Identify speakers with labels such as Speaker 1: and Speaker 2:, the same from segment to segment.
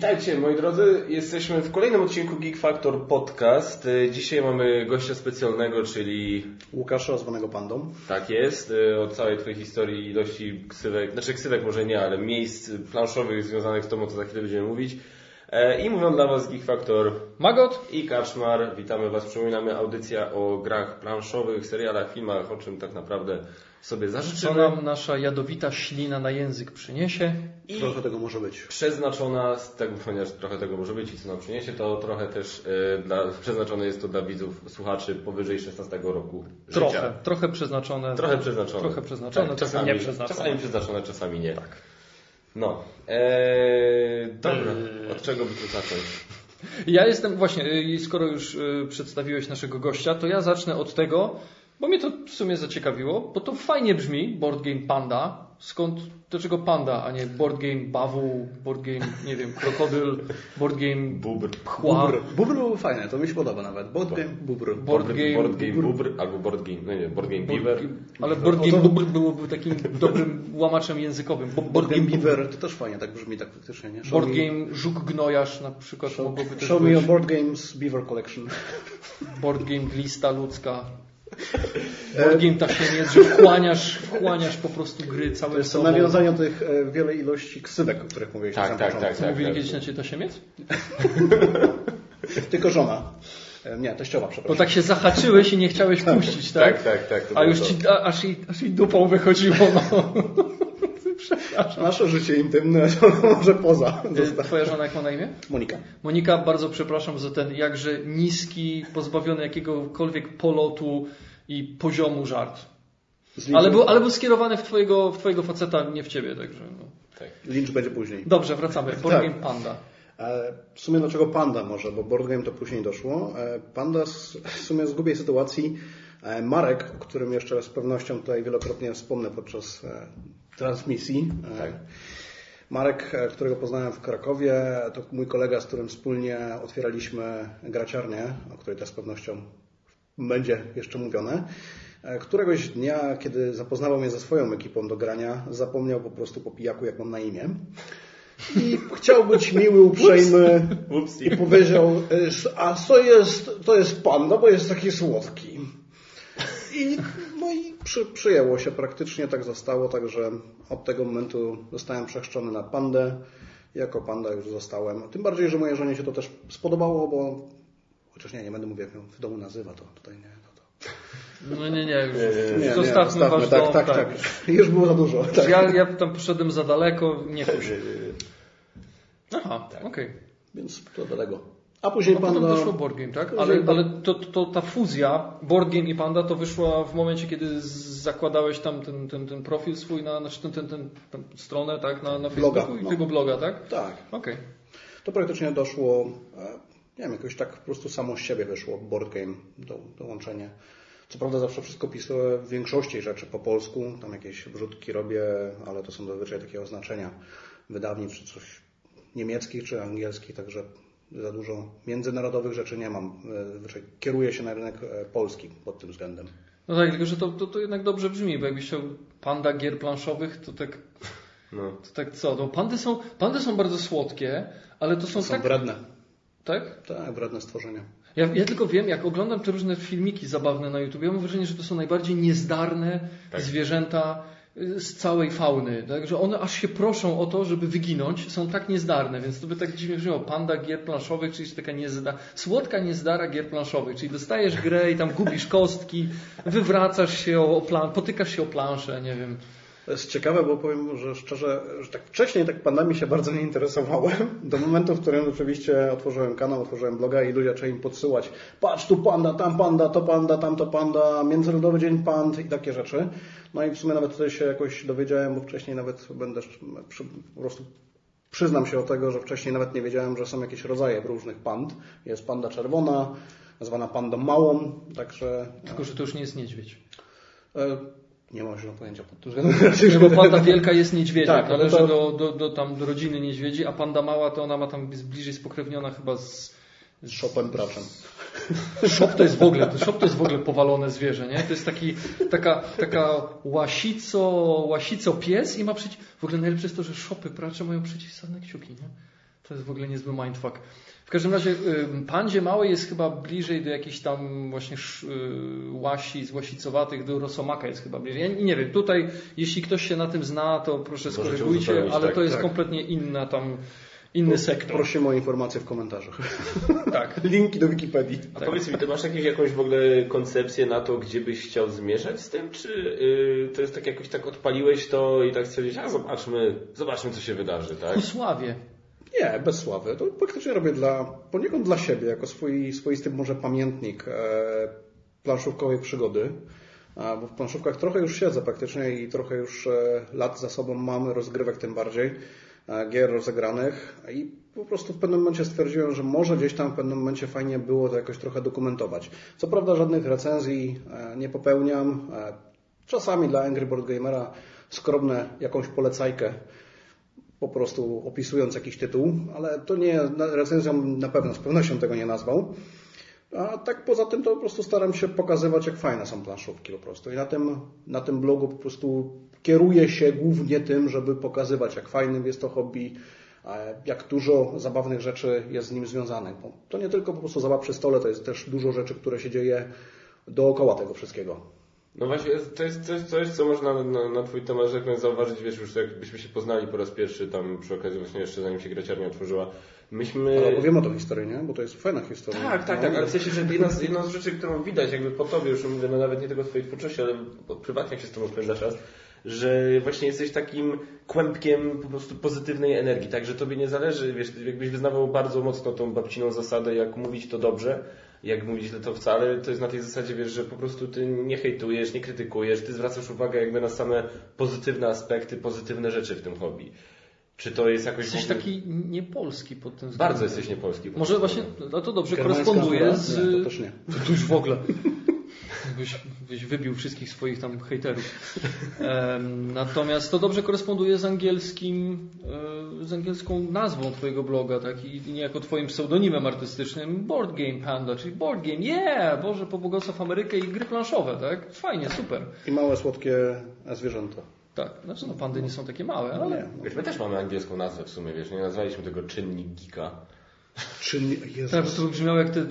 Speaker 1: Witajcie moi drodzy, jesteśmy w kolejnym odcinku Geek Factor Podcast. Y, Dzisiaj mamy gościa specjalnego, czyli
Speaker 2: Łukasza, zwanego Pandą.
Speaker 1: tak jest, y, o całej twojej historii ilości ksywek, znaczy ksywek może nie, ale miejsc planszowych związanych z o co za chwilę będziemy mówić. E, I mówią dla Was Geek Factor
Speaker 3: Magot?
Speaker 1: i Kaczmar. Witamy Was, przypominamy audycja o grach planszowych, serialach, filmach, o czym tak naprawdę sobie
Speaker 3: Co
Speaker 1: zażyczymy.
Speaker 3: nam nasza jadowita ślina na język przyniesie?
Speaker 1: I
Speaker 2: Trochę tego może być.
Speaker 1: przeznaczona, z tego, ponieważ trochę tego może być i co nam przyniesie, to trochę też e, dla, przeznaczone jest to dla widzów, słuchaczy powyżej 16 roku
Speaker 3: Trochę,
Speaker 1: życia.
Speaker 3: trochę przeznaczone.
Speaker 1: Trochę przeznaczone.
Speaker 3: Trochę przeznaczone,
Speaker 1: Tak,
Speaker 3: trochę
Speaker 1: czasami,
Speaker 3: nieprzeznaczone.
Speaker 1: Czasami przeznaczone, czasami nie. Tak. No. Eee, dobra, od czego by tu zacząć?
Speaker 3: Ja jestem, właśnie, skoro już y, przedstawiłeś naszego gościa, to ja zacznę od tego, bo mnie to w sumie zaciekawiło, bo to fajnie brzmi, Board Game Panda. Skąd, dlaczego panda, a nie Board Game Bawu, Board Game, nie wiem, Krokodyl, Board Game
Speaker 1: Bubr.
Speaker 3: Pchła,
Speaker 2: Bubr. Bubr był fajny, to mi się podoba nawet. Board game, bubr.
Speaker 3: Board Game
Speaker 1: board game
Speaker 3: Bubr.
Speaker 1: bubr, albo board game, no nie, board game
Speaker 3: Board
Speaker 1: beaver.
Speaker 3: Game- Ale Board Game Bubr byłoby takim dobrym łamaczem językowym. Bo-
Speaker 2: Board game beaver to też fajnie tak brzmi, tak faktycznie, nie? Show
Speaker 3: Board
Speaker 2: me-
Speaker 3: Game Żuk Gnojarz na przykład
Speaker 2: Show,
Speaker 3: mogłoby też
Speaker 2: show me your board games beaver collection.
Speaker 3: Board Game Glista Ludzka. Board Game Tasiemiec, że wchłaniasz, wchłaniasz po prostu gry
Speaker 2: To
Speaker 3: całe
Speaker 2: jest
Speaker 3: sobą.
Speaker 2: nawiązanie do tych e, wiele ilości ksywek, o których mówiłeś
Speaker 1: Tak,
Speaker 2: na
Speaker 1: tak,
Speaker 2: początku.
Speaker 3: Co
Speaker 1: tak,
Speaker 3: mówili
Speaker 1: tak.
Speaker 3: kiedyś na Ciebie Tasiemiec?
Speaker 2: Tylko żona. E, Nie, teściowa,
Speaker 3: Bo
Speaker 2: przepraszam.
Speaker 3: tak się zahaczyłeś i nie chciałeś puścić, tak?
Speaker 1: Tak, tak, tak. to
Speaker 3: A już
Speaker 1: to.
Speaker 3: ci, a, aż, i, aż i dupą wychodziło, no.
Speaker 2: Nasze życie intymne to może poza.
Speaker 3: Y, Twoja żona jak ma na imię?
Speaker 2: Monika.
Speaker 3: Monika, bardzo przepraszam za ten jakże niski, pozbawiony jakiegokolwiek polotu i poziomu żart. Ale był, ale był skierowany w twojego, w twojego faceta, nie w ciebie, także. No.
Speaker 1: Tak.
Speaker 2: Lynch będzie później.
Speaker 3: Dobrze, wracamy. Board
Speaker 2: Tak.
Speaker 3: Game Panda.
Speaker 2: E, W sumie dlaczego Panda może, bo board game to później doszło. E, Panda w sumie z głupiej sytuacji. e, Marek, o którym jeszcze z pewnością tutaj wielokrotnie wspomnę podczas transmisji. E,
Speaker 1: Tak.
Speaker 2: Marek, e, którego poznałem w Krakowie, to mój kolega, z którym wspólnie otwieraliśmy graciarnię, o której też z pewnością będzie jeszcze mówione. E, Któregoś dnia, kiedy zapoznawał mnie ze swoją ekipą do grania, zapomniał po prostu po pijaku, jak mam na imię. I chciał być miły, uprzejmy i powiedział, e, a co jest, to jest panda, bo jest taki słodki. I, no i przy, przyjęło się, praktycznie tak zostało, także od tego momentu zostałem przechrzczony na pandę. Jako panda już zostałem. Tym bardziej, że mojej żonie się to też spodobało, bo chociaż nie, nie będę mówił, jak ją w domu nazywa, to tutaj nie. No to...
Speaker 3: No nie, nie, już.
Speaker 2: Nie, nie,
Speaker 3: Zostawmy
Speaker 2: zostawmy,
Speaker 3: wasz
Speaker 2: tak,
Speaker 3: dom.
Speaker 2: tak, tak, Już było za dużo. Tak.
Speaker 3: Ja, ja tam poszedłem za daleko, nie
Speaker 1: Tak,
Speaker 3: chuj. Aha, okej.
Speaker 2: Więc to do tego. A później
Speaker 3: No potem
Speaker 2: panda...
Speaker 3: doszło Board Game, tak?
Speaker 2: Później
Speaker 3: Ale, ale to, to, ta fuzja Board Game i Panda to wyszła w momencie, kiedy zakładałeś tam ten, ten, ten profil swój, na, znaczy ten, ten, ten, tę stronę, tak? Na, na
Speaker 2: Bloga,
Speaker 3: Facebooku i
Speaker 2: no.
Speaker 3: tego bloga, tak?
Speaker 2: Tak.
Speaker 3: Okej.
Speaker 2: To praktycznie doszło, e, nie wiem, jakoś tak po prostu samo z siebie wyszło board game, do, dołączenie. Co prawda zawsze wszystko pisuję w większości rzeczy po polsku, tam jakieś wrzutki robię, ale to są zazwyczaj takie oznaczenia wydawnictw czy coś niemieckich czy angielskich, także za dużo międzynarodowych rzeczy nie mam. E, Zazwyczaj kieruję się na rynek e, polski pod tym względem.
Speaker 3: No tak, tylko że to, to, to jednak dobrze brzmi, bo jakbyś chciał panda gier planszowych, to tak,
Speaker 1: No.
Speaker 3: to tak co? No, pandy, są, pandy są bardzo słodkie, ale to są,
Speaker 2: Są
Speaker 3: tak...
Speaker 2: wredne.
Speaker 3: Tak?
Speaker 2: Tak, wredne stworzenia.
Speaker 3: Ja, ja tylko wiem, jak oglądam te różne filmiki zabawne na YouTube, ja mam wrażenie, że to są najbardziej niezdarne
Speaker 1: Tak.
Speaker 3: zwierzęta z całej fauny. Tak? Że one aż się proszą o to, żeby wyginąć, są tak niezdarne, więc to by tak dziwnie brzmiało. Panda gier planszowych, czyli taka niezda, słodka niezdara gier planszowych, czyli dostajesz grę i tam gubisz kostki, wywracasz się o, plan, potykasz się o planszę, nie wiem.
Speaker 2: To jest ciekawe, bo powiem, że szczerze, że tak wcześniej tak pandami się bardzo nie interesowałem. Do momentu, w którym oczywiście otworzyłem kanał, otworzyłem bloga i ludzie zaczęli mi podsyłać patrz tu panda, tam panda, to panda, tam to panda, Międzynarodowy Dzień Pand i takie rzeczy. No i w sumie nawet tutaj się jakoś dowiedziałem, bo wcześniej nawet będę przy, po prostu przyznam się o tego, że wcześniej nawet nie wiedziałem, że są jakieś rodzaje różnych pand. Jest panda czerwona, zwana pandą małą, także
Speaker 3: Tylko, że to już nie jest niedźwiedź.
Speaker 2: Nie mam zielonego pojęcia pod tym
Speaker 3: Nie, bo panda wielka jest niedźwiedziem,
Speaker 2: Tak, no
Speaker 3: należy
Speaker 2: to-
Speaker 3: do, do, do, tam, do rodziny niedźwiedzi, a panda mała to ona ma tam jest bliżej spokrewniona chyba z,
Speaker 2: z szopem braczem.
Speaker 3: Szop to jest w ogóle, szop to jest w ogóle powalone zwierzę, nie? To jest taki, taka, taka łasico, łasico pies i ma przeciw... W ogóle najlepsze jest to, że szopy pracze mają przeciwstawne kciuki, nie? To jest w ogóle niezły mindfuck. W każdym razie y, pandzie małej jest chyba bliżej do jakichś tam właśnie y, łasi, łasicowatych, do rosomaka jest chyba bliżej. Ja nie wiem, tutaj jeśli ktoś się na tym zna, to proszę skorygujcie, ale
Speaker 1: tak,
Speaker 3: to jest
Speaker 2: tak.
Speaker 3: kompletnie inna tam, inny sektor.
Speaker 2: Prosimy o informacje w komentarzach.
Speaker 3: Tak.
Speaker 2: Linki do Wikipedii.
Speaker 1: A powiedz mi, ty masz jakieś, jakąś w ogóle koncepcję na to, gdzie byś chciał zmierzać z tym, czy yy, to jest tak jakoś tak odpaliłeś to i tak stwierdziłeś, a zobaczmy, zobaczmy co się wydarzy, tak?
Speaker 3: Ku sławie.
Speaker 2: Nie, bez sławy. To praktycznie robię dla, poniekąd dla siebie, jako swój, swoisty może pamiętnik e, planszówkowej przygody. Bo w planszówkach trochę już siedzę praktycznie i trochę już e, lat za sobą mamy, rozgrywek tym bardziej, e, gier rozegranych i po prostu w pewnym momencie stwierdziłem, że może gdzieś tam w pewnym momencie fajnie było to jakoś trochę dokumentować. Co prawda żadnych recenzji nie popełniam. Czasami dla Angry Board Gamera skromne jakąś polecajkę po prostu opisując jakiś tytuł, ale to nie, recenzją na pewno, z pewnością tego nie nazwał. A tak poza tym to po prostu staram się pokazywać, jak fajne są planszówki po prostu. I na tym, na tym blogu po prostu kieruję się głównie tym, żeby pokazywać, jak fajnym jest to hobby, jak dużo zabawnych rzeczy jest z nim związanych. Bo to nie tylko po prostu zabawa przy stole, to jest też dużo rzeczy, które się dzieje dookoła tego wszystkiego.
Speaker 1: No właśnie, to jest coś, coś co można na, na Twój temat, powiem, zauważyć, wiesz, już jakbyśmy się poznali po raz pierwszy tam przy okazji właśnie jeszcze zanim się graciarnia otworzyła. Myśmy...
Speaker 2: Ale opowiemy o tej historii, nie? Bo to jest fajna historia.
Speaker 1: Tak, tak, tak, ale w sensie, że jedna z, jedna z rzeczy, którą widać jakby po Tobie, już mówię, no nawet nie tylko Twojej twórczości, ale prywatnie jak się z Tobą spędza czas, że właśnie jesteś takim kłębkiem po prostu pozytywnej energii, tak, że Tobie nie zależy, wiesz, jakbyś wyznawał bardzo mocno tą babciną zasadę, jak mówić to dobrze, jak mówić źle to wcale, to jest na tej zasadzie, wiesz, że po prostu Ty nie hejtujesz, nie krytykujesz, Ty zwracasz uwagę jakby na same pozytywne aspekty, pozytywne rzeczy w tym hobby. Czy to jest jakoś...
Speaker 3: Jesteś
Speaker 1: ogóle-
Speaker 3: taki niepolski pod tym względem.
Speaker 1: Bardzo jesteś niepolski. po
Speaker 3: Może właśnie, no to dobrze
Speaker 2: Germańska
Speaker 3: koresponduje z...
Speaker 2: Nie, to też nie.
Speaker 3: To już w ogóle. Byś, byś wybił wszystkich swoich tam hejterów. Natomiast to dobrze koresponduje z angielskim, e, z angielską nazwą twojego bloga, tak? I niejako twoim pseudonimem artystycznym Board Game Panda, czyli Board Game, yeah! Boże, pobłogosław Amerykę i gry planszowe, tak? Fajnie, super.
Speaker 2: I małe, słodkie zwierzęta.
Speaker 3: Tak, znaczy no pandy nie są takie małe, ale...
Speaker 2: Nie.
Speaker 1: Wiesz, my też mamy angielską nazwę w sumie, wiesz, nie nazwaliśmy tego czynnik geeka.
Speaker 2: Czy nie, Jezus.
Speaker 3: Tak, bo to brzmiało jak te,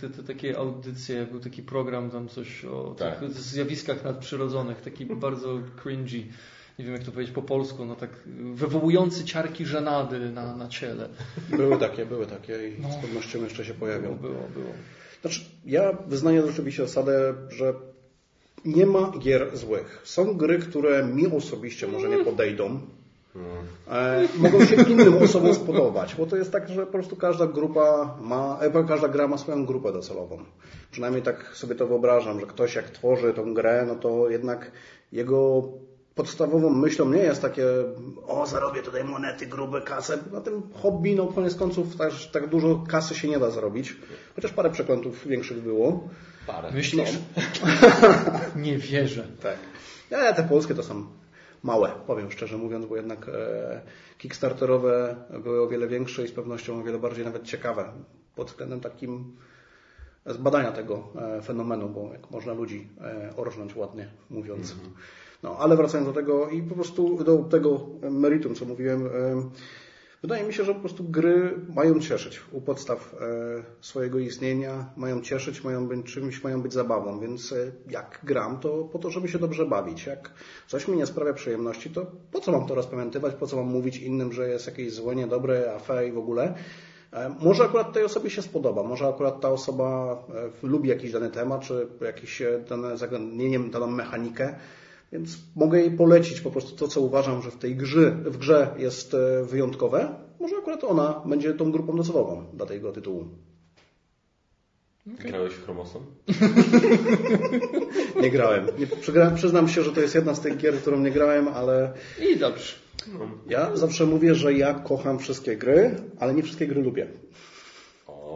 Speaker 3: te, te takie audycje, był taki program tam coś o
Speaker 1: Tak.
Speaker 3: tych zjawiskach nadprzyrodzonych, taki bardzo cringy. Nie wiem jak to powiedzieć po polsku, no tak wywołujący ciarki żenady na, na ciele.
Speaker 2: Były takie, były takie i
Speaker 3: No.
Speaker 2: z pewnością jeszcze się
Speaker 3: Było,
Speaker 2: pojawią.
Speaker 3: było, było.
Speaker 2: Znaczy, ja wyznaję rzeczywiście zasadę, że nie ma gier złych. Są gry, które mi osobiście może nie podejdą. E, mogą się innym osobom spodobać, bo to jest tak, że po prostu każda grupa ma, e, każda gra ma swoją grupę docelową. Przynajmniej tak sobie to wyobrażam, że ktoś jak tworzy tą grę, no to jednak jego podstawową myślą nie jest takie o zarobię tutaj monety, grube kasę. Na tym hobby, no koniec końców też tak dużo kasy się nie da zarobić. Chociaż parę przekrętów większych było.
Speaker 1: Parę.
Speaker 3: Myślisz? Nie wierzę.
Speaker 2: Tak. Nie, te polskie to są małe, powiem szczerze mówiąc, bo jednak e, kickstarterowe były o wiele większe i z pewnością o wiele bardziej nawet ciekawe pod względem takim zbadania tego e, fenomenu, bo jak można ludzi e, orżnąć ładnie mówiąc. No, ale wracając do tego i po prostu do tego meritum, co mówiłem, e, wydaje mi się, że po prostu gry mają cieszyć u podstaw e, swojego istnienia, mają cieszyć, mają być czymś, mają być zabawą, więc e, jak gram, to po to, żeby się dobrze bawić. Jak coś mi nie sprawia przyjemności, to po co mam to rozpamiętywać, po co mam mówić innym, że jest jakieś złe, niedobre, afe i w ogóle. E, Może akurat tej osobie się spodoba, może akurat ta osoba lubi jakiś dany temat, czy jakieś dane zagadnienie, daną mechanikę, więc mogę jej polecić po prostu to, co uważam, że w tej grze, w grze jest e, wyjątkowe. Może akurat ona będzie tą grupą docelową dla tego tytułu.
Speaker 1: Grałeś w chromosom?
Speaker 2: Nie grałem. Nie, przyznam się, że to jest jedna z tych gier, którą nie grałem, ale
Speaker 3: I dobrze.
Speaker 2: ja zawsze mówię, że ja kocham wszystkie gry, ale nie wszystkie gry lubię.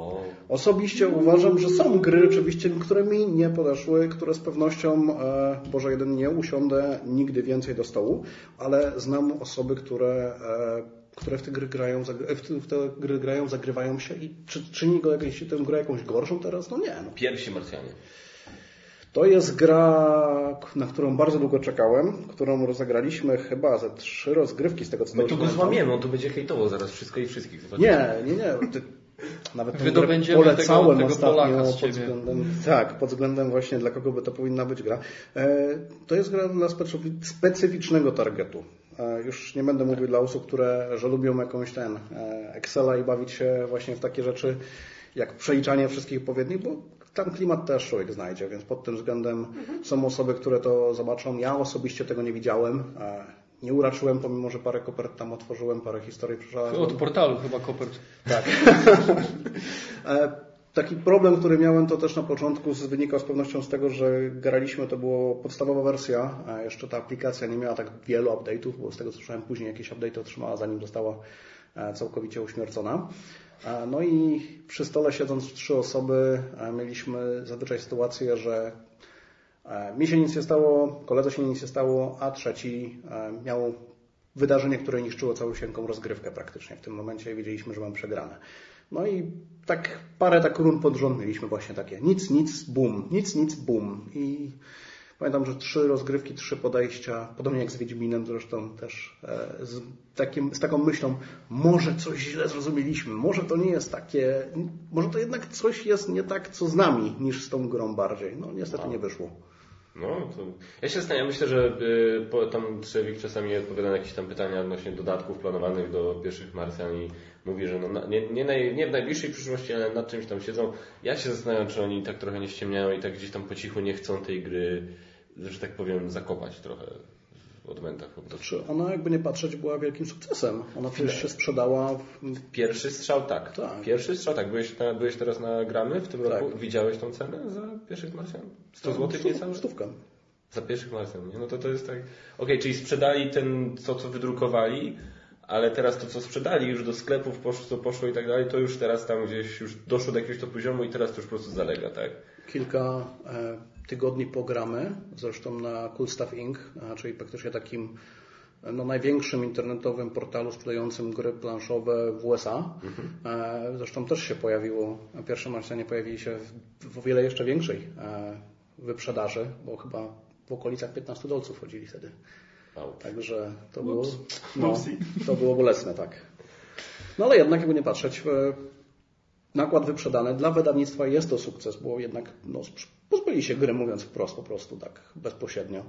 Speaker 1: O,
Speaker 2: Osobiście uważam, że są gry oczywiście, które mi nie podeszły, które z pewnością, e, Boże jeden nie usiądę nigdy więcej do stołu, ale znam osoby, które, e, które w te gry grają, zagry- w te- w te gry grają, zagrywają się i czy czyni go jakąś, tę grę jakąś gorszą teraz? No nie. No.
Speaker 1: pierwsi Marsjanie.
Speaker 2: To jest gra, na którą bardzo długo czekałem, którą rozegraliśmy chyba ze trzy rozgrywki z tego co
Speaker 1: My tu go złamiemy, on tu będzie hejtował zaraz wszystko i wszystkich.
Speaker 2: Nie, nie, nie. Nawet
Speaker 3: Wydobędziemy
Speaker 2: polecałem
Speaker 3: tego- tego
Speaker 2: ostatnio
Speaker 3: Polaka z
Speaker 2: pod względem, tak, pod względem właśnie dla kogo by to powinna być gra. E, to jest gra dla specyfi- specyficznego targetu. E, już nie będę mówił dla osób, które że lubią jakąś ten e, Excela i bawić się właśnie w takie rzeczy jak przeliczanie wszystkich odpowiednich, bo tam klimat też człowiek znajdzie, więc pod tym względem są osoby, które to zobaczą. Ja osobiście tego nie widziałem. E, nie uraczyłem, pomimo że parę kopert tam otworzyłem, parę historii przeczytałem.
Speaker 3: Od portalu chyba kopert.
Speaker 2: Tak. E, Taki problem, który miałem, to też na początku wynikał z pewnością z tego, że graliśmy, to była podstawowa wersja, a jeszcze ta aplikacja nie miała tak wielu update'ów, bo z tego co słyszałem później jakieś update'y otrzymała, zanim została e, całkowicie uśmiercona. E, No i przy stole siedząc w trzy osoby e, mieliśmy zazwyczaj sytuację, że e, mi się nic nie stało, koledze się nic nie stało, a trzeci e, miał wydarzenie, które niszczyło całusieńką rozgrywkę praktycznie. W tym momencie wiedzieliśmy, że mam przegrane. No i tak parę tak run pod rząd mieliśmy właśnie takie. Nic, nic, bum, nic, nic, bum. I pamiętam, że trzy rozgrywki, trzy podejścia, podobnie jak z Wiedźminem zresztą też e, z, takim, z taką myślą, może coś źle zrozumieliśmy, może to nie jest takie, może to jednak coś jest nie tak, co z nami, niż z tą grą bardziej. No niestety nie wyszło.
Speaker 1: No, to ja się zastanawiam, myślę, że y, tam Trzewik czasami odpowiada na jakieś tam pytania odnośnie dodatków planowanych do pierwszych Marsjan i mówi, że no, na- nie, nie, naj, nie w najbliższej przyszłości, ale nad czymś tam siedzą. Ja się zastanawiam, czy oni tak trochę nie ściemniają i tak gdzieś tam po cichu nie chcą tej gry, że tak powiem, zakopać trochę odmętach.
Speaker 2: Czy ona jakby nie patrzeć była wielkim sukcesem? Ona przecież się sprzedała w
Speaker 1: Pierwszy strzał tak.
Speaker 2: Tak.
Speaker 1: Pierwszy strzał tak. Byłeś, na, byłeś teraz na gramy w tym
Speaker 2: Tak.
Speaker 1: roku? Widziałeś tą cenę za pierwszych Marsjan? 100 zł niecałe?
Speaker 2: Stówka.
Speaker 1: Za pierwszych Marsjan, nie? No to to jest tak... Okej, czyli sprzedali ten, co, co wydrukowali, ale teraz to, co sprzedali już do sklepów, poszło, co poszło i tak dalej, to już teraz tam gdzieś już doszło do jakiegoś to poziomu i teraz to już po prostu zalega, tak?
Speaker 2: kilka e, tygodni po gramy, zresztą na Cool Stuff Inc., czyli praktycznie takim no, największym internetowym portalu sprzedającym gry planszowe w USA. E, Zresztą też się pojawiło, pierwsze Marsjanie pojawili się w, o wiele jeszcze większej e, wyprzedaży, bo chyba w okolicach 15 dolców chodzili wtedy.
Speaker 1: Wow.
Speaker 2: Także to było, no, to było bolesne, tak. No ale jednak, jakby nie patrzeć, e, nakład wyprzedany dla wydawnictwa jest to sukces, bo jednak no, pozbyli się gry, mówiąc wprost, po prostu tak bezpośrednio.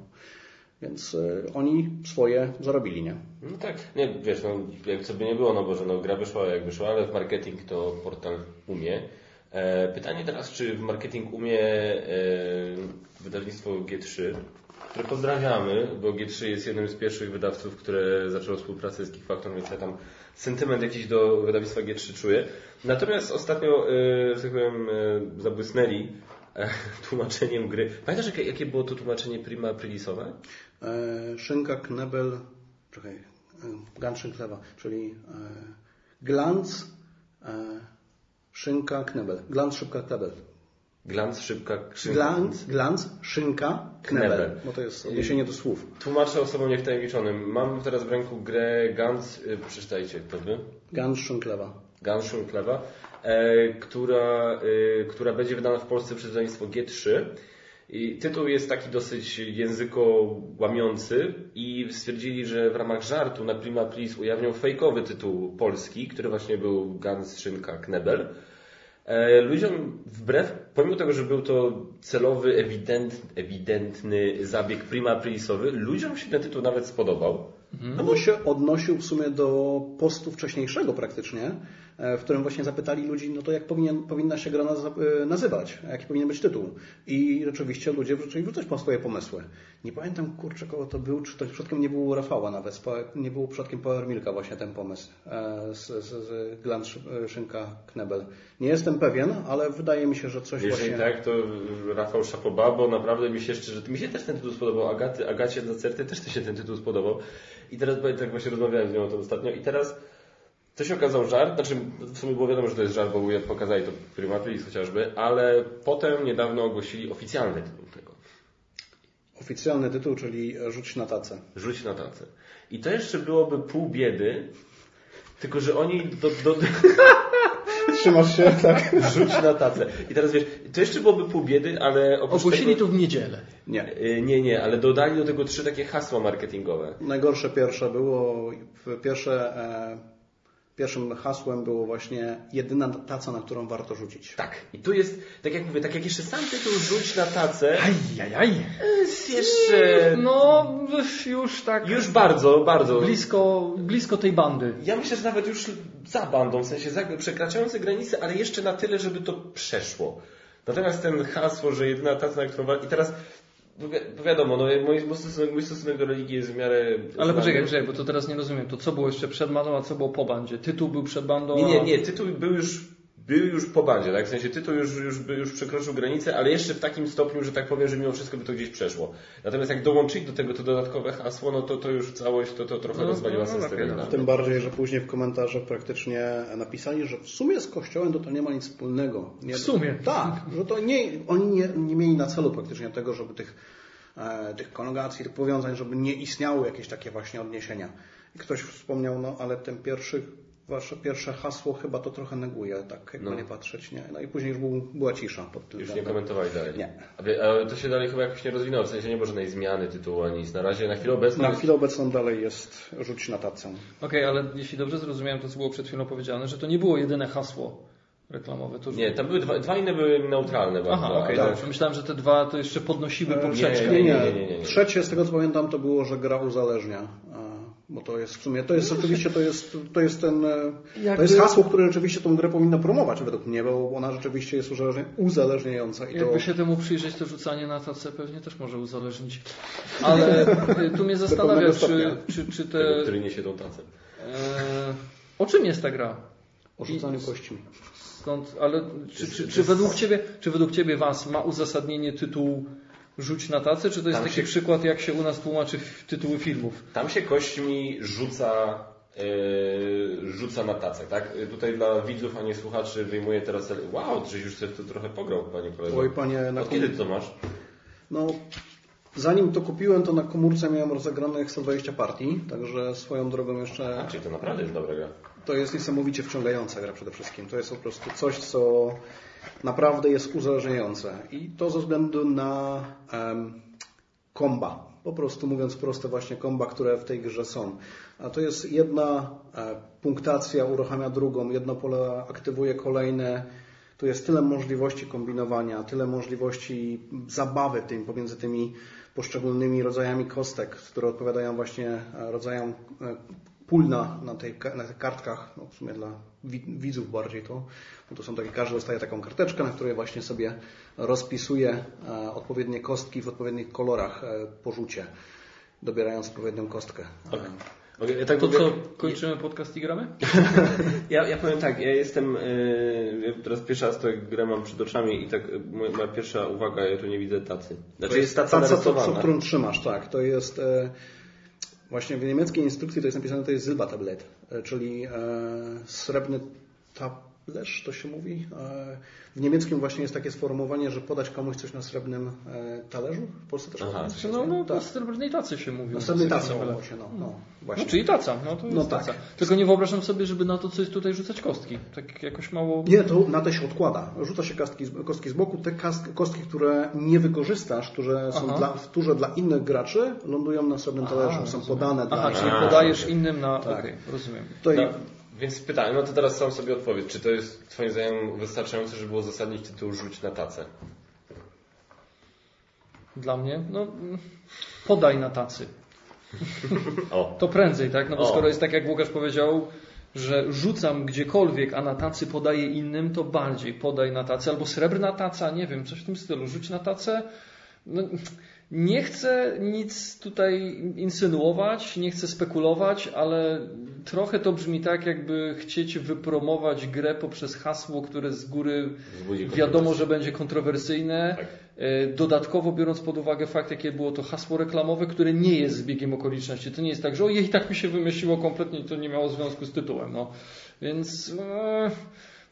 Speaker 2: Więc e, oni swoje zarobili, nie?
Speaker 1: No tak, nie, wiesz, no, jak by nie było, no bo że no, gra wyszła jak wyszła, ale w marketing to portal umie. E, pytanie teraz, czy w marketing umie e, wydawnictwo G3, które pozdrawiamy, bo G3 jest jednym z pierwszych wydawców, które zaczęło współpracę z Geek Factor, więc ja tam sentyment jakiś do wydawnictwa G3 czuję. Natomiast ostatnio, że tak powiem, e, zabłysnęli e, tłumaczeniem gry. Pamiętasz, jakie, jakie było to tłumaczenie prima aprilisowe?
Speaker 2: E, Szynka, knebel, czekaj, e, gan szynklewa, czyli e, glans, e, szynka, knebel. Glans, szybka, knebel.
Speaker 1: Glans, szybka, szybka.
Speaker 2: Glans, glans, szynka, knebel. Bo to jest odniesienie do słów.
Speaker 1: Tłumaczę osobom niewtajemniczonym. Mam teraz w ręku grę Gans, y, przeczytajcie kto by,
Speaker 2: Gans, szynklewa.
Speaker 1: Gans Szunklewa, e, która, y, która będzie wydana w Polsce przez wydawnictwo G3. I tytuł jest taki dosyć języko łamiący i stwierdzili, że w ramach żartu na Prima Aprilis ujawnią fejkowy tytuł polski, który właśnie był Gans Szynka Knebel. E, Ludziom wbrew, pomimo tego, że był to celowy, ewident, ewidentny zabieg prima aprilisowy, ludziom się ten tytuł nawet spodobał.
Speaker 2: No bo się odnosił w sumie do postu wcześniejszego praktycznie, w którym właśnie zapytali ludzi, no to jak powinien, powinna się gra e, nazywać, jaki powinien być tytuł. I rzeczywiście ludzie zaczęli wrzucać po swoje pomysły. Nie pamiętam kurczę kogo to był, czy to przypadkiem nie było Rafała nawet, nie było przypadkiem Power Milka właśnie ten pomysł e, z, z, z Gland Szy- Szynka Knebel. Nie jestem pewien, ale wydaje mi się, że coś
Speaker 1: Jeżeli
Speaker 2: właśnie...
Speaker 1: tak, to Rafał Szapoba, bo naprawdę mi się szczerze, mi się też ten tytuł spodobał, Agaty, Agacie Zacerty też się ten tytuł spodobał. I teraz, bo tak właśnie rozmawiałem z nią o tym ostatnio i teraz to się okazał żart, znaczy w sumie było wiadomo, że to jest żart, bo pokazali to Prima Aprilis chociażby, ale potem niedawno ogłosili oficjalny tytuł tego.
Speaker 2: Oficjalny tytuł, czyli Rzuć na tacę.
Speaker 1: Rzuć na tacę. I to jeszcze byłoby pół biedy, tylko że oni do, do,
Speaker 2: Trzymasz się, tak?
Speaker 1: Rzuć na tacę. I teraz wiesz, to jeszcze byłoby pół biedy, ale
Speaker 3: Ogłosili
Speaker 1: tego...
Speaker 3: to w niedzielę.
Speaker 2: Nie.
Speaker 1: Y, Nie, nie, ale dodali do tego trzy takie hasła marketingowe.
Speaker 2: Najgorsze pierwsze było, pierwsze, e, pierwszym hasłem było właśnie jedyna taca, na którą warto rzucić.
Speaker 1: Tak. I tu jest, tak jak mówię, tak jak jeszcze sam tytuł rzuć na tacę,
Speaker 3: Ajajaj.
Speaker 1: jest jeszcze
Speaker 3: No, już tak
Speaker 1: już bardzo, bardzo.
Speaker 3: blisko, blisko tej bandy.
Speaker 1: Ja myślę, że nawet już za bandą, w sensie za, przekraczające granice, ale jeszcze na tyle, żeby to przeszło. Natomiast ten hasło, że jedyna taca, na którą warto... I teraz, bo wiadomo, no, mój, stosunek, mój stosunek do religii jest w miarę...
Speaker 3: Ale poczekaj, poczekaj, bo to teraz nie rozumiem. To co było jeszcze przed bandą, a co było po bandzie? Tytuł był przed bandą,
Speaker 1: Nie, nie, nie, tytuł był już, był już po bandzie, tak? W sensie tytuł już, już, już przekroczył granicę, ale jeszcze w takim stopniu, że tak powiem, że mimo wszystko by to gdzieś przeszło. Natomiast jak dołączyli do tego to dodatkowe hasło, no to to już całość, to, to trochę
Speaker 3: No,
Speaker 1: rozwaliła
Speaker 3: no,
Speaker 1: tego.
Speaker 3: dobra.
Speaker 1: no.
Speaker 2: Tym bardziej, że później w komentarzach praktycznie napisali, że w sumie z Kościołem to, to nie ma nic wspólnego. Nie,
Speaker 3: W sumie.
Speaker 2: Tak, że to nie, oni nie, nie mieli na celu praktycznie tego, żeby tych, e, tych konogacji, tych powiązań, żeby nie istniały jakieś takie właśnie odniesienia. I ktoś wspomniał, no ale ten pierwszy, wasze pierwsze hasło chyba to trochę neguje, tak jakby
Speaker 1: No.
Speaker 2: nie patrzeć, nie? No i później już był, była cisza pod tym
Speaker 1: Już nie komentowali dalej.
Speaker 2: Nie.
Speaker 1: A wie- a to się dalej chyba jakoś nie rozwinęło, w sensie nie było żadnej zmiany tytułu ani nic. Na razie na chwilę obecną
Speaker 2: Na
Speaker 1: jest-
Speaker 2: chwilę obecną dalej jest rzuć na tacę.
Speaker 3: Okej, ale jeśli dobrze zrozumiałem to, co było przed chwilą powiedziane, że to nie było jedyne hasło reklamowe. To
Speaker 1: Nie, tam były dwa, dwa inne były neutralne bardzo.
Speaker 3: Aha, okej,
Speaker 1: ale-
Speaker 3: dobrze. Myślałem, że te dwa to jeszcze podnosiły
Speaker 2: E,
Speaker 3: poprzeczkę.
Speaker 1: nie,
Speaker 2: Nie,
Speaker 1: nie,
Speaker 2: nie,
Speaker 1: nie, nie, nie.
Speaker 2: Trzecie, z tego co pamiętam, to było, że gra uzależnia. E, Bo to jest w sumie, to jest oczywiście, to jest, to jest ten, e,
Speaker 3: Jakby-
Speaker 2: to jest hasło, które rzeczywiście tą grę powinno promować według mnie, bo ona rzeczywiście jest uzależnia- uzależniająca i to...
Speaker 3: Jakby się temu przyjrzeć, to rzucanie na tacę pewnie też może uzależnić. Ale y, tu mnie zastanawia, czy, czy, czy
Speaker 1: Tego,
Speaker 3: te...
Speaker 1: który niesie tą tacę.
Speaker 3: E, o czym jest ta gra?
Speaker 2: O rzucaniu kośćmi.
Speaker 3: Skąd, ale czy, czy, czy, według ciebie, czy według Ciebie Was ma uzasadnienie tytuł Rzuć na tacę, czy to jest
Speaker 1: Tam
Speaker 3: taki
Speaker 1: się-
Speaker 3: przykład, jak się u nas tłumaczy w- tytuły filmów?
Speaker 1: Tam się kośćmi rzuca, yy, rzuca na tacę, tak? Yy, Tutaj dla widzów, a nie słuchaczy wyjmuję teraz... Wow, żeś już sobie to trochę pograł, panie kolego.
Speaker 2: Oj, panie, na
Speaker 1: Od kiedy ty to masz?
Speaker 2: No, zanim to kupiłem, to na komórce miałem rozegranych 120 partii, także swoją drogą jeszcze
Speaker 1: A, czyli to naprawdę jest dobra gra.
Speaker 2: To jest niesamowicie wciągająca gra przede wszystkim. To jest po prostu coś, co naprawdę jest uzależniające. I to ze względu na em, komba. Po prostu mówiąc prosto właśnie komba, które w tej grze są. A to jest jedna e, punktacja uruchamia drugą, jedno pole aktywuje kolejne. Tu jest tyle możliwości kombinowania, tyle możliwości zabawy tym pomiędzy tymi poszczególnymi rodzajami kostek, które odpowiadają właśnie e, rodzajom e, pól na, na, tej, na tych kartkach, no w sumie dla widzów bardziej to, bo to są takie, każdy dostaje taką karteczkę, na której właśnie sobie rozpisuje e, odpowiednie kostki w odpowiednich kolorach e, po rzucie, dobierając odpowiednią kostkę. E,
Speaker 1: Okej, ja tak
Speaker 3: To
Speaker 1: mówię-
Speaker 3: co, kończymy podcast i gramy?
Speaker 1: Ja, ja powiem tak, ja jestem, yy, ja teraz pierwszy raz tę grę mam przed oczami i tak moja, moja pierwsza uwaga, ja tu nie widzę tacy. Znaczy
Speaker 2: To
Speaker 1: jest taca
Speaker 2: taca, co, co,
Speaker 1: narysowana.
Speaker 2: którą trzymasz, tak. To jest właśnie w niemieckiej instrukcji to jest napisane, to jest Silbertablet, e, czyli e, srebrny talerz, to się mówi. E, w niemieckim właśnie jest takie sformułowanie, że podać komuś coś na srebrnym e, talerzu. W Polsce też
Speaker 1: Aha.
Speaker 2: coś
Speaker 3: No, no,
Speaker 2: tak.
Speaker 3: na srebrnej tacy się mówi.
Speaker 2: Na srebrnej tacy się, no, no,
Speaker 3: No,
Speaker 2: właśnie.
Speaker 3: czyli taca, no to jest
Speaker 2: No
Speaker 3: taca.
Speaker 2: tak.
Speaker 3: Tylko nie wyobrażam sobie, żeby na to coś tutaj rzucać kostki. Tak jakoś mało...
Speaker 2: Nie, to na te się odkłada. Rzuca się kostki, z- kostki z boku. Te kostki, które nie wykorzystasz, które są
Speaker 3: Aha.
Speaker 2: dla, które dla innych graczy, lądują na srebrnym talerzu, są
Speaker 3: rozumiem.
Speaker 2: podane dla
Speaker 3: Aha, czyli podajesz innym na...
Speaker 2: Tak.
Speaker 3: Okej, rozumiem.
Speaker 2: To i-
Speaker 1: No, więc pytanie, no to teraz sam sobie odpowiedz, czy to jest twoim zdaniem wystarczające, żeby uzasadnić tytuł Rzuć na tacę?
Speaker 3: Dla mnie, no, podaj na tacy.
Speaker 1: O,
Speaker 3: To prędzej, tak? No bo
Speaker 1: O.
Speaker 3: skoro jest tak, jak Łukasz powiedział, że rzucam gdziekolwiek, a na tacy podaję innym, to bardziej podaj na tacy. Albo srebrna taca, nie wiem, coś w tym stylu. Rzuć na tacę. No, nie chcę nic tutaj insynuować, nie chcę spekulować, ale trochę to brzmi tak, jakby chcieć wypromować grę poprzez hasło, które z góry wiadomo, że będzie kontrowersyjne.
Speaker 1: Tak.
Speaker 3: E, Dodatkowo biorąc pod uwagę fakt, jakie było to hasło reklamowe, które nie jest zbiegiem okoliczności. To nie jest tak, że ojej, tak mi się wymyśliło kompletnie to nie miało związku z tytułem. No. Więc e,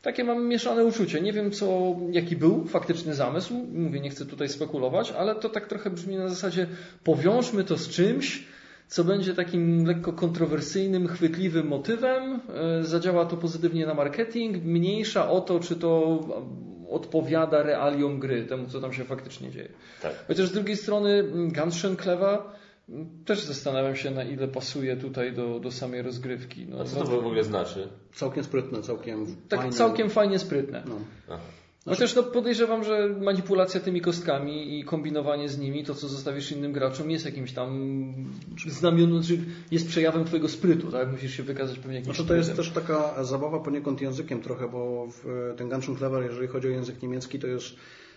Speaker 3: takie mam mieszane uczucie. Nie wiem, co, jaki był faktyczny zamysł. Mówię, nie chcę tutaj spekulować, ale to tak trochę brzmi na zasadzie powiążmy to z czymś, co będzie takim lekko kontrowersyjnym, chwytliwym motywem. E, zadziała to pozytywnie na marketing, mniejsza o to, czy to odpowiada realiom gry, temu co tam się faktycznie dzieje.
Speaker 1: Tak.
Speaker 3: Chociaż z drugiej strony Gunshot Clewa mm, też zastanawiam się, na ile pasuje tutaj do, do samej rozgrywki. No,
Speaker 1: A co to w ogóle znaczy?
Speaker 2: Całkiem sprytne, całkiem
Speaker 3: tak
Speaker 2: fajne.
Speaker 3: całkiem fajnie sprytne.
Speaker 2: No.
Speaker 1: Aha.
Speaker 3: Chociaż no podejrzewam, że manipulacja tymi kostkami i kombinowanie z nimi, to co zostawisz innym graczom, jest jakimś tam znamioną, czy jest przejawem twojego sprytu, tak? Musisz się wykazać pewnie jakimś
Speaker 2: Znaczy to jest
Speaker 3: sprytem.
Speaker 2: też taka zabawa poniekąd językiem trochę, bo w, ten Gunshot Clever, jeżeli chodzi o język niemiecki, to jest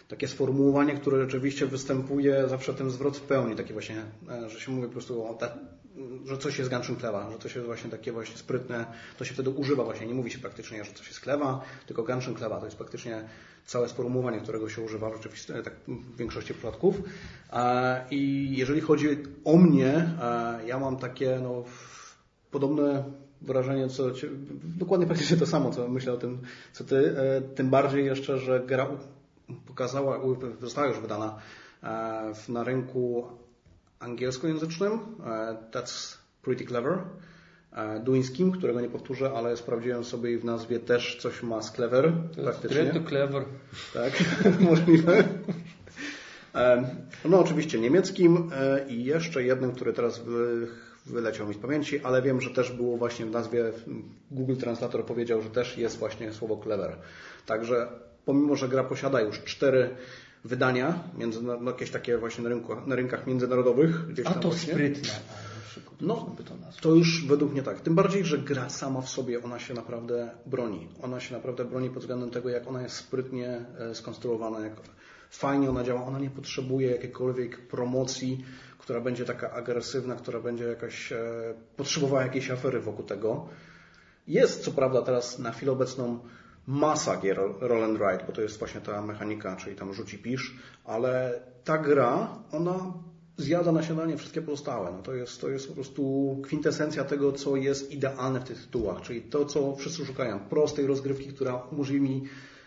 Speaker 2: takie sformułowanie, które rzeczywiście występuje zawsze ten zwrot w pełni, taki właśnie, e, że się mówi po prostu o ta, że coś jest Gunshot Clever, że coś jest właśnie takie właśnie sprytne, to się wtedy używa właśnie, nie mówi się praktycznie, że coś jest klewa, tylko Gunshot Clever, to jest praktycznie całe sformułowanie, którego się używa rzeczywiście tak w większości przypadków. E, I jeżeli chodzi o mnie, e, ja mam takie no, podobne wrażenie, co dokładnie praktycznie to samo, co myślę o tym, co ty. E, Tym bardziej jeszcze, że gra pokazała, została już wydana e, na rynku angielskojęzycznym. e, That's pretty clever. E, Duńskim, którego nie powtórzę, ale sprawdziłem sobie i w nazwie też coś ma z clever, praktycznie.
Speaker 3: to clever.
Speaker 2: Tak, możliwe. No oczywiście niemieckim i jeszcze jednym, który teraz wy- wyleciał mi z pamięci, ale wiem, że też było właśnie w nazwie, Google Translator powiedział, że też jest właśnie słowo clever. Także pomimo, że gra posiada już cztery wydania, między, no, jakieś takie właśnie na, rynku, na rynkach międzynarodowych. Gdzieś
Speaker 3: A to
Speaker 2: właśnie.
Speaker 3: sprytne.
Speaker 2: No,
Speaker 3: to
Speaker 2: już według mnie tak. Tym bardziej, że gra sama w sobie, ona się naprawdę broni. Ona się naprawdę broni pod względem tego, jak ona jest sprytnie e, skonstruowana, jak fajnie ona działa. Ona nie potrzebuje jakiejkolwiek promocji, która będzie taka agresywna, która będzie jakaś, e, potrzebowała jakiejś afery wokół tego. Jest co prawda teraz na chwilę obecną masa gier roll and ride, bo to jest właśnie ta mechanika, czyli tam rzuci pisz, ale ta gra, ona zjada na śniadanie wszystkie pozostałe. No to, jest, to jest po prostu kwintesencja tego, co jest idealne w tych tytułach, czyli to, co wszyscy szukają. Prostej rozgrywki, która umożliwi mi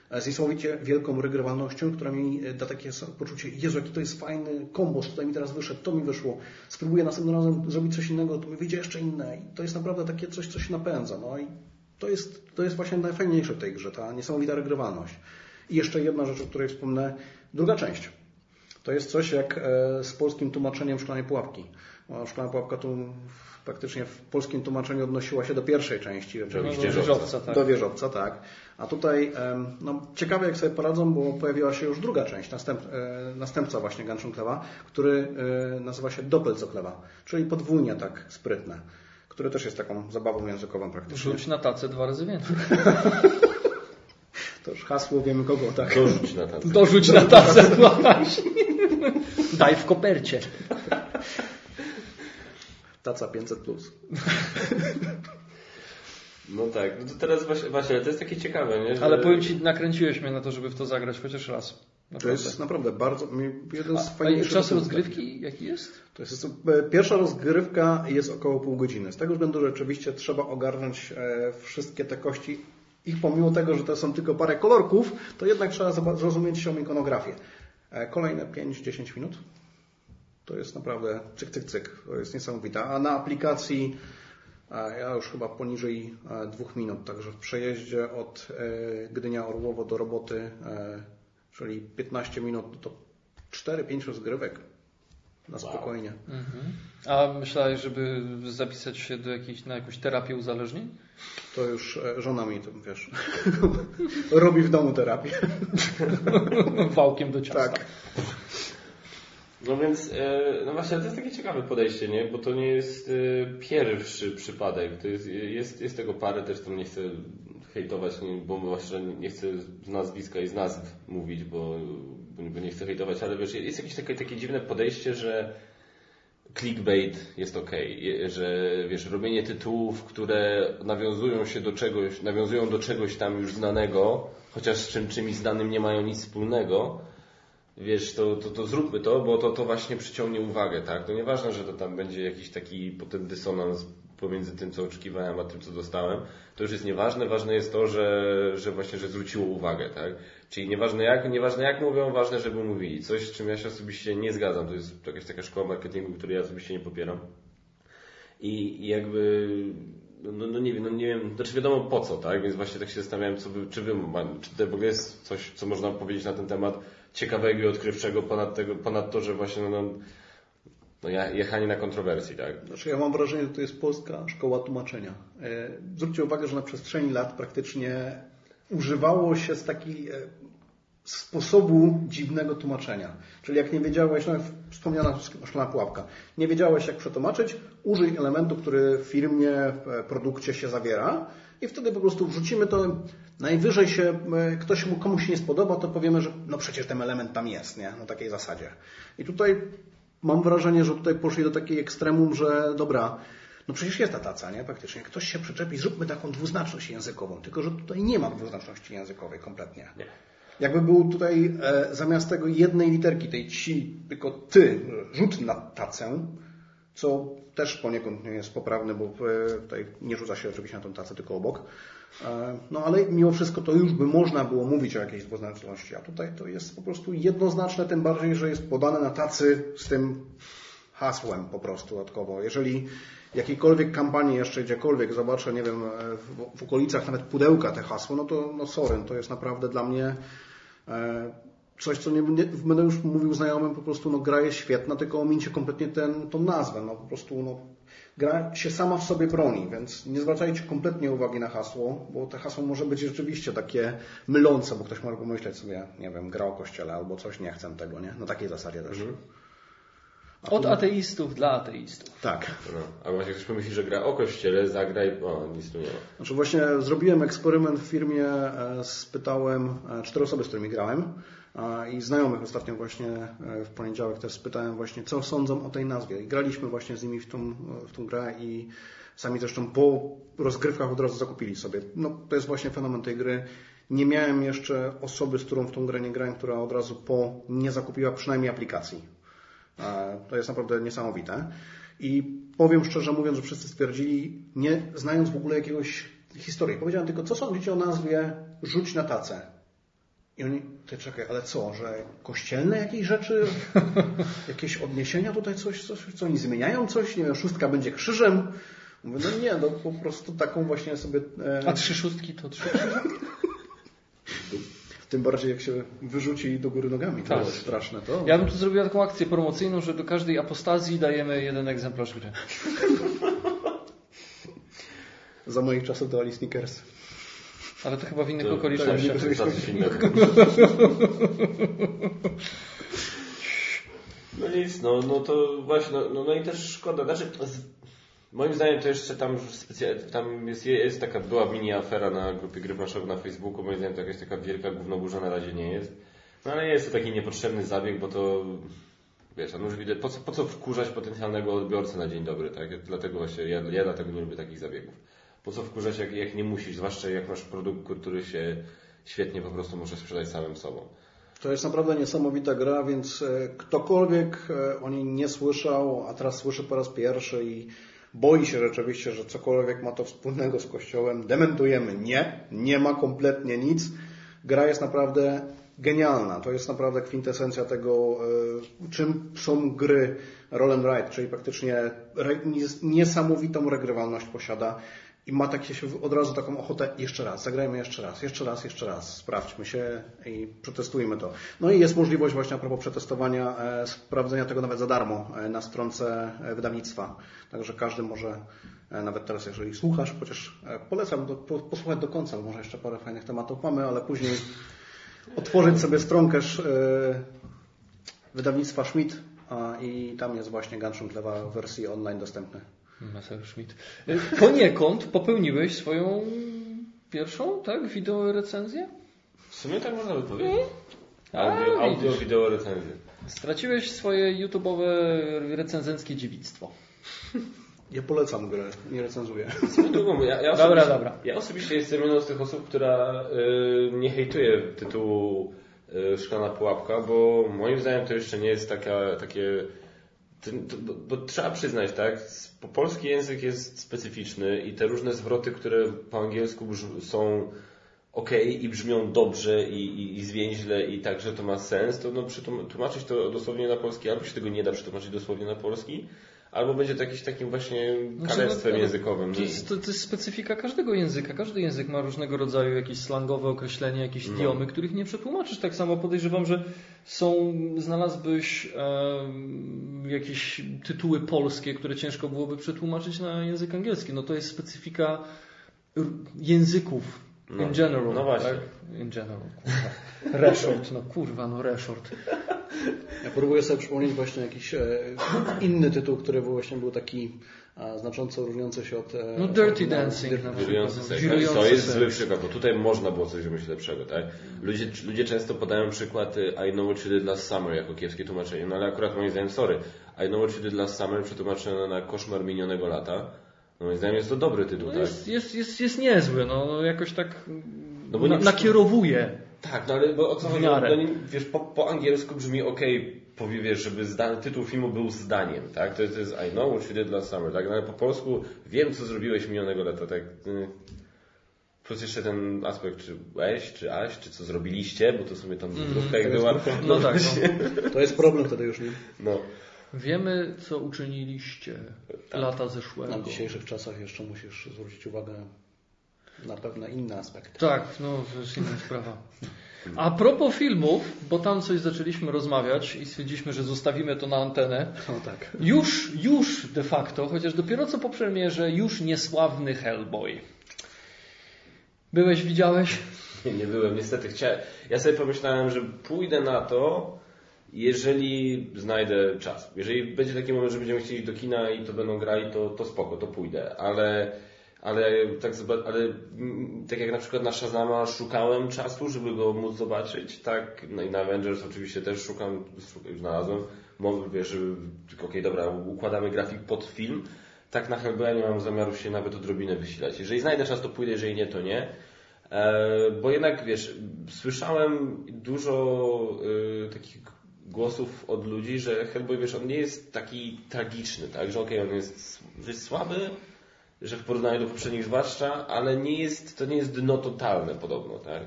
Speaker 2: e, niesamowicie wielką regrywalnością, która mi e, da takie poczucie, Jezu, jaki to jest fajny kombos, tutaj mi teraz wyszedł, to mi wyszło. Spróbuję następnym razem zrobić coś innego, to mi wyjdzie jeszcze inne. I to jest naprawdę takie coś, co się napędza. No i to jest, to jest właśnie najfajniejsze w tej grze, ta niesamowita regrywalność. I jeszcze jedna rzecz, o której wspomnę, druga część. To jest coś jak e, z polskim tłumaczeniem Szklanej Pułapki. Szklana Pułapka tu praktycznie w polskim tłumaczeniu odnosiła się do pierwszej części.
Speaker 3: No, do wieżowca, tak.
Speaker 2: Do wieżowca, tak. A tutaj em, no, ciekawe jak sobie poradzą, bo pojawiła się już druga część, następ, e, następca właśnie Gunshot Clewa, który e, nazywa się Doppelzoklewa, czyli podwójnie tak sprytne, który też jest taką zabawą językową praktycznie.
Speaker 3: Rzuć na tacę dwa razy więcej.
Speaker 2: To już hasło wiemy kogo, tak.
Speaker 1: Dorzuć na tacę.
Speaker 3: Dorzuć na tacę właśnie. Daj w kopercie.
Speaker 2: Taca 500 plus.
Speaker 1: No tak, no to teraz właśnie, właśnie ale to jest takie ciekawe, nie? Że...
Speaker 3: Ale powiem Ci, nakręciłeś mnie na to, żeby w to zagrać chociaż raz.
Speaker 2: To
Speaker 3: Naprawdę.
Speaker 2: jest naprawdę bardzo, jeden z fajniejszych...
Speaker 3: czas rozgrywki jaki jest?
Speaker 2: To jest, pierwsza rozgrywka jest około pół godziny. Z tego względu, że rzeczywiście trzeba ogarnąć e, wszystkie te kości. Ich pomimo tego, że to są tylko parę kolorków, to jednak trzeba zrozumieć się ikonografię. E, Kolejne 5-10 minut. To jest naprawdę cyk, cyk, cyk. To jest niesamowite. A na aplikacji ja już chyba poniżej e, dwóch minut. Także w przejeździe od Gdynia Orłowo do roboty, czyli 15 minut, to 4-5 rozgrywek. Na spokojnie.
Speaker 3: Mhm. A myślałeś, żeby zapisać się do jakiejś, na jakąś terapię uzależnień?
Speaker 2: To już e, żona mi to, wiesz, robi w domu terapię.
Speaker 3: Wałkiem do ciasta.
Speaker 2: Tak.
Speaker 1: No więc, e, no właśnie, to jest takie ciekawe podejście, nie? Bo to nie jest e, pierwszy przypadek. To jest, jest, jest tego parę, też tam nie chcę hejtować, bo właśnie nie chcę z nazwiska i z nazw mówić, bo, bo nie chcę hejtować, ale wiesz, jest jakieś takie, takie dziwne podejście, że clickbait jest ok, że wiesz, robienie tytułów, które nawiązują się do czegoś, nawiązują do czegoś tam już znanego, chociaż z czym czymś znanym nie mają nic wspólnego, wiesz, to, to, to zróbmy to, bo to, to właśnie przyciągnie uwagę, tak? To nieważne, że to tam będzie jakiś taki potem dysonans pomiędzy tym, co oczekiwałem, a tym, co dostałem. To już jest nieważne. Ważne jest to, że, że właśnie, że zwróciło uwagę, tak? Czyli nieważne jak, nieważne jak mówią, ważne, żeby mówili. Coś, z czym ja się osobiście nie zgadzam. To jest jakaś taka szkoła marketingu, której ja osobiście nie popieram. i, i jakby no, no, nie wiem, no nie wiem, znaczy wiadomo po co, tak? Więc właśnie tak się zastanawiałem, co wy, czy wy, czy to w ogóle jest coś, co można powiedzieć na ten temat ciekawego i odkrywczego ponad, tego, ponad to, że właśnie no, no, jechanie na kontrowersji, tak?
Speaker 2: Znaczy ja mam wrażenie, że to jest polska szkoła tłumaczenia. E, zwróćcie uwagę, że na przestrzeni lat praktycznie używało się z takiej e, sposobu dziwnego tłumaczenia. Czyli jak nie wiedziałeś, no wspomniana szklana pułapka, nie wiedziałeś jak przetłumaczyć, użyj elementu, który w firmie, w produkcie się zawiera i wtedy po prostu wrzucimy to, najwyżej się, e, ktoś mu, komuś się nie spodoba, to powiemy, że no przecież ten element tam jest, nie? Na takiej zasadzie. I tutaj mam wrażenie, że tutaj poszli do takiej ekstremum, że dobra, no przecież jest ta taca, nie? Praktycznie. Ktoś się przyczepi, zróbmy taką dwuznaczność językową. Tylko, że tutaj nie ma dwuznaczności językowej kompletnie. Nie. Jakby był tutaj e, zamiast tego jednej literki, tej ci, tylko ty, rzut na tacę, co też poniekąd nie jest poprawne, bo e, tutaj nie rzuca się oczywiście na tą tacę, tylko obok. E, no ale mimo wszystko to już by można było mówić o jakiejś dwuznaczności, a tutaj to jest po prostu jednoznaczne, tym bardziej, że jest podane na tacy z tym hasłem po prostu dodatkowo. Jeżeli jakiejkolwiek kampanii jeszcze gdziekolwiek zobaczę, nie wiem, w, w okolicach nawet pudełka te hasło, no to no sorry, to jest naprawdę dla mnie e, coś, co nie, nie, będę już mówił znajomym, po prostu no, gra jest świetna, tylko omincie kompletnie ten, tą nazwę. No, po prostu no, gra się sama w sobie broni, więc nie zwracajcie kompletnie uwagi na hasło, bo to hasło może być rzeczywiście takie mylące, bo ktoś może pomyśleć sobie, nie wiem, gra o kościele albo coś, nie chcę tego, nie? Na takiej zasadzie też. Mhm.
Speaker 3: Od ateistów dla ateistów.
Speaker 2: Tak.
Speaker 1: No, a właśnie ktoś pomyśli, że gra o kościele, zagraj, o, nic tu nie ma.
Speaker 2: Znaczy właśnie zrobiłem eksperyment w firmie, e, spytałem e, cztery osoby, z którymi grałem i znajomych ostatnio właśnie e, w poniedziałek też spytałem właśnie, co sądzą o tej nazwie. I graliśmy właśnie z nimi w tą, w tą grę i sami zresztą po rozgrywkach od razu zakupili sobie. No, to jest właśnie fenomen tej gry. Nie miałem jeszcze osoby, z którą w tą grę nie grałem, która od razu po nie zakupiła przynajmniej aplikacji. To jest naprawdę niesamowite. I powiem szczerze mówiąc, że wszyscy stwierdzili, nie znając w ogóle jakiegoś historii, powiedziałem tylko, co sądzicie o nazwie rzuć na tacę? I oni, ty czekaj, ale co, że kościelne jakieś rzeczy, jakieś odniesienia tutaj, coś, coś, co oni zmieniają coś, nie wiem, szóstka będzie krzyżem. Mówię, no nie, no po prostu taką właśnie sobie...
Speaker 3: E... A trzy szóstki to trzy?
Speaker 2: Tym bardziej jak się wyrzuci do góry nogami. To tak. jest straszne to.
Speaker 3: Ja bym tu zrobiła taką akcję promocyjną, że do każdej apostazji dajemy jeden egzemplarz gry.
Speaker 2: Za moich czasów dawali Snickers.
Speaker 3: Ale to chyba w innych to, okolicznościach. To,
Speaker 1: no nic, no, no to właśnie, no, no, no i też szkoda. Znaczy, Moim zdaniem to jeszcze tam, tam jest, jest taka, była mini afera na grupie gry planszowej na Facebooku, moim zdaniem to jakaś taka wielka głównoburza na razie nie jest. No ale jest to taki niepotrzebny zabieg, bo to wiesz, no już widać, po co, po co wkurzać potencjalnego odbiorcę na dzień dobry, tak? Dlatego właśnie, ja, ja dlatego nie lubię takich zabiegów. Po co wkurzać, jak, jak nie musisz, zwłaszcza jak masz produkt, który się świetnie po prostu może sprzedać samym sobą.
Speaker 2: To jest naprawdę niesamowita gra, więc e, ktokolwiek e, o niej nie słyszał, a teraz słyszy po raz pierwszy i boi się rzeczywiście, że cokolwiek ma to wspólnego z Kościołem, dementujemy. Nie, nie ma kompletnie nic. Gra jest naprawdę genialna. To jest naprawdę kwintesencja tego, e, czym są gry roll and ride, czyli praktycznie niesamowitą regrywalność posiada i ma takie się od razu taką ochotę jeszcze raz, zagrajmy jeszcze raz, jeszcze raz, jeszcze raz, sprawdźmy się i przetestujmy to. No i jest możliwość właśnie a propos przetestowania, e, sprawdzenia tego nawet za darmo e, na stronce e, wydawnictwa. Także każdy może, nawet teraz jeżeli słuchasz, chociaż polecam do, posłuchać do końca, może jeszcze parę fajnych tematów mamy, ale później otworzyć sobie stronkę wydawnictwa Schmidt i tam jest właśnie Gunshot Lewa w wersji online dostępny.
Speaker 3: Messerschmitt. Poniekąd popełniłeś swoją pierwszą, tak, wideo recenzję?
Speaker 1: W sumie tak można by powiedzieć. Hmm? Audio, audio wideo recenzję.
Speaker 3: Straciłeś swoje YouTube'owe recenzenckie dziewictwo.
Speaker 2: Ja polecam grę, nie recenzuję.
Speaker 1: Drugą, ja, ja
Speaker 3: dobra, dobra.
Speaker 1: Ja osobiście jestem jedną z tych osób, która y, nie hejtuje tytułu y, Szklana Pułapka, bo moim zdaniem to jeszcze nie jest taka, takie bo, bo, trzeba przyznać, tak, polski język jest specyficzny i te różne zwroty, które po angielsku są ok i brzmią dobrze i, i, i zwięźle i tak, że to ma sens, to no, tłumaczyć to dosłownie na polski, albo się tego nie da przetłumaczyć dosłownie na polski, albo będzie to jakimś takim właśnie
Speaker 3: Znaczy,
Speaker 1: kalectwem
Speaker 3: no,
Speaker 1: językowym.
Speaker 3: To jest, to, to jest specyfika każdego języka. Każdy język ma różnego rodzaju jakieś slangowe określenia, jakieś
Speaker 1: No.
Speaker 3: idiomy, których nie przetłumaczysz. Tak samo podejrzewam, że są, znalazłbyś em, jakieś tytuły polskie, które ciężko byłoby przetłumaczyć na język angielski. No to jest specyfika języków
Speaker 1: No.
Speaker 3: in general.
Speaker 1: No właśnie.
Speaker 3: Tak? In general, kurwa. Reshort, no kurwa, no reshort.
Speaker 2: Ja próbuję sobie przypomnieć właśnie jakiś e, inny tytuł, który był właśnie był taki e, znacząco różniący się od... E,
Speaker 3: No Dirty
Speaker 2: oryginału.
Speaker 3: Dancing na przykład.
Speaker 1: Wirujący seks.
Speaker 3: Wirujący
Speaker 1: To jest zły przykład, bo tutaj można było coś wymyślić lepszego, tak? Ludzie, ludzie często podają przykład y, I know what you did last summer jako kiepskie tłumaczenie, no ale akurat moim zdaniem, sorry, I know what you did last summer przetłumaczone na koszmar minionego lata, no moim zdaniem jest to dobry tytuł,
Speaker 3: No
Speaker 1: tak?
Speaker 3: jest, jest, jest, jest niezły, no no jakoś tak
Speaker 1: No bo
Speaker 3: na,
Speaker 1: nie-
Speaker 3: nakierowuje.
Speaker 1: Tak, no ale bo o co chodzi? No, nie- wiesz, po, po angielsku brzmi ok, powie, wiesz, żeby zda, tytuł filmu był zdaniem, tak? To jest, to jest I know what you did last summer, tak? No, ale po polsku wiem, co zrobiłeś minionego lata, tak? y. Plus jeszcze ten aspekt, czy łeś, czy aś, czy co zrobiliście, bo to sobie tam wędrówka jak była.
Speaker 2: grupa.
Speaker 3: No tak, no.
Speaker 2: To jest problem wtedy już, nie?
Speaker 1: No.
Speaker 3: Wiemy, co uczyniliście lata
Speaker 2: Na
Speaker 3: zeszłego.
Speaker 2: dzisiejszych czasach jeszcze musisz zwrócić uwagę na pewne inne aspekty.
Speaker 3: Tak, no to jest inna sprawa. A propos filmów, bo tam coś zaczęliśmy rozmawiać i stwierdziliśmy, że zostawimy to na antenę.
Speaker 2: No tak.
Speaker 3: Już, już de facto, chociaż dopiero co po premierze, już niesławny Hellboy. Byłeś, widziałeś?
Speaker 1: Nie, nie byłem, niestety. Chciałem, ja sobie pomyślałem, że pójdę na to, jeżeli znajdę czas. Jeżeli będzie taki moment, że będziemy chcieli do kina i to będą grali, to, to spoko, to pójdę. Ale, ale, tak, ale tak jak na przykład na Shazama szukałem czasu, żeby go móc zobaczyć, tak, no i na Avengers oczywiście też szukam, już znalazłem, Mo- wiesz, okej, dobra, układamy grafik pod film, tak na Hellboya nie mam zamiaru się nawet odrobinę wysilać. Jeżeli znajdę czas, to pójdę, jeżeli nie, to nie. E, Bo jednak, wiesz, słyszałem dużo y, takich głosów od ludzi, że Hellboy, wiesz, on nie jest taki tragiczny, tak? Że okej, on jest słaby, że w porównaniu do poprzednich zwłaszcza, ale nie jest, to nie jest dno totalne podobno, tak?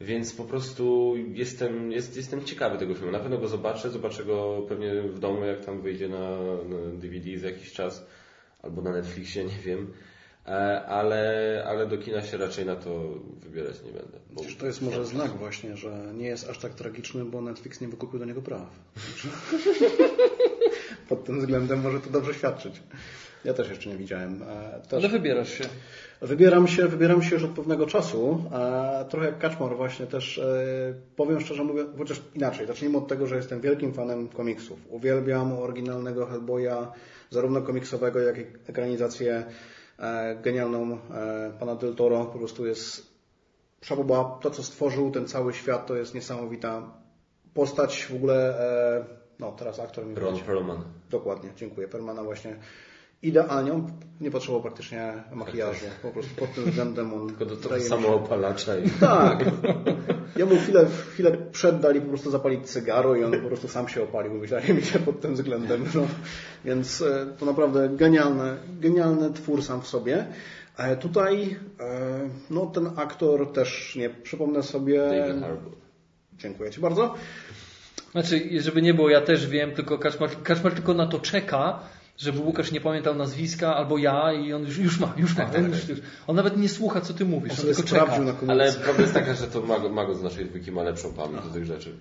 Speaker 1: Więc po prostu jestem, jest, jestem ciekawy tego filmu. Na pewno go zobaczę, zobaczę go pewnie w domu, jak tam wyjdzie na, na DVD za jakiś czas, albo na Netflixie, nie wiem. E, Ale, ale do kina się raczej na to wybierać nie będę. Bo...
Speaker 2: Przecież to jest może znak właśnie, że nie jest aż tak tragiczny, bo Netflix nie wykupił do niego praw. Pod tym względem może to dobrze świadczyć. Ja też jeszcze nie widziałem. Też
Speaker 3: Ale wybierasz się.
Speaker 2: Wybieram się, wybieram się już od pewnego czasu. E, trochę jak Kaczmar właśnie też e, powiem szczerze mówiąc, chociaż inaczej. Zacznijmy od tego, że jestem wielkim fanem komiksów. Uwielbiam oryginalnego Hellboya, zarówno komiksowego, jak i ekranizację genialną e, pana Del Toro. Po prostu jest Szaboba, to co stworzył, ten cały świat, to jest niesamowita postać. W ogóle, e, no teraz aktor mi
Speaker 1: Ron. Perlman.
Speaker 2: Dokładnie, dziękuję. Permana właśnie idealnie. On nie potrzebował praktycznie makijażu. Po prostu pod tym względem on
Speaker 1: Tylko do tego
Speaker 2: wydaje mi
Speaker 1: samo
Speaker 2: się-
Speaker 1: opalacza i...
Speaker 2: Tak. Ja mu chwilę, chwilę przed dali po prostu zapalić cygaro i on po prostu sam się opalił, wydaje mi się, pod tym względem. No. Więc e, to naprawdę genialny, genialny twór sam w sobie. E, Tutaj e, no, ten aktor też nie przypomnę sobie.
Speaker 1: David Harbour.
Speaker 2: Dziękuję Ci bardzo.
Speaker 3: Znaczy, żeby nie było, ja też wiem, tylko Kaczmar, Kaczmar tylko na to czeka, żeby Łukasz nie pamiętał nazwiska, albo ja i on już, już ma, już ma.
Speaker 1: Tak,
Speaker 3: on,
Speaker 1: tak,
Speaker 3: już,
Speaker 1: tak.
Speaker 3: już, on nawet nie słucha, co ty mówisz,
Speaker 2: On
Speaker 3: on tylko czeka.
Speaker 2: na.
Speaker 1: Ale prawda jest taka, że to Mago, Mago z naszej dwójki ma lepszą pamięć do tych rzeczy.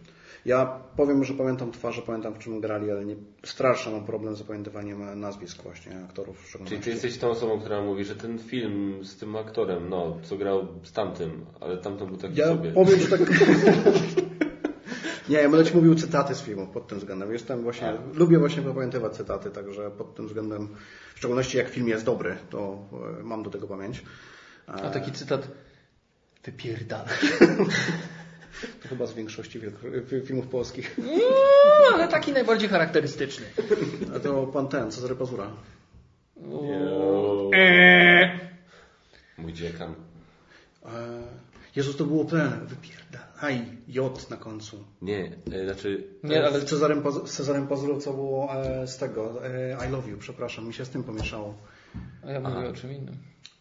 Speaker 2: Ja powiem, że pamiętam twarze, pamiętam w czym grali, ale nie, strasznie mam problem z zapamiętywaniem nazwisk właśnie aktorów.
Speaker 1: Czyli ty jesteś tą osobą, która mówi, że ten film z tym aktorem, no, co grał z tamtym, ale tamten był taki
Speaker 2: Ja
Speaker 1: sobie.
Speaker 2: powiem, że tak... Nie, ja będę Ci mówił cytaty z filmu pod tym względem. Jestem właśnie, lubię właśnie zapamiętywać cytaty, także pod tym względem, w szczególności jak film jest dobry, to e, mam do tego pamięć.
Speaker 3: A taki cytat, wypierdala.
Speaker 2: To chyba z większości filmów polskich.
Speaker 3: No, ale taki najbardziej charakterystyczny.
Speaker 2: A to pan ten, Cezary Pazura.
Speaker 3: Eee.
Speaker 1: Mój dziekan.
Speaker 2: E, Jezus, to było ten, wypierdalaj, J na końcu.
Speaker 1: Nie, e, znaczy...
Speaker 3: Nie, ale
Speaker 2: Z Cezarem, Paz- z Cezarem Pazurą, co było e, z tego, e, I love you, przepraszam, mi się z tym pomieszało.
Speaker 3: A ja mówię o czym innym.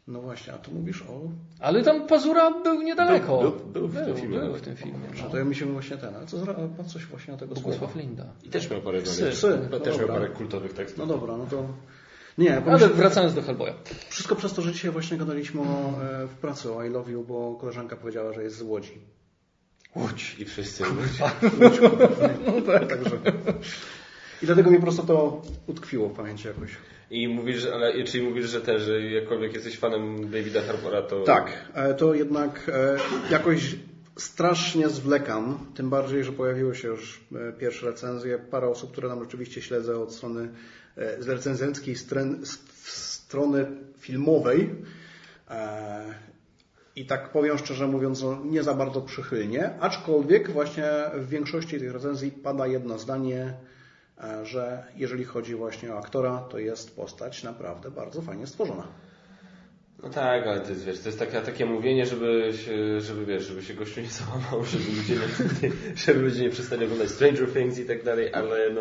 Speaker 2: No właśnie, a tu mówisz o...
Speaker 3: Ale tam Pazura był niedaleko.
Speaker 1: Był- był- był w tym filmie,
Speaker 3: Był
Speaker 1: no.
Speaker 3: w tym filmie.
Speaker 2: Że
Speaker 3: No.
Speaker 2: to ja mi się właśnie ten, ale co pan coś właśnie na tego
Speaker 3: Bogusław
Speaker 2: słowa.
Speaker 3: Linda.
Speaker 1: I też miał parę
Speaker 3: Psy.
Speaker 2: Psy, no
Speaker 1: Też miał
Speaker 2: dobra.
Speaker 1: parę kultowych tekstów.
Speaker 2: No dobra, no to... Nie,
Speaker 3: Ale
Speaker 2: pomyśl...
Speaker 3: wracając do Hellboya.
Speaker 2: wszystko przez to, że dzisiaj właśnie gadaliśmy o, e, w pracy o I Love You, bo koleżanka powiedziała, że jest z Łodzi.
Speaker 1: Łódź i wszyscy
Speaker 2: No tak. Także... I dlatego mi po prostu to utkwiło w pamięci jakoś.
Speaker 1: I mówisz, ale, czyli mówisz, że też, że jakkolwiek jesteś fanem Davida Harboura, to...
Speaker 2: Tak, e, to jednak e, jakoś strasznie zwlekam, tym bardziej, że pojawiły się już e, pierwsze recenzje. Parę osób, które nam rzeczywiście śledzę od strony z recenzenckiej strony filmowej. I tak powiem szczerze mówiąc, no, nie za bardzo przychylnie, aczkolwiek właśnie w większości tych recenzji pada jedno zdanie, e, że jeżeli chodzi właśnie o aktora, to jest postać naprawdę bardzo fajnie stworzona.
Speaker 1: No tak, ale to jest, wiesz, to jest takie, takie mówienie, żeby się, żeby, wiesz, żeby się gościu nie załamał, żeby ludzie nie, nie przestali oglądać Stranger Things i tak dalej, ale no,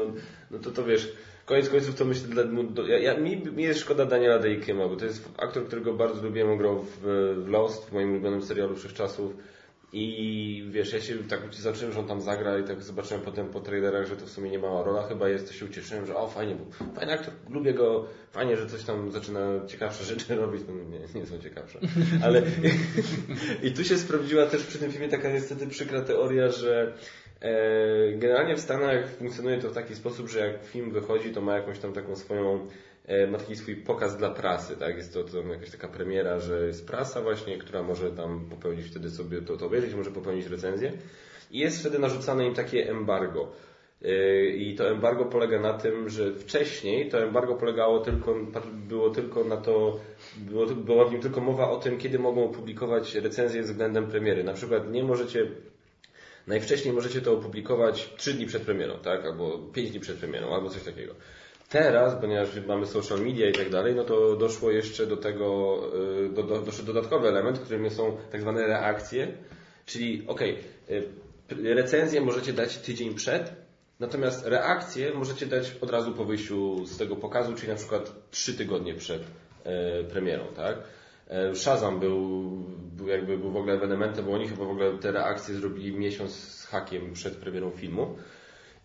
Speaker 1: no to to wiesz, koniec końców to myślę, dla, ja, ja, mi, mi jest szkoda Daniela Day-Kema, bo to jest aktor, którego bardzo lubiłem, grał w, w Lost, w moim ulubionym serialu wszechczasów i wiesz, ja się tak zacząłem, że on tam zagra i tak zobaczyłem potem po trailerach, że to w sumie nie mała rola chyba jest, to się ucieszyłem, że o fajnie, bo fajny aktor, lubię go, fajnie, że coś tam zaczyna ciekawsze rzeczy robić, no nie, nie są ciekawsze, ale i tu się sprawdziła też przy tym filmie taka niestety przykra teoria, że generalnie w Stanach funkcjonuje to w taki sposób, że jak film wychodzi, to ma jakąś tam taką swoją e, ma taki swój pokaz dla prasy, tak? Jest to, to jakaś taka premiera, że jest prasa właśnie, która może tam popełnić wtedy sobie to, to obejrzeć, może popełnić recenzję i jest wtedy narzucane im takie embargo. E, I to embargo polega na tym, że wcześniej to embargo polegało tylko, było tylko na to, było, była w nim tylko mowa o tym, kiedy mogą opublikować recenzję względem premiery. Na przykład nie możecie Najwcześniej możecie to opublikować 3 dni przed premierą, tak? Albo 5 dni przed premierą, albo coś takiego. Teraz, ponieważ mamy social media i tak dalej, no to doszło jeszcze do tego, y, do, do, doszedł dodatkowy element, którym są tak zwane reakcje, czyli okay, recenzję możecie dać tydzień przed, natomiast reakcję możecie dać od razu po wyjściu z tego pokazu, czyli na przykład 3 tygodnie przed e, premierą, tak? E, Shazam był, był jakby był w ogóle ewenementem, bo oni chyba w ogóle te reakcje zrobili miesiąc z hakiem przed premierą filmu.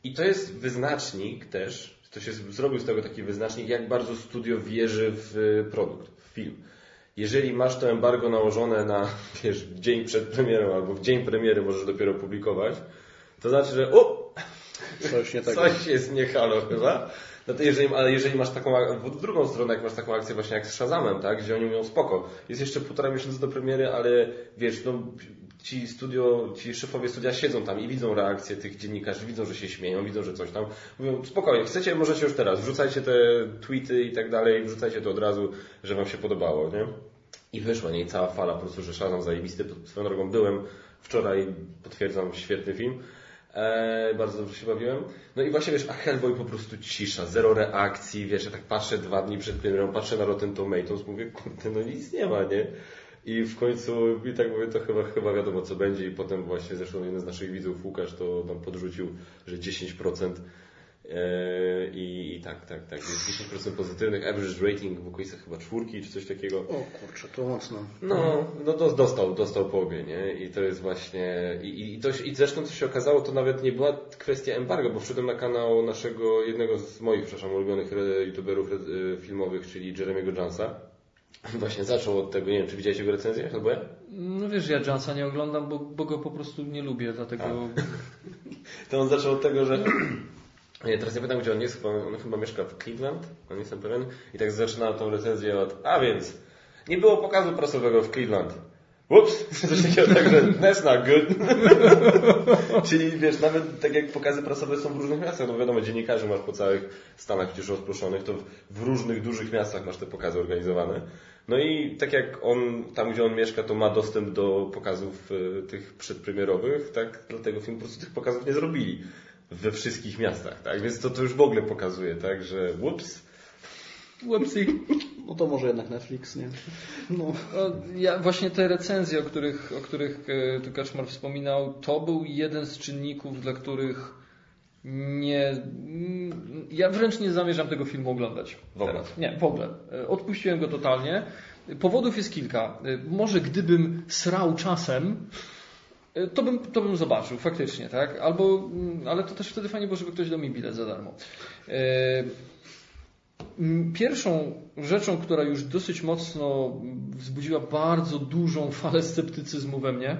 Speaker 1: I to jest wyznacznik też, to się zrobił z tego taki wyznacznik, jak bardzo studio wierzy w produkt, w film. Jeżeli masz to embargo nałożone na, wiesz, dzień przed premierą albo w dzień premiery możesz dopiero publikować, to znaczy, że o,
Speaker 2: Coś nie tego.
Speaker 1: coś jest nie halo chyba. No to jeżeli, ale jeżeli masz taką, w drugą stronę, jak masz taką akcję właśnie jak z Shazamem, tak, gdzie oni mówią spoko, jest jeszcze półtora miesiąca do premiery, ale wiesz, no ci studio, ci szefowie studia siedzą tam i widzą reakcję tych dziennikarzy, widzą, że się śmieją, widzą, że coś tam. Mówią, spokojnie, chcecie, możecie już teraz, wrzucajcie te tweety i tak dalej, wrzucajcie to od razu, że wam się podobało, nie? I wyszła, nie? I cała fala po prostu, że Shazam zajebisty. Swoją drogą byłem wczoraj, potwierdzam, świetny film. Eee, bardzo dobrze się bawiłem. No i właśnie wiesz, a Hellboy po prostu cisza, zero reakcji, wiesz, ja tak patrzę dwa dni przed premierą, patrzę na Rotten Tomatoes, mówię, kurde, no nic nie ma, nie? I w końcu, i tak mówię, to chyba, chyba wiadomo co będzie i potem właśnie zresztą jeden z naszych widzów, Łukasz, to nam podrzucił, że 10% eee, i, i tak, tak, tak, jest 10% pozytywnych, average rating w okolicach chyba czwórki czy coś takiego.
Speaker 2: O kurczę, to mocno.
Speaker 1: No, no to dostał, dostał po obie, nie? I to jest właśnie, i, i, to, i zresztą co się okazało, to nawet nie była kwestia embargo, bo wszedłem na kanał naszego, jednego z moich, przepraszam, ulubionych youtuberów re- filmowych, czyli Jeremiego Jonesa. Właśnie zaczął od tego, nie wiem, czy widziałeś jego recenzję, Hellboya?
Speaker 3: No wiesz, ja Jansa nie oglądam, bo, bo go po prostu nie lubię, dlatego...
Speaker 1: To on zaczął od tego, że nie, teraz nie pamiętam gdzie on jest, chyba, on chyba mieszka w Cleveland, on jestem pewien. I tak zaczyna tą recenzję od, a więc, nie było pokazu prasowego w Cleveland. Ups, coś takiego, tak, że that's not good. Czyli wiesz, nawet tak jak pokazy prasowe są w różnych miastach, no wiadomo, dziennikarzy masz po całych Stanach przecież rozproszonych, to w, w różnych dużych miastach masz te pokazy organizowane. No i tak jak on, tam gdzie on mieszka, to ma dostęp do pokazów y, tych przedpremierowych, tak, dlatego film po prostu tych pokazów nie zrobili we wszystkich miastach, tak, więc to, to już w ogóle pokazuje, tak, że whoops,
Speaker 3: Whoopsie.
Speaker 2: No to może jednak Netflix, nie? No.
Speaker 3: No, Ja, właśnie te recenzje, o których, o których e, tu Kaczmar wspominał, to był jeden z czynników, dla których nie, mm, ja wręcz nie zamierzam tego filmu oglądać.
Speaker 1: W ogóle?
Speaker 3: Teraz. Nie, w ogóle. E, Odpuściłem go totalnie. Powodów jest kilka. E, Może gdybym srał czasem, to bym, to bym zobaczył, faktycznie, tak? Albo, mm, ale to też wtedy fajnie było, żeby ktoś dał mi bilet za darmo. E, Pierwszą rzeczą, która już dosyć mocno wzbudziła bardzo dużą falę sceptycyzmu we mnie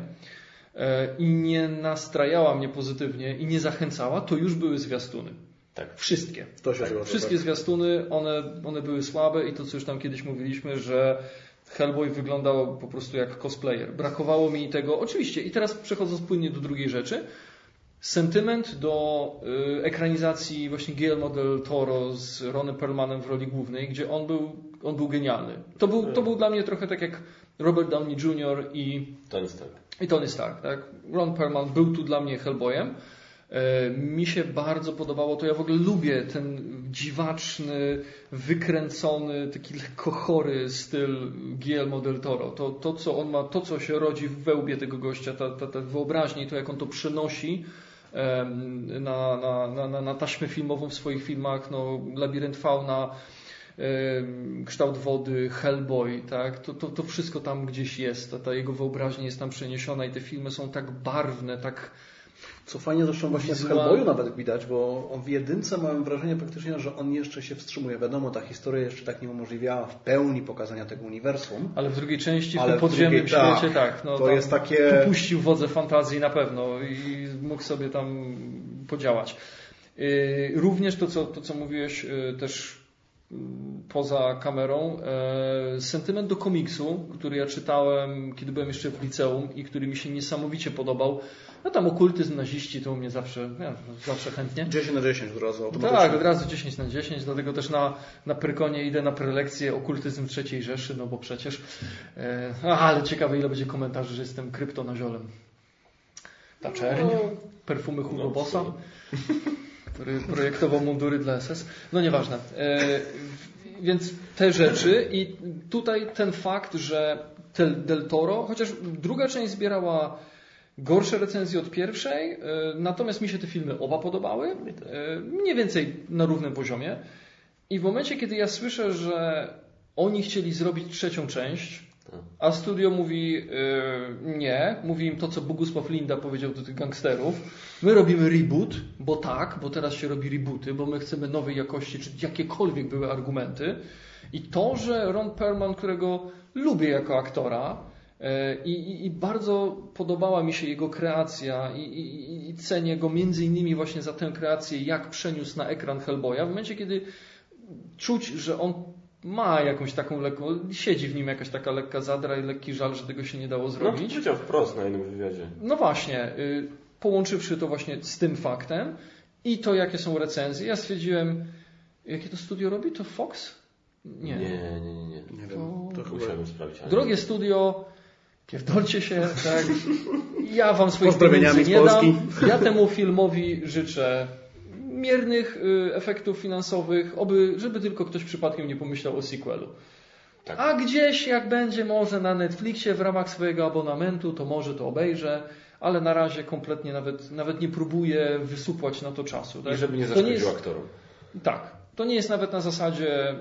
Speaker 3: e, i nie nastrajała mnie pozytywnie i nie zachęcała, to już były zwiastuny.
Speaker 1: Tak.
Speaker 3: Wszystkie.
Speaker 2: To się zgadza,
Speaker 3: Wszystkie
Speaker 2: tak.
Speaker 3: zwiastuny, one, one były słabe i to, co już tam kiedyś mówiliśmy, że Hellboy wyglądał po prostu jak cosplayer. Brakowało mi tego. Oczywiście, i teraz przechodząc płynnie do drugiej rzeczy, sentyment do y, ekranizacji właśnie Guillermo del Toro z Ronem Perlmanem w roli głównej, gdzie on był, on był genialny. To był, to był dla mnie trochę tak jak Robert Downey Jr. i
Speaker 1: To nic tak.
Speaker 3: i Tony Stark, tak? Ron Perlman był tu dla mnie Hellboyem. E, Mi się bardzo podobało to. Ja w ogóle lubię ten dziwaczny, wykręcony, taki lekko chory styl Guillermo del Toro. To, to co on ma, to co się rodzi w wełbie tego gościa, ta, ta, ta wyobraźnia i to jak on to przenosi na, na, na, na, taśmę filmową w swoich filmach, no, Labirynt Fauna, kształt wody, Hellboy, tak? To, to, to wszystko tam gdzieś jest, ta, ta jego wyobraźnia jest tam przeniesiona i te filmy są tak barwne, tak
Speaker 2: Co fajnie zresztą właśnie w
Speaker 3: Wizualnie.
Speaker 2: Hellboyu nawet widać, bo w jedynce mam wrażenie praktycznie, że on jeszcze się wstrzymuje. Wiadomo, ta historia jeszcze tak nie umożliwiała w pełni pokazania tego uniwersum.
Speaker 3: Ale w drugiej części, w
Speaker 2: Ale
Speaker 3: tym
Speaker 2: w
Speaker 3: podziemnym
Speaker 2: tak.
Speaker 3: świecie, tak. no,
Speaker 2: To jest takie-
Speaker 3: Puścił wodze fantazji na pewno i mógł sobie tam podziałać. Yy, Również to, co, to, co mówiłeś yy, też yy, poza kamerą, sentyment do komiksu, który ja czytałem, kiedy byłem jeszcze w liceum i który mi się niesamowicie podobał. No tam okultyzm, naziści, to u mnie zawsze, ja, zawsze chętnie.
Speaker 2: 10 na 10 od razu.
Speaker 3: Tak, od razu 10 na 10, dlatego też na, na Prykonie idę na prelekcję okultyzm trzeciej Rzeszy, no bo przecież. E, ale ciekawe ile będzie komentarzy, że jestem kryptonaziolem. Ta czerń, perfumy Hugo
Speaker 1: No,
Speaker 3: Bossa, który projektował mundury dla SS. No nieważne. E, więc te rzeczy i tutaj ten fakt, że Del Toro, chociaż druga część zbierała gorsze recenzje od pierwszej, e, natomiast mi się te filmy oba podobały, e, mniej więcej na równym poziomie. I w momencie, kiedy ja słyszę, że oni chcieli zrobić trzecią część, a studio mówi e, nie, mówi im to, co Bogusław Linda powiedział do tych gangsterów. My robimy reboot, bo tak, bo teraz się robi rebooty, bo my chcemy nowej jakości, czy jakiekolwiek były argumenty. I to, że Ron Perlman, którego lubię jako aktora, i, i, I bardzo podobała mi się jego kreacja i, i, i cenię go między innymi właśnie za tę kreację, jak przeniósł na ekran Hellboya. W momencie, kiedy czuć, że on ma jakąś taką lekką, siedzi w nim jakaś taka lekka zadra i lekki żal, że tego się nie dało
Speaker 1: No,
Speaker 3: zrobić.
Speaker 1: powiedział wprost na jednym wywiadzie.
Speaker 3: No właśnie, y, połączywszy to właśnie z tym faktem i to, jakie są recenzje, ja stwierdziłem, jakie to studio robi? To Fox? Nie.
Speaker 1: Nie, nie, nie. nie.
Speaker 2: Nie wiem, to chyba...
Speaker 1: Musiałem sprawdzić.
Speaker 3: Drogie studio, pierdolcie się, tak? Ja wam swoich pieniędzy nie dam. Ja temu filmowi życzę miernych y, efektów finansowych, oby, żeby tylko ktoś przypadkiem nie pomyślał o sequelu.
Speaker 1: Tak.
Speaker 3: A gdzieś, jak będzie może na Netflixie w ramach swojego abonamentu, to może to obejrzę, ale na razie kompletnie nawet, nawet nie próbuję wysupłać na to czasu. Tak?
Speaker 1: I żeby nie zaszkodził
Speaker 3: jest-
Speaker 1: aktorom.
Speaker 3: tak. To nie jest nawet na zasadzie,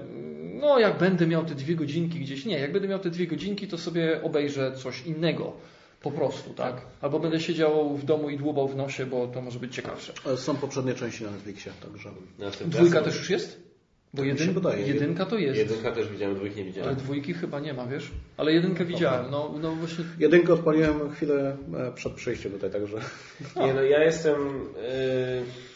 Speaker 3: no jak będę miał te dwie godzinki gdzieś. Nie, jak będę miał te dwie godzinki, to sobie obejrzę coś innego. Po prostu, tak? Albo będę siedział w domu i dłubał w nosie, bo to może być ciekawsze.
Speaker 2: Ale Są poprzednie części na Netflixie, także...
Speaker 3: Dwójka też już jest? Bo jedyn,
Speaker 2: wydaje.
Speaker 3: jedynka to jest.
Speaker 1: Jedynka też widziałem, dwójki nie
Speaker 3: Ale
Speaker 1: widziałem.
Speaker 3: dwójki chyba nie ma, wiesz? Ale jedynkę widziałem. No, no właśnie.
Speaker 2: Jedynkę odpaliłem chwilę e, przed przyjściem tutaj, także...
Speaker 1: Nie no, ja jestem... Yy...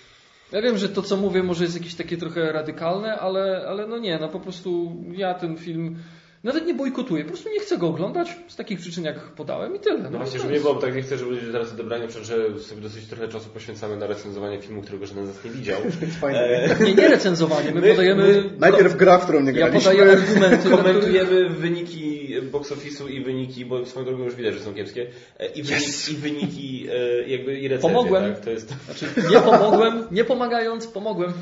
Speaker 3: Ja wiem, że to co mówię może jest jakieś takie trochę radykalne, ale, ale no nie, no po prostu ja ten film nawet nie bojkotuję, po prostu nie chcę go oglądać z takich przyczyn jak podałem i tyle.
Speaker 1: No właśnie,
Speaker 3: to
Speaker 1: żeby nie było, bo tak nie chcę, żeby ludzie teraz przecież że sobie dosyć trochę czasu poświęcamy na recenzowanie filmu, którego żaden z nas nie widział.
Speaker 2: Fajne.
Speaker 1: E,
Speaker 3: Nie, nie recenzowanie, my,
Speaker 1: My-
Speaker 3: podajemy...
Speaker 2: Najpierw gra, w którą nie
Speaker 3: Ja
Speaker 2: graliśmy.
Speaker 3: podaję argumenty,
Speaker 1: Komentujemy wyniki box office'u i wyniki, bo swoją drogą już widać, że są kiepskie, e, i wyniki, i, wyniki jakby i recenzje.
Speaker 3: Pomogłem.
Speaker 1: Tak? To jest,
Speaker 3: Znaczy, nie pomogłem, nie pomagając, pomogłem.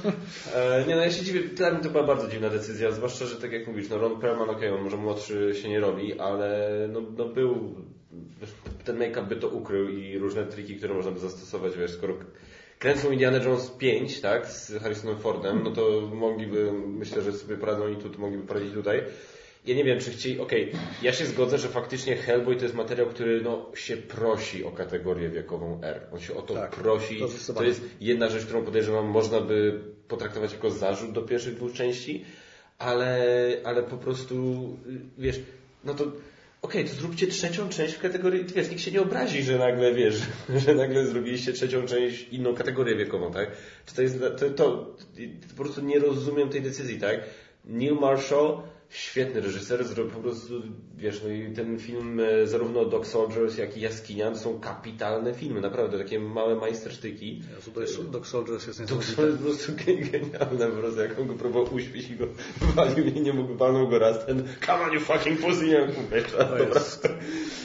Speaker 1: e, nie no, ja się dziwię, dla mnie to była bardzo dziwna decyzja, zwłaszcza, że tak jak mówisz, no Ron Perlman, okej, on może młodszy się nie robi, ale no, no był, ten make-up by to ukrył i różne triki, które można by zastosować, wiesz, skoro kręcą Indiana Jones 5, tak, z Harrisonem Fordem, no to mogliby, myślę, że sobie poradzą i tu mogliby poradzić tutaj. Ja nie wiem, czy chcieli, okej, okay, ja się zgodzę, że faktycznie Hellboy to jest materiał, który no, się prosi o kategorię wiekową R. On się o to
Speaker 2: Tak,
Speaker 1: prosi.
Speaker 2: to
Speaker 1: To jest jedna rzecz, którą podejrzewam, można by potraktować jako zarzut do pierwszych dwóch części, ale, ale po prostu, y, wiesz, no to okej, to zróbcie trzecią część w kategorii, wiesz, nikt się nie obrazi, że nagle, wiesz, że nagle zrobiliście trzecią część, inną kategorię wiekową, tak? Czy to jest, to, to, to po prostu nie rozumiem tej decyzji, tak? Neil Marshall, świetny reżyser, zrobił po prostu, wiesz, no i ten film, e, zarówno Dog Soldiers, jak i Jaskinia, to są kapitalne filmy, naprawdę, takie małe majstersztyki.
Speaker 2: Jezu, to jest, Dog Soldiers jest niesamowite.
Speaker 1: jest po prostu ge- genialne, po prostu jak on go próbował uśpić i go walił i nie mógł, walnął go raz, ten come on you fucking pussy, nie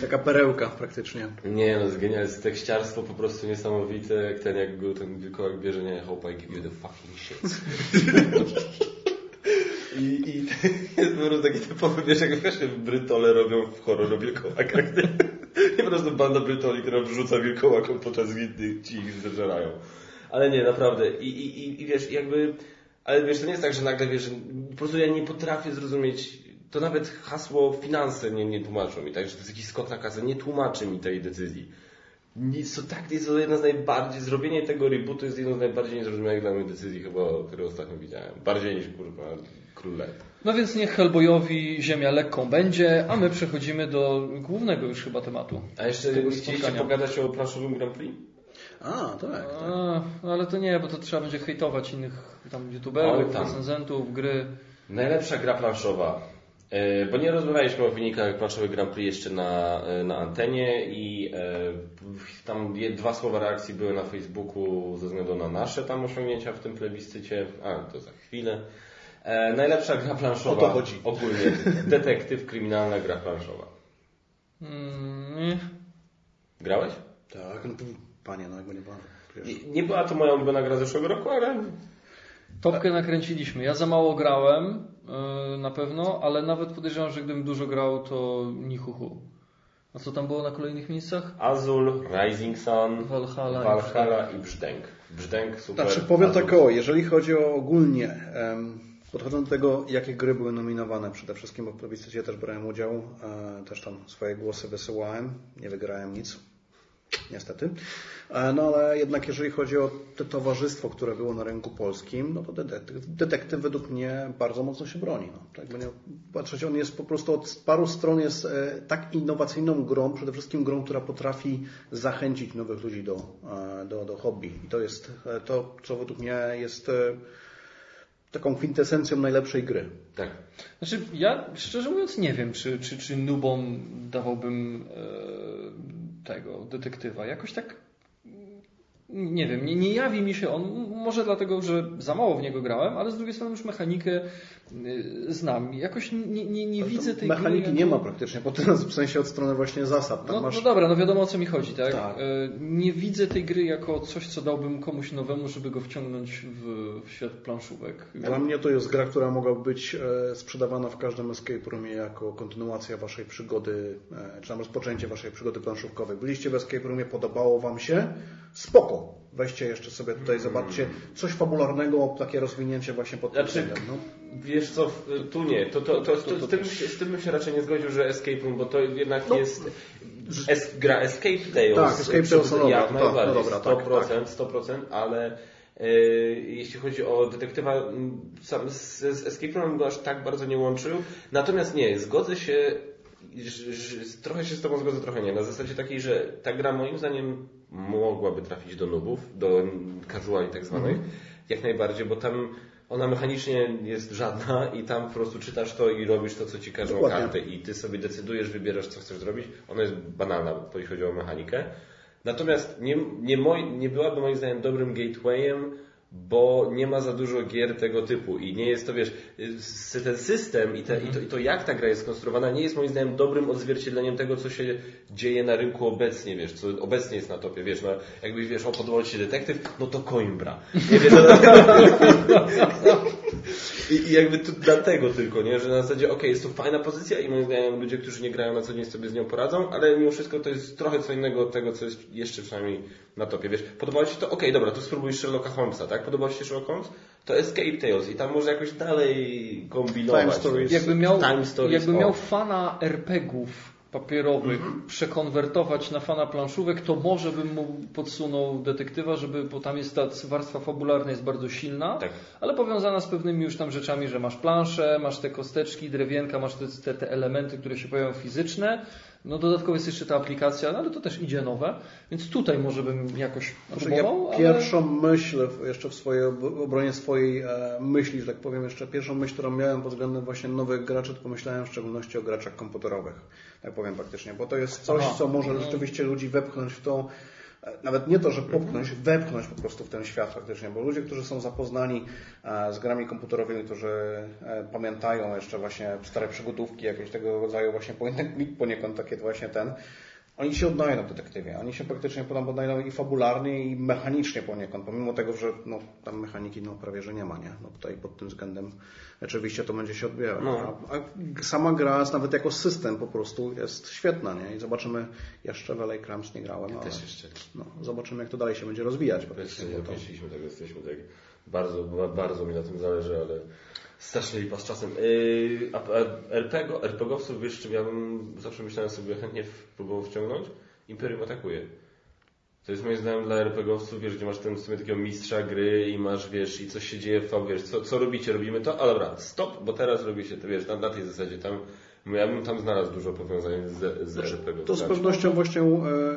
Speaker 2: taka perełka praktycznie.
Speaker 1: Nie, no jest genialne, jest tekściarstwo po prostu niesamowite, jak ten, jak go ten wilkołak bierze, nie, hope I give you the fucking shit. I, I jest po prostu taki typowy, wiesz, jak właśnie brytole robią w horror wilkołakach, nie? I po prostu banda brytoli, która wrzuca wilkołakom podczas gdy ci ich zeżerają. Ale nie, naprawdę. I, i, i, i wiesz, jakby, ale wiesz, to nie jest tak, że nagle, wiesz, po prostu ja nie potrafię zrozumieć, to nawet hasło finanse nie, nie tłumaczą mi, tak, że to jest jakiś skok na kasę, nie tłumaczy mi tej decyzji. Nic, to tak jest to jedna z najbardziej, zrobienie tego rebootu jest jedną z najbardziej niezrozumiałych dla mnie decyzji chyba, które ostatnio widziałem. Bardziej niż kurwa
Speaker 3: No więc niech Hellboyowi ziemia lekką będzie, a my przechodzimy do głównego już chyba tematu.
Speaker 1: A jeszcze chcieliście pogadać o planszowym Grand Prix?
Speaker 2: A, tak. tak.
Speaker 3: A, ale to nie, bo to trzeba będzie hejtować innych tam youtuberów, recenzentów, gry.
Speaker 1: Najlepsza gra planszowa. E, Bo nie rozmawialiśmy o wynikach planszowych Grand Prix jeszcze na, e, na antenie i e, tam dwa słowa reakcji były na Facebooku ze względu na nasze tam osiągnięcia w tym plebiscycie, a to za chwilę. E, najlepsza gra planszowa.
Speaker 2: O to chodzi.
Speaker 1: Ogólnie. Detektyw, kryminalna gra planszowa.
Speaker 3: Mm, nie.
Speaker 1: Grałeś?
Speaker 2: Tak, no, panie, no jakby nie pan.
Speaker 1: Nie, nie była to moja ulubiona gra zeszłego roku, ale
Speaker 3: Topkę nakręciliśmy. Ja za mało grałem yy, na pewno, ale nawet podejrzewam, że gdybym dużo grał, to ni hu hu. A co tam było na kolejnych miejscach?
Speaker 1: Azul, Rising Sun,
Speaker 3: Valhalla i
Speaker 1: Valhalla i Brzdęk. Brzdęk super.
Speaker 2: Znaczy powiem
Speaker 1: Azul
Speaker 2: tak o, jeżeli chodzi o ogólnie, em, podchodząc do tego, jakie gry były nominowane przede wszystkim, bo w plebiscycie też brałem udział, e, też tam swoje głosy wysyłałem, nie wygrałem nic, niestety. E, no ale jednak jeżeli chodzi o to towarzystwo, które było na rynku polskim, no to detektyw, detektyw według mnie bardzo mocno się broni. No. Tak by nie patrzeć, on jest po prostu od paru stron jest e, tak innowacyjną grą, przede wszystkim grą, która potrafi zachęcić nowych ludzi do, do, do hobby. I to jest to, co według mnie jest taką kwintesencją najlepszej gry.
Speaker 1: Tak.
Speaker 3: Znaczy, ja szczerze mówiąc nie wiem, czy, czy, czy nubom dawałbym e, tego detektywa. Jakoś tak nie wiem, nie, nie jawi mi się on, może dlatego, że za mało w niego grałem, ale z drugiej strony już mechanikę znam. Jakoś nie, nie, nie widzę tej
Speaker 2: Mechaniki
Speaker 3: gry
Speaker 2: nie ma praktycznie, bo teraz w sensie od strony właśnie zasad. Tam
Speaker 3: No,
Speaker 2: masz...
Speaker 3: no dobra, no wiadomo o co mi chodzi, tak?
Speaker 2: Tak.
Speaker 3: E, Nie widzę tej gry jako coś, co dałbym komuś nowemu, żeby go wciągnąć w, w świat planszówek.
Speaker 2: Dla mnie to jest gra, która mogła być e, sprzedawana w każdym escape roomie jako kontynuacja waszej przygody, e, czy tam rozpoczęcie waszej przygody planszówkowej. Byliście w escape roomie, podobało wam się? Spoko. Weźcie jeszcze sobie tutaj, zobaczcie coś fabularnego, takie rozwinięcie właśnie pod tym
Speaker 1: Znaczy,
Speaker 2: względem. No.
Speaker 1: Wiesz co, tu nie, to, to, to, to, z, tym, z tym bym się raczej nie zgodził, że Escape Room, bo to jednak jest es, gra Escape Tales.
Speaker 2: Tak, Escape Tales, no
Speaker 1: jak
Speaker 2: tak,
Speaker 1: najbardziej,
Speaker 2: no dobra, tak,
Speaker 1: 100%, 100%, ale e, jeśli chodzi o detektywa, sam z, z Escape Roomem go aż tak bardzo nie łączył, natomiast nie, zgodzę się, że, że, trochę się z Tobą zgodzę, trochę nie, na zasadzie takiej, że ta gra moim zdaniem mogłaby trafić do nubów, do casuali tak zwanych,
Speaker 2: Mhm.
Speaker 1: jak najbardziej, bo tam ona mechanicznie jest żadna i tam po prostu czytasz to i robisz to, co ci każą
Speaker 2: Dokładnie.
Speaker 1: karty i ty sobie decydujesz, wybierasz, co chcesz zrobić. Ona jest banalna, jeśli chodzi o mechanikę. Natomiast nie, nie, moj, nie byłaby moim zdaniem dobrym gatewayem, bo nie ma za dużo gier tego typu i nie jest to, wiesz, ten system i, te, i, to, i to jak ta gra jest skonstruowana nie jest moim zdaniem dobrym odzwierciedleniem tego, co się dzieje na rynku obecnie, wiesz, co obecnie jest na topie, wiesz, no jakbyś, wiesz, o, podobał się detektyw, no to Coimbra. Nie wiem, no, I, I, jakby to dlatego tylko, nie? Że na zasadzie, ok, jest to fajna pozycja i moim zdaniem ludzie, którzy nie grają na co dzień sobie z nią poradzą, ale mimo wszystko to jest trochę co innego od tego, co jest jeszcze przynajmniej na topie, wiesz. Podobało Ci to? Ok, dobra, to spróbuj Sherlocka Holmesa, tak? Podobał Ci się Sherlock Holmes? To Escape Tales i tam może jakoś dalej kombinować.
Speaker 2: Time stories.
Speaker 3: Jakby miał,
Speaker 1: Time stories,
Speaker 3: jakby miał fana RPGów papierowych
Speaker 1: Mhm.
Speaker 3: przekonwertować na fana planszówek, to może bym mu podsunął detektywa, żeby, bo tam jest ta warstwa fabularna jest bardzo silna,
Speaker 1: Tak.
Speaker 3: ale powiązana z pewnymi już tam rzeczami, że masz planszę, masz te kosteczki, drewienka, masz te, te, te elementy, które się pojawiają fizyczne. No dodatkowo jest jeszcze ta aplikacja, no ale to też idzie nowe, więc tutaj może bym jakoś
Speaker 2: Znaczy, ja
Speaker 3: próbował, ale...
Speaker 2: pierwszą myśl, jeszcze w swojej ob- obronie swojej e, myśli, że tak powiem, jeszcze pierwszą myśl, którą miałem pod względem właśnie nowych graczy, to pomyślałem w szczególności o graczach komputerowych, tak powiem praktycznie, bo to jest coś,
Speaker 3: Aha.
Speaker 2: co może
Speaker 3: No.
Speaker 2: rzeczywiście ludzi wepchnąć w tą, nawet nie to, że popchnąć, wepchnąć po prostu w ten świat faktycznie, bo ludzie, którzy są zapoznani e, z grami komputerowymi, którzy e, pamiętają jeszcze właśnie stare przygodówki, jakieś tego rodzaju właśnie poniekąd takie właśnie ten, oni się oddają w detektywie. Oni się praktycznie potem oddają i fabularnie, i mechanicznie poniekąd, pomimo tego, że no, tam mechaniki no, prawie że nie ma, nie? No tutaj pod tym względem oczywiście to będzie się odbierać.
Speaker 1: No.
Speaker 2: A, a sama gra nawet jako system po prostu jest świetna, nie? I zobaczymy, jeszcze w LA nie grałem, ale
Speaker 1: Też jeszcze.
Speaker 2: no, zobaczymy jak to dalej się będzie rozwijać. Praktycznie,
Speaker 1: nie dokończyliśmy tego, jesteśmy tak bardzo, bardzo mi na tym zależy, ale strasznie lipa z czasem. RPG, RPGowców, wiesz, czym ja bym zawsze myślałem sobie chętnie próbował wciągnąć? Imperium atakuje. To jest moim zdaniem dla RPGowców, wiesz, gdzie masz ten w sumie takiego mistrza gry i masz, wiesz, i coś się dzieje w wiesz, co, co robicie, robimy to, ale dobra, stop, bo teraz robi się to, wiesz, na, na tej zasadzie tam, ja bym tam znalazł dużo powiązań z, z RPG.
Speaker 2: To z pewnością właśnie e,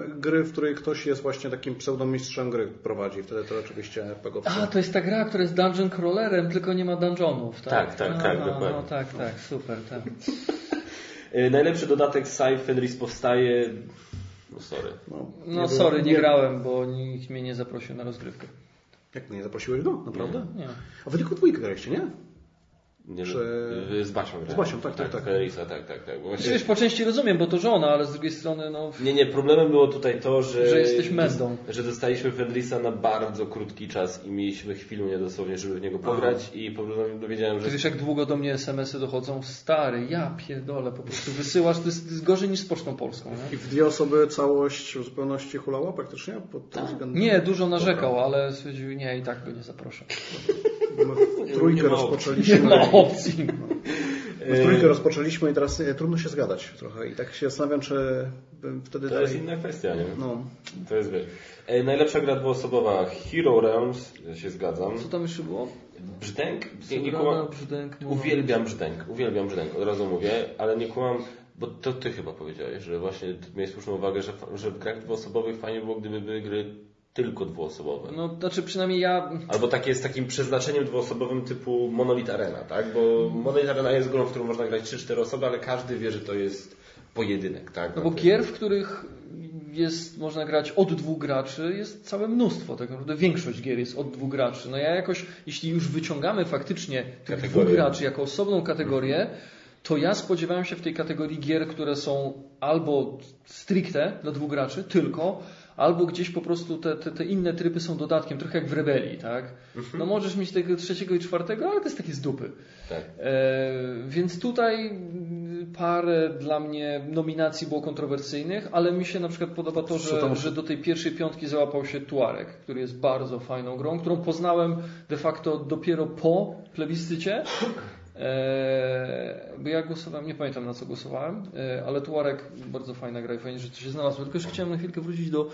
Speaker 2: gry, w której ktoś jest właśnie takim pseudomistrzem gry prowadzi. Wtedy to oczywiście RPG.
Speaker 3: A, to jest ta gra, która jest dungeon crawlerem, tylko nie ma dungeonów, tak?
Speaker 1: Tak, tak, tak,
Speaker 3: Aha,
Speaker 1: dokładnie.
Speaker 3: No tak, tak, super, tak.
Speaker 1: Yy, najlepszy dodatek Sci Fenris powstaje, no sorry.
Speaker 3: No sorry, nie grałem, bo nikt mnie nie zaprosił na rozgrywkę.
Speaker 2: Jak nie zaprosiłeś go? Naprawdę?
Speaker 3: Nie.
Speaker 2: A wy tylko dwójkę graliście, nie?
Speaker 1: Nie, no, z Basią grałem.
Speaker 2: Z Basią, tak, tak, tak.
Speaker 1: Tak, tak, tak. Bo Właśnie...
Speaker 3: Przecież po części rozumiem, bo to żona, ale z drugiej strony, no...
Speaker 1: Nie, nie, problemem było tutaj to, że...
Speaker 3: Że jesteś mędą.
Speaker 1: Że dostaliśmy Fenrisa na bardzo krótki czas i mieliśmy chwilę dosłownie, żeby w niego pograć i po prostu dowiedziałem, że...
Speaker 3: Ty wiesz, jak długo do mnie SMS-y dochodzą? Stary, ja pierdolę, po prostu wysyłasz, to jest, to jest gorzej niż z Pocztą Polską, nie?
Speaker 2: I w dwie osoby całość w zupełności hulała praktycznie? Pod tym względem?
Speaker 3: Nie, dużo narzekał, ale stwierdził, nie, i tak go nie zaproszę.
Speaker 2: Trójkę rozpoczęliśmy.
Speaker 3: Opcji.
Speaker 2: W trójkę rozpoczęliśmy i teraz e, trudno się zgadać trochę. I tak się zastanawiam, czy bym wtedy
Speaker 1: To jest
Speaker 2: dalej...
Speaker 1: inna kwestia, nie?
Speaker 2: No,
Speaker 1: To jest, wiesz... E, najlepsza gra dwuosobowa Hero Realms, ja się zgadzam.
Speaker 3: Co tam jeszcze było?
Speaker 1: Brzdęk? Nie, nie
Speaker 3: Sobrana,
Speaker 1: kłamam.
Speaker 3: brzdęk, no.
Speaker 1: Uwielbiam brzdęk, uwielbiam brzdęk, od razu mówię, ale nie kłamam, bo to ty chyba powiedziałeś, że właśnie miałeś słuszną uwagę, że, że w grach dwuosobowych fajnie było, gdyby były gry tylko dwuosobowe.
Speaker 3: No, znaczy przynajmniej ja...
Speaker 1: Albo takie z takim przeznaczeniem dwuosobowym typu Monolith Arena, tak? Bo Monolith Arena jest grą, w którą można grać 3-4 osoby, ale każdy wie, że to jest pojedynek, tak?
Speaker 3: No bo gier, w których jest, można grać od dwóch graczy, jest całe mnóstwo. Tak naprawdę większość gier jest od dwóch graczy. No ja jakoś, jeśli już wyciągamy faktycznie tych
Speaker 1: Kategorię.
Speaker 3: dwóch graczy jako osobną kategorię, to ja spodziewałem się w tej kategorii gier, które są albo stricte dla dwóch graczy, tylko, albo gdzieś po prostu te, te, te inne tryby są dodatkiem, trochę jak w Rebelii, tak? No możesz mieć tego trzeciego i czwartego, ale to jest takie z dupy.
Speaker 1: Tak.
Speaker 3: E, więc tutaj parę dla mnie nominacji było kontrowersyjnych, ale mi się na przykład podoba to, że, że do tej pierwszej piątki załapał się Tuareg, który jest bardzo fajną grą, którą poznałem de facto dopiero po plebiscycie. E, bo ja głosowałem, nie pamiętam na co głosowałem, e, ale Tuareg bardzo fajna gra i fajnie, że to się znalazło. Tylko jeszcze chciałem na chwilkę wrócić do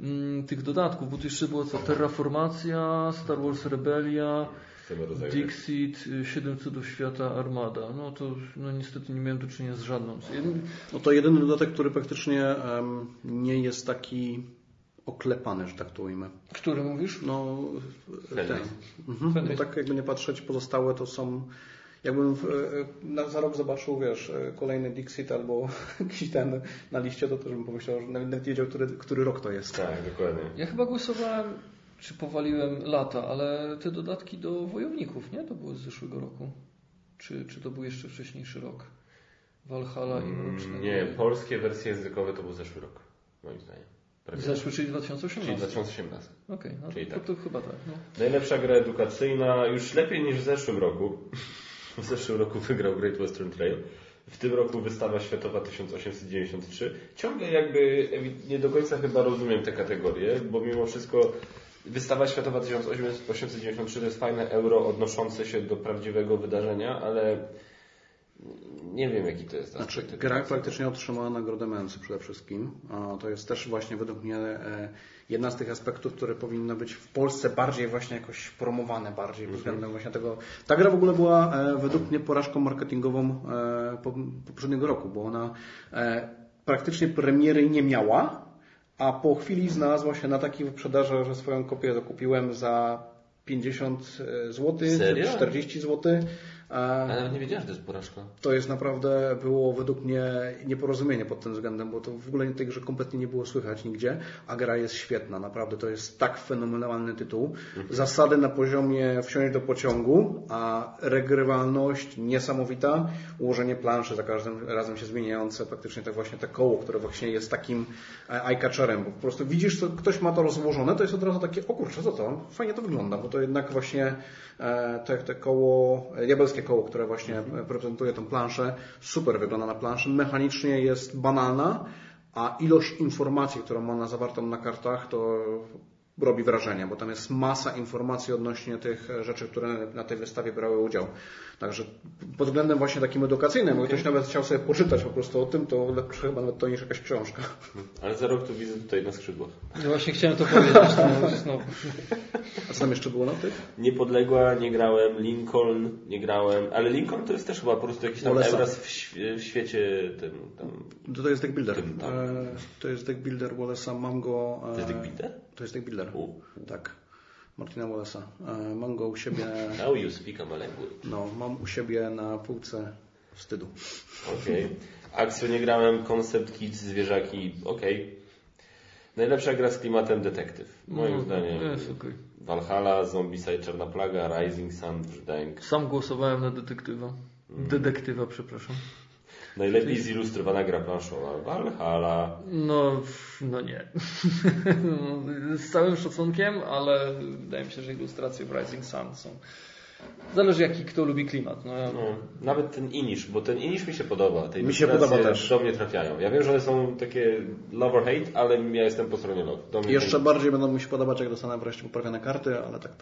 Speaker 3: mm, tych dodatków, bo tu jeszcze było co? Terraformacja, Star Wars Rebelia. Dixit, y, Siedem Cudów Świata, Armada. No to no niestety nie miałem do czynienia z żadną. Jedn-
Speaker 2: no to jedyny dodatek, który praktycznie em, nie jest taki oklepany, że tak to ujmę.
Speaker 3: Który mówisz?
Speaker 2: No, ten. Mhm, bo
Speaker 3: Fenris.
Speaker 2: tak jakby nie patrzeć, pozostałe to są... Jakbym w, na, za rok zobaczył, wiesz, kolejny Dixit albo jakiś ten na liście, to też bym pomyślał, że nawet nie wiedział, który, który rok to jest.
Speaker 1: Tak, dokładnie.
Speaker 3: Ja chyba głosowałem, czy powaliłem lata, ale te dodatki do wojowników, nie? To były z zeszłego roku. Czy, czy to był jeszcze wcześniejszy rok? Valhalla i Mroczne
Speaker 1: Mm, Nie, polskie wersje językowe to był zeszły rok, moim zdaniem. Prawie.
Speaker 3: Zeszły, czyli
Speaker 1: Czyli
Speaker 3: 2018.
Speaker 1: 2018.
Speaker 3: Okej, no
Speaker 1: Czyli
Speaker 3: to,
Speaker 1: tak.
Speaker 3: to, chyba tak. No.
Speaker 1: Najlepsza gra edukacyjna, już lepiej niż w zeszłym roku. W zeszłym roku wygrał Great Western Trail. W tym roku wystawa światowa 1893. Ciągle jakby nie do końca chyba rozumiem te kategorie, bo mimo wszystko wystawa światowa 1893 to jest fajne euro odnoszące się do prawdziwego wydarzenia, ale nie wiem jaki to jest
Speaker 2: Znaczy, gra praktycznie otrzymała nagrodę Mensa przede wszystkim. To jest też właśnie według mnie e, jedna z tych aspektów, które powinny być w Polsce bardziej właśnie jakoś promowane, bardziej
Speaker 1: Mhm.
Speaker 2: względem właśnie tego. Ta gra w ogóle była e, według mnie porażką marketingową e, po- poprzedniego roku, bo ona praktycznie premiery nie miała, a po chwili znalazła się na takiej wyprzedaży, że swoją kopię zakupiłem za 50 zł,
Speaker 1: Serio?
Speaker 2: 40 zł.
Speaker 1: Ale nawet nie wiedziałem, że to jest porażka.
Speaker 2: To jest naprawdę było według mnie nieporozumienie pod tym względem, bo to w ogóle tej grze kompletnie nie było słychać nigdzie, a gra jest świetna. Naprawdę to jest tak fenomenalny tytuł. Zasady na poziomie wsiąść do pociągu, a regrywalność niesamowita. Ułożenie planszy za każdym razem się zmieniające, praktycznie tak właśnie te koło, które właśnie jest takim e, eye-catcherem, bo po prostu widzisz, co ktoś ma to rozłożone, to jest od razu takie, o kurczę, co to? Fajnie to wygląda, bo to jednak właśnie e, te, te koło, e, diabelskie koło, które właśnie prezentuje tą planszę, super wygląda na planszy, mechanicznie jest banalna, a ilość informacji, którą ma ona zawartą na kartach, to robi wrażenie, bo tam jest masa informacji odnośnie tych rzeczy, które na tej wystawie brały udział. Także pod względem właśnie takim edukacyjnym, okay. ktoś nawet chciał sobie poczytać po prostu o tym, to lepsze chyba nawet to niż jakaś książka.
Speaker 1: Ale za rok tu widzę tutaj na skrzydłach.
Speaker 3: Ja właśnie chciałem to powiedzieć. No, no.
Speaker 2: A co tam jeszcze było na tych?
Speaker 1: Niepodległa nie grałem, Lincoln nie grałem, ale Lincoln to jest też chyba po prostu jakiś tam
Speaker 2: Wallace'a.
Speaker 1: obraz w, świe- w świecie tym tam.
Speaker 2: To, to jest deck builder.
Speaker 1: Tym tam.
Speaker 2: E, To jest deck builder Wallace'a, mam go... e,
Speaker 1: To jest deck builder?
Speaker 2: To jest deck builder.
Speaker 1: U.
Speaker 2: Tak. Martina Wallace'a. E, Mam go u siebie...
Speaker 1: Now you speak a language.
Speaker 2: No, mam u siebie na półce wstydu.
Speaker 1: Okej. Akcją nie grałem, koncept kit, zwierzaki, okej. Najlepsza gra z klimatem detektyw. Moim
Speaker 3: No,
Speaker 1: zdaniem
Speaker 3: jest okej.
Speaker 1: Valhalla, Zombicide, Czarna Plaga, Rising Sun, Brzdęk.
Speaker 3: Sam głosowałem na detektywa. Detektywa, przepraszam.
Speaker 1: Najlepiej zilustrowana gra planszowa. Valhalla.
Speaker 3: No, no nie. Z całym szacunkiem, ale wydaje mi się, że ilustracje w Rising Sun są. Zależy jaki kto lubi klimat. No,
Speaker 1: No, nawet ten Inish, bo ten Inish mi się podoba. Te
Speaker 2: Mi się podoba też.
Speaker 1: Do mnie trafiają. Ja wiem, że one są takie love or hate, ale ja jestem po stronie love. Do mnie
Speaker 2: Jeszcze
Speaker 1: ten-
Speaker 2: bardziej będą mi się podobać, jak dostanę wreszcie poprawione karty, ale tak.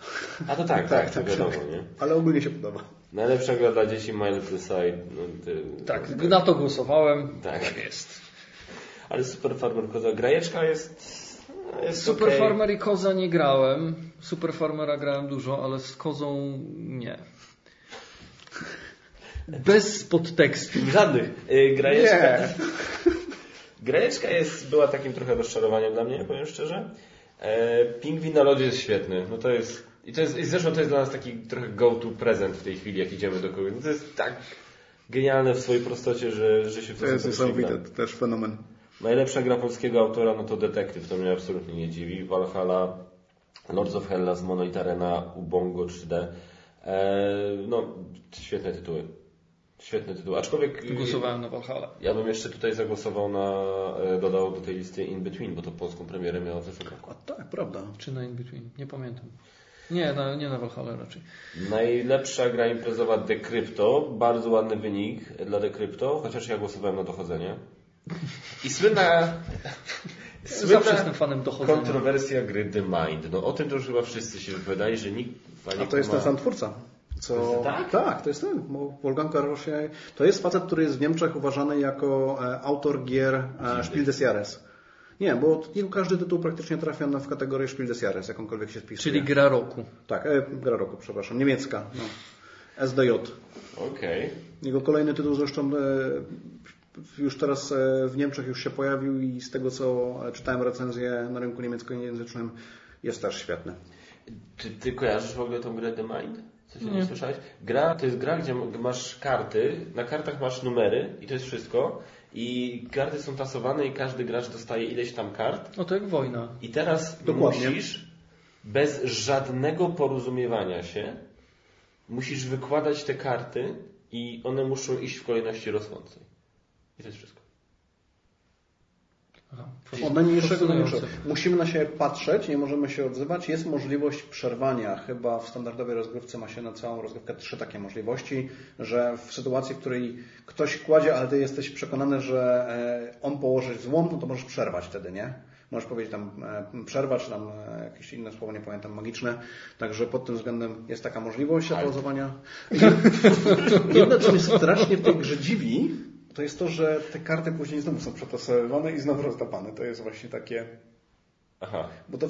Speaker 1: A to tak, tak, to wiadomo, nie?
Speaker 2: Ale ogólnie się podoba.
Speaker 1: Najlepsza gra dla dzieci My Little Side. No, ty,
Speaker 3: tak, na to głosowałem.
Speaker 1: Tak.
Speaker 3: jest.
Speaker 1: Ale Super Farmer Koza. Grajeczka jest... jest
Speaker 3: Super
Speaker 1: okej.
Speaker 3: Farmer i Koza nie grałem. Super Farmera grałem dużo, ale z Kozą nie. Bez podtekstu.
Speaker 1: Żadnych. Y, Grajeczka...
Speaker 2: Nie.
Speaker 1: Grajeczka jest, była takim trochę rozczarowaniem dla mnie, powiem szczerze. E, Pingwin na lodzie jest świetny. No to jest... I to jest, i zresztą to jest dla nas taki trochę go-to prezent w tej chwili, jak idziemy do kogoś. No to jest tak genialne w swojej prostocie, że, że się w
Speaker 2: To jest niesamowite, to też fenomen.
Speaker 1: Najlepsza gra polskiego autora, no to Detektyw, to mnie absolutnie nie dziwi. Valhalla, Lords of Hellas, Monolith Arena, Ubongo 3D. Eee, no, świetne tytuły. Świetne tytuły. Aczkolwiek
Speaker 3: Głosowałem na Valhalla.
Speaker 1: ja bym jeszcze tutaj zagłosował na, e, dodał do tej listy In Between, bo to polską premierę miała w zeszłym roku.
Speaker 2: A tak, prawda.
Speaker 3: Czy na In Between? Nie pamiętam. Nie, na, nie na Valhalla raczej.
Speaker 1: Najlepsza gra imprezowa Decrypto, bardzo ładny wynik dla Decrypto, chociaż ja głosowałem na dochodzenie. I słynna,
Speaker 3: Zawsze jestem fanem dochodzenia.
Speaker 1: kontrowersja gry The Mind. No o tym to już chyba wszyscy się wypowiadali, że nikt
Speaker 2: A to jest ten sam twórca. Co...
Speaker 1: Tak?
Speaker 2: tak, to jest ten. Wolfgang Karrosie. To jest facet, który jest w Niemczech uważany jako e, autor gier e, Spiel des Jahres. Nie, bo nie każdy tytuł praktycznie trafia na w kategorię Spiel des Jahres, jakąkolwiek się wpisuje.
Speaker 3: Czyli gra roku.
Speaker 2: Tak, e, gra roku, przepraszam, niemiecka. No. SDJ.
Speaker 1: Okej.
Speaker 2: Jego kolejny tytuł zresztą e, już teraz e, w Niemczech już się pojawił i z tego co czytałem recenzję na rynku niemieckojęzycznym jest też świetny.
Speaker 1: Czy ty kojarzysz w ogóle tą grę The Mind? Coś o niej
Speaker 3: Nie.
Speaker 1: słyszałeś? Gra, to jest gra, gdzie masz karty, na kartach masz numery i to jest wszystko. I karty są tasowane i każdy gracz dostaje ileś tam kart.
Speaker 3: No to jak wojna.
Speaker 1: I teraz
Speaker 2: Dokładnie.
Speaker 1: musisz bez żadnego porozumiewania się musisz wykładać te karty i one muszą iść w kolejności rosnącej. I to jest wszystko.
Speaker 3: Aha,
Speaker 2: Od najmniejszego do najmniejszego. Musimy na siebie patrzeć, nie możemy się odzywać. Jest możliwość przerwania. Chyba w standardowej rozgrywce ma się na całą rozgrywkę trzy takie możliwości, że w sytuacji, w której ktoś kładzie, ale ty jesteś przekonany, że e, on położy złom, no to możesz przerwać wtedy, nie? Możesz powiedzieć tam e, przerwa, czy tam e, jakieś inne słowo, nie pamiętam, magiczne. Także pod tym względem jest taka możliwość pauzowania. Jedno, co mnie strasznie w tej grze dziwi, to jest to, że te karty później znowu są przetasowywane i znowu rozdapane. To jest właśnie takie...
Speaker 1: Aha.
Speaker 2: Bo to,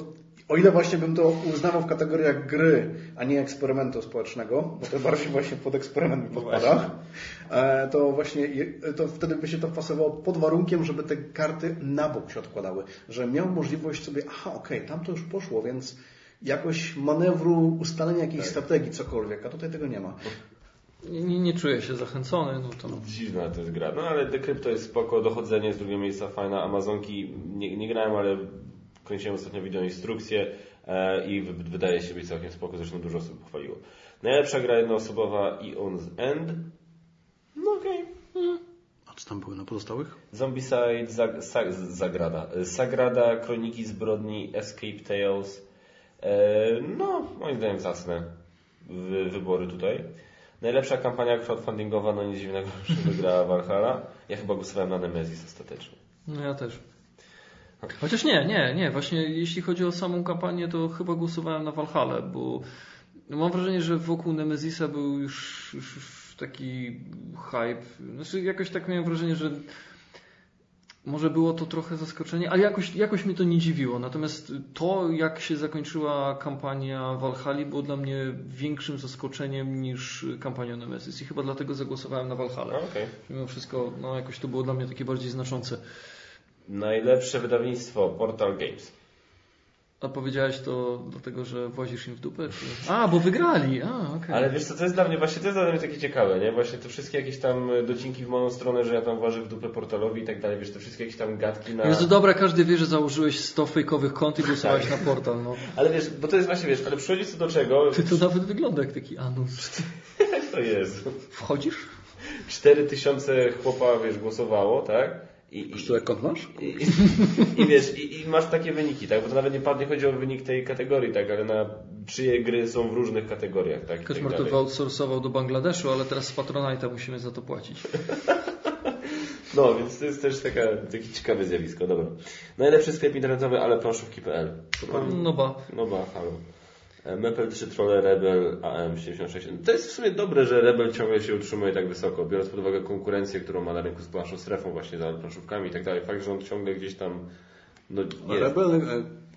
Speaker 2: o ile właśnie bym to uznawał w kategoriach gry, a nie eksperymentu społecznego, bo to bardziej właśnie pod eksperyment mi podpada, e, to właśnie to wtedy by się to pasowało pod warunkiem, żeby te karty na bok się odkładały. Że miał możliwość sobie, aha, okej, tam to już poszło, więc jakoś manewru, ustalenia jakiejś strategii, cokolwiek, a tutaj tego nie ma.
Speaker 3: Nie, nie, czuję się zachęcony, no to
Speaker 1: Dziwna to jest gra. No ale Decrypto jest spoko, dochodzenie z drugiego miejsca fajna. Amazonki nie, nie grałem, ale kręciłem ostatnio wideo instrukcję e, i wy, wydaje się być całkiem spoko, zresztą dużo osób pochwaliło. Najlepsza gra jednoosobowa Eon's End. No okej.
Speaker 2: A co tam były na pozostałych?
Speaker 1: Zombicide, Zag, Sa, Zagrada. Sagrada, Kroniki Zbrodni, Escape Tales. E, no, moim zdaniem wy, wybory tutaj. Najlepsza kampania crowdfundingowa, no nic dziwnego, że wygrała Valhalla. Ja chyba głosowałem na Nemesis ostatecznie.
Speaker 3: No ja też. Chociaż nie, nie, nie. Właśnie jeśli chodzi o samą kampanię, to chyba głosowałem na Valhalla, bo mam wrażenie, że wokół Nemezisa był już, już już taki hype. Znaczy jakoś tak miałem wrażenie, że może było to trochę zaskoczenie, ale jakoś, jakoś mnie to nie dziwiło. Natomiast to, jak się zakończyła kampania Valhalla, było dla mnie większym zaskoczeniem niż kampania Nemesis. I chyba dlatego zagłosowałem na Valhalla.
Speaker 1: Okej.
Speaker 3: Mimo wszystko, no jakoś to było dla mnie takie bardziej znaczące.
Speaker 1: Najlepsze wydawnictwo Portal Games.
Speaker 3: A powiedziałeś to dlatego, że włazisz im w dupę? Czy... A, bo wygrali! A, okej.
Speaker 1: Ale wiesz co, to jest dla mnie właśnie to jest dla mnie takie ciekawe, nie? Właśnie te wszystkie jakieś tam docinki w moją stronę, że ja tam włażę w dupę portalowi i tak dalej, wiesz, te wszystkie jakieś tam gadki na...
Speaker 3: Jezu, dobra, każdy wie, że założyłeś 100 fejkowych kont i głosowałeś na portal, no.
Speaker 1: Ale wiesz, bo to jest właśnie, wiesz, ale przychodzi co do czego,
Speaker 3: Ty to nawet wygląda jak taki anus.
Speaker 1: to jest.
Speaker 3: Wchodzisz?
Speaker 1: 4000 chłopa, wiesz, głosowało, tak? I, i,
Speaker 2: Który kont masz?
Speaker 1: i, i, i wiesz, i, i masz takie wyniki, tak? Bo to nawet nie padnie chodzi o wynik tej kategorii, tak? Ale na czyje gry są w różnych kategoriach, tak? I tak
Speaker 3: to wyoutsourcował do Bangladeszu, ale teraz z Patronite'a musimy za to płacić.
Speaker 1: No, więc to jest też taka, takie ciekawe zjawisko, dobra. Najlepszy sklep internetowy, ale planszówki.pl.
Speaker 3: No ba.
Speaker 1: No ba, halo. E, Mepel 3 Trolle Rebel AM76. To jest w sumie dobre, że Rebel ciągle się utrzymuje tak wysoko, biorąc pod uwagę konkurencję, którą ma na rynku z planszą strefą, właśnie za planszówkami i tak dalej. Fakt, że on ciągle gdzieś tam no.
Speaker 2: Rebel, e,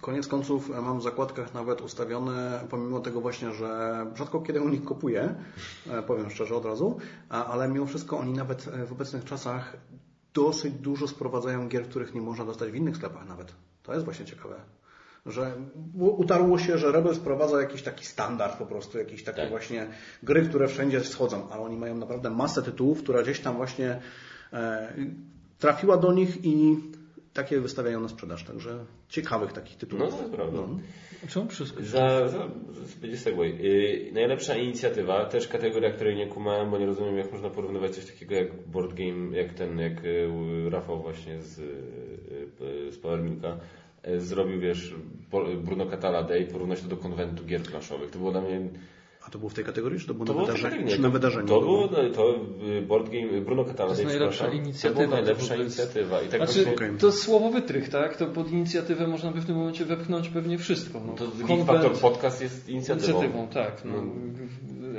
Speaker 2: koniec końców e, mam w zakładkach nawet ustawione, pomimo tego właśnie, że rzadko kiedy u nich kupuję, e, powiem szczerze od razu, ale mimo wszystko oni nawet w obecnych czasach dosyć dużo sprowadzają gier, których nie można dostać w innych sklepach nawet. To jest właśnie ciekawe. Że utarło się, że Rebel sprowadza jakiś taki standard po prostu, jakieś takie
Speaker 1: Tak.
Speaker 2: właśnie gry, które wszędzie schodzą, a oni mają naprawdę masę tytułów, która gdzieś tam właśnie e, trafiła do nich i takie wystawiają na sprzedaż. Także ciekawych takich tytułów.
Speaker 1: No, to jest prawda.
Speaker 3: Czemu wszystko?
Speaker 1: Za, za, będzie segway. Yy, najlepsza inicjatywa, też kategoria, której nie kumałem, bo nie rozumiem, jak można porównywać coś takiego jak board game, jak ten, jak yy, Rafał właśnie z, yy, z Power Milka yy, zrobił, wiesz, Bruno Catala Day, porównać to do konwentu gier planszowych. To było dla mnie
Speaker 2: A to było w tej kategorii, czy to było
Speaker 1: To
Speaker 2: na
Speaker 1: było
Speaker 2: wydarzeniu?
Speaker 1: nie,
Speaker 2: Czy na
Speaker 1: to-
Speaker 2: wydarzeniu?
Speaker 1: To było no, to y, board game, Bruno Catala, Day,
Speaker 3: najlepsza
Speaker 1: przepraszam.
Speaker 3: inicjatywa,
Speaker 1: To była najlepsza
Speaker 3: to
Speaker 1: inicjatywa. I tak
Speaker 3: Znaczy,
Speaker 1: właśnie,
Speaker 2: Okej.
Speaker 3: to słowo wytrych, tak? To pod inicjatywę można by w tym momencie wepchnąć pewnie wszystko. No,
Speaker 1: to
Speaker 3: Konwent-
Speaker 1: Podcast jest inicjatywą.
Speaker 3: Inicjatywą, tak. No,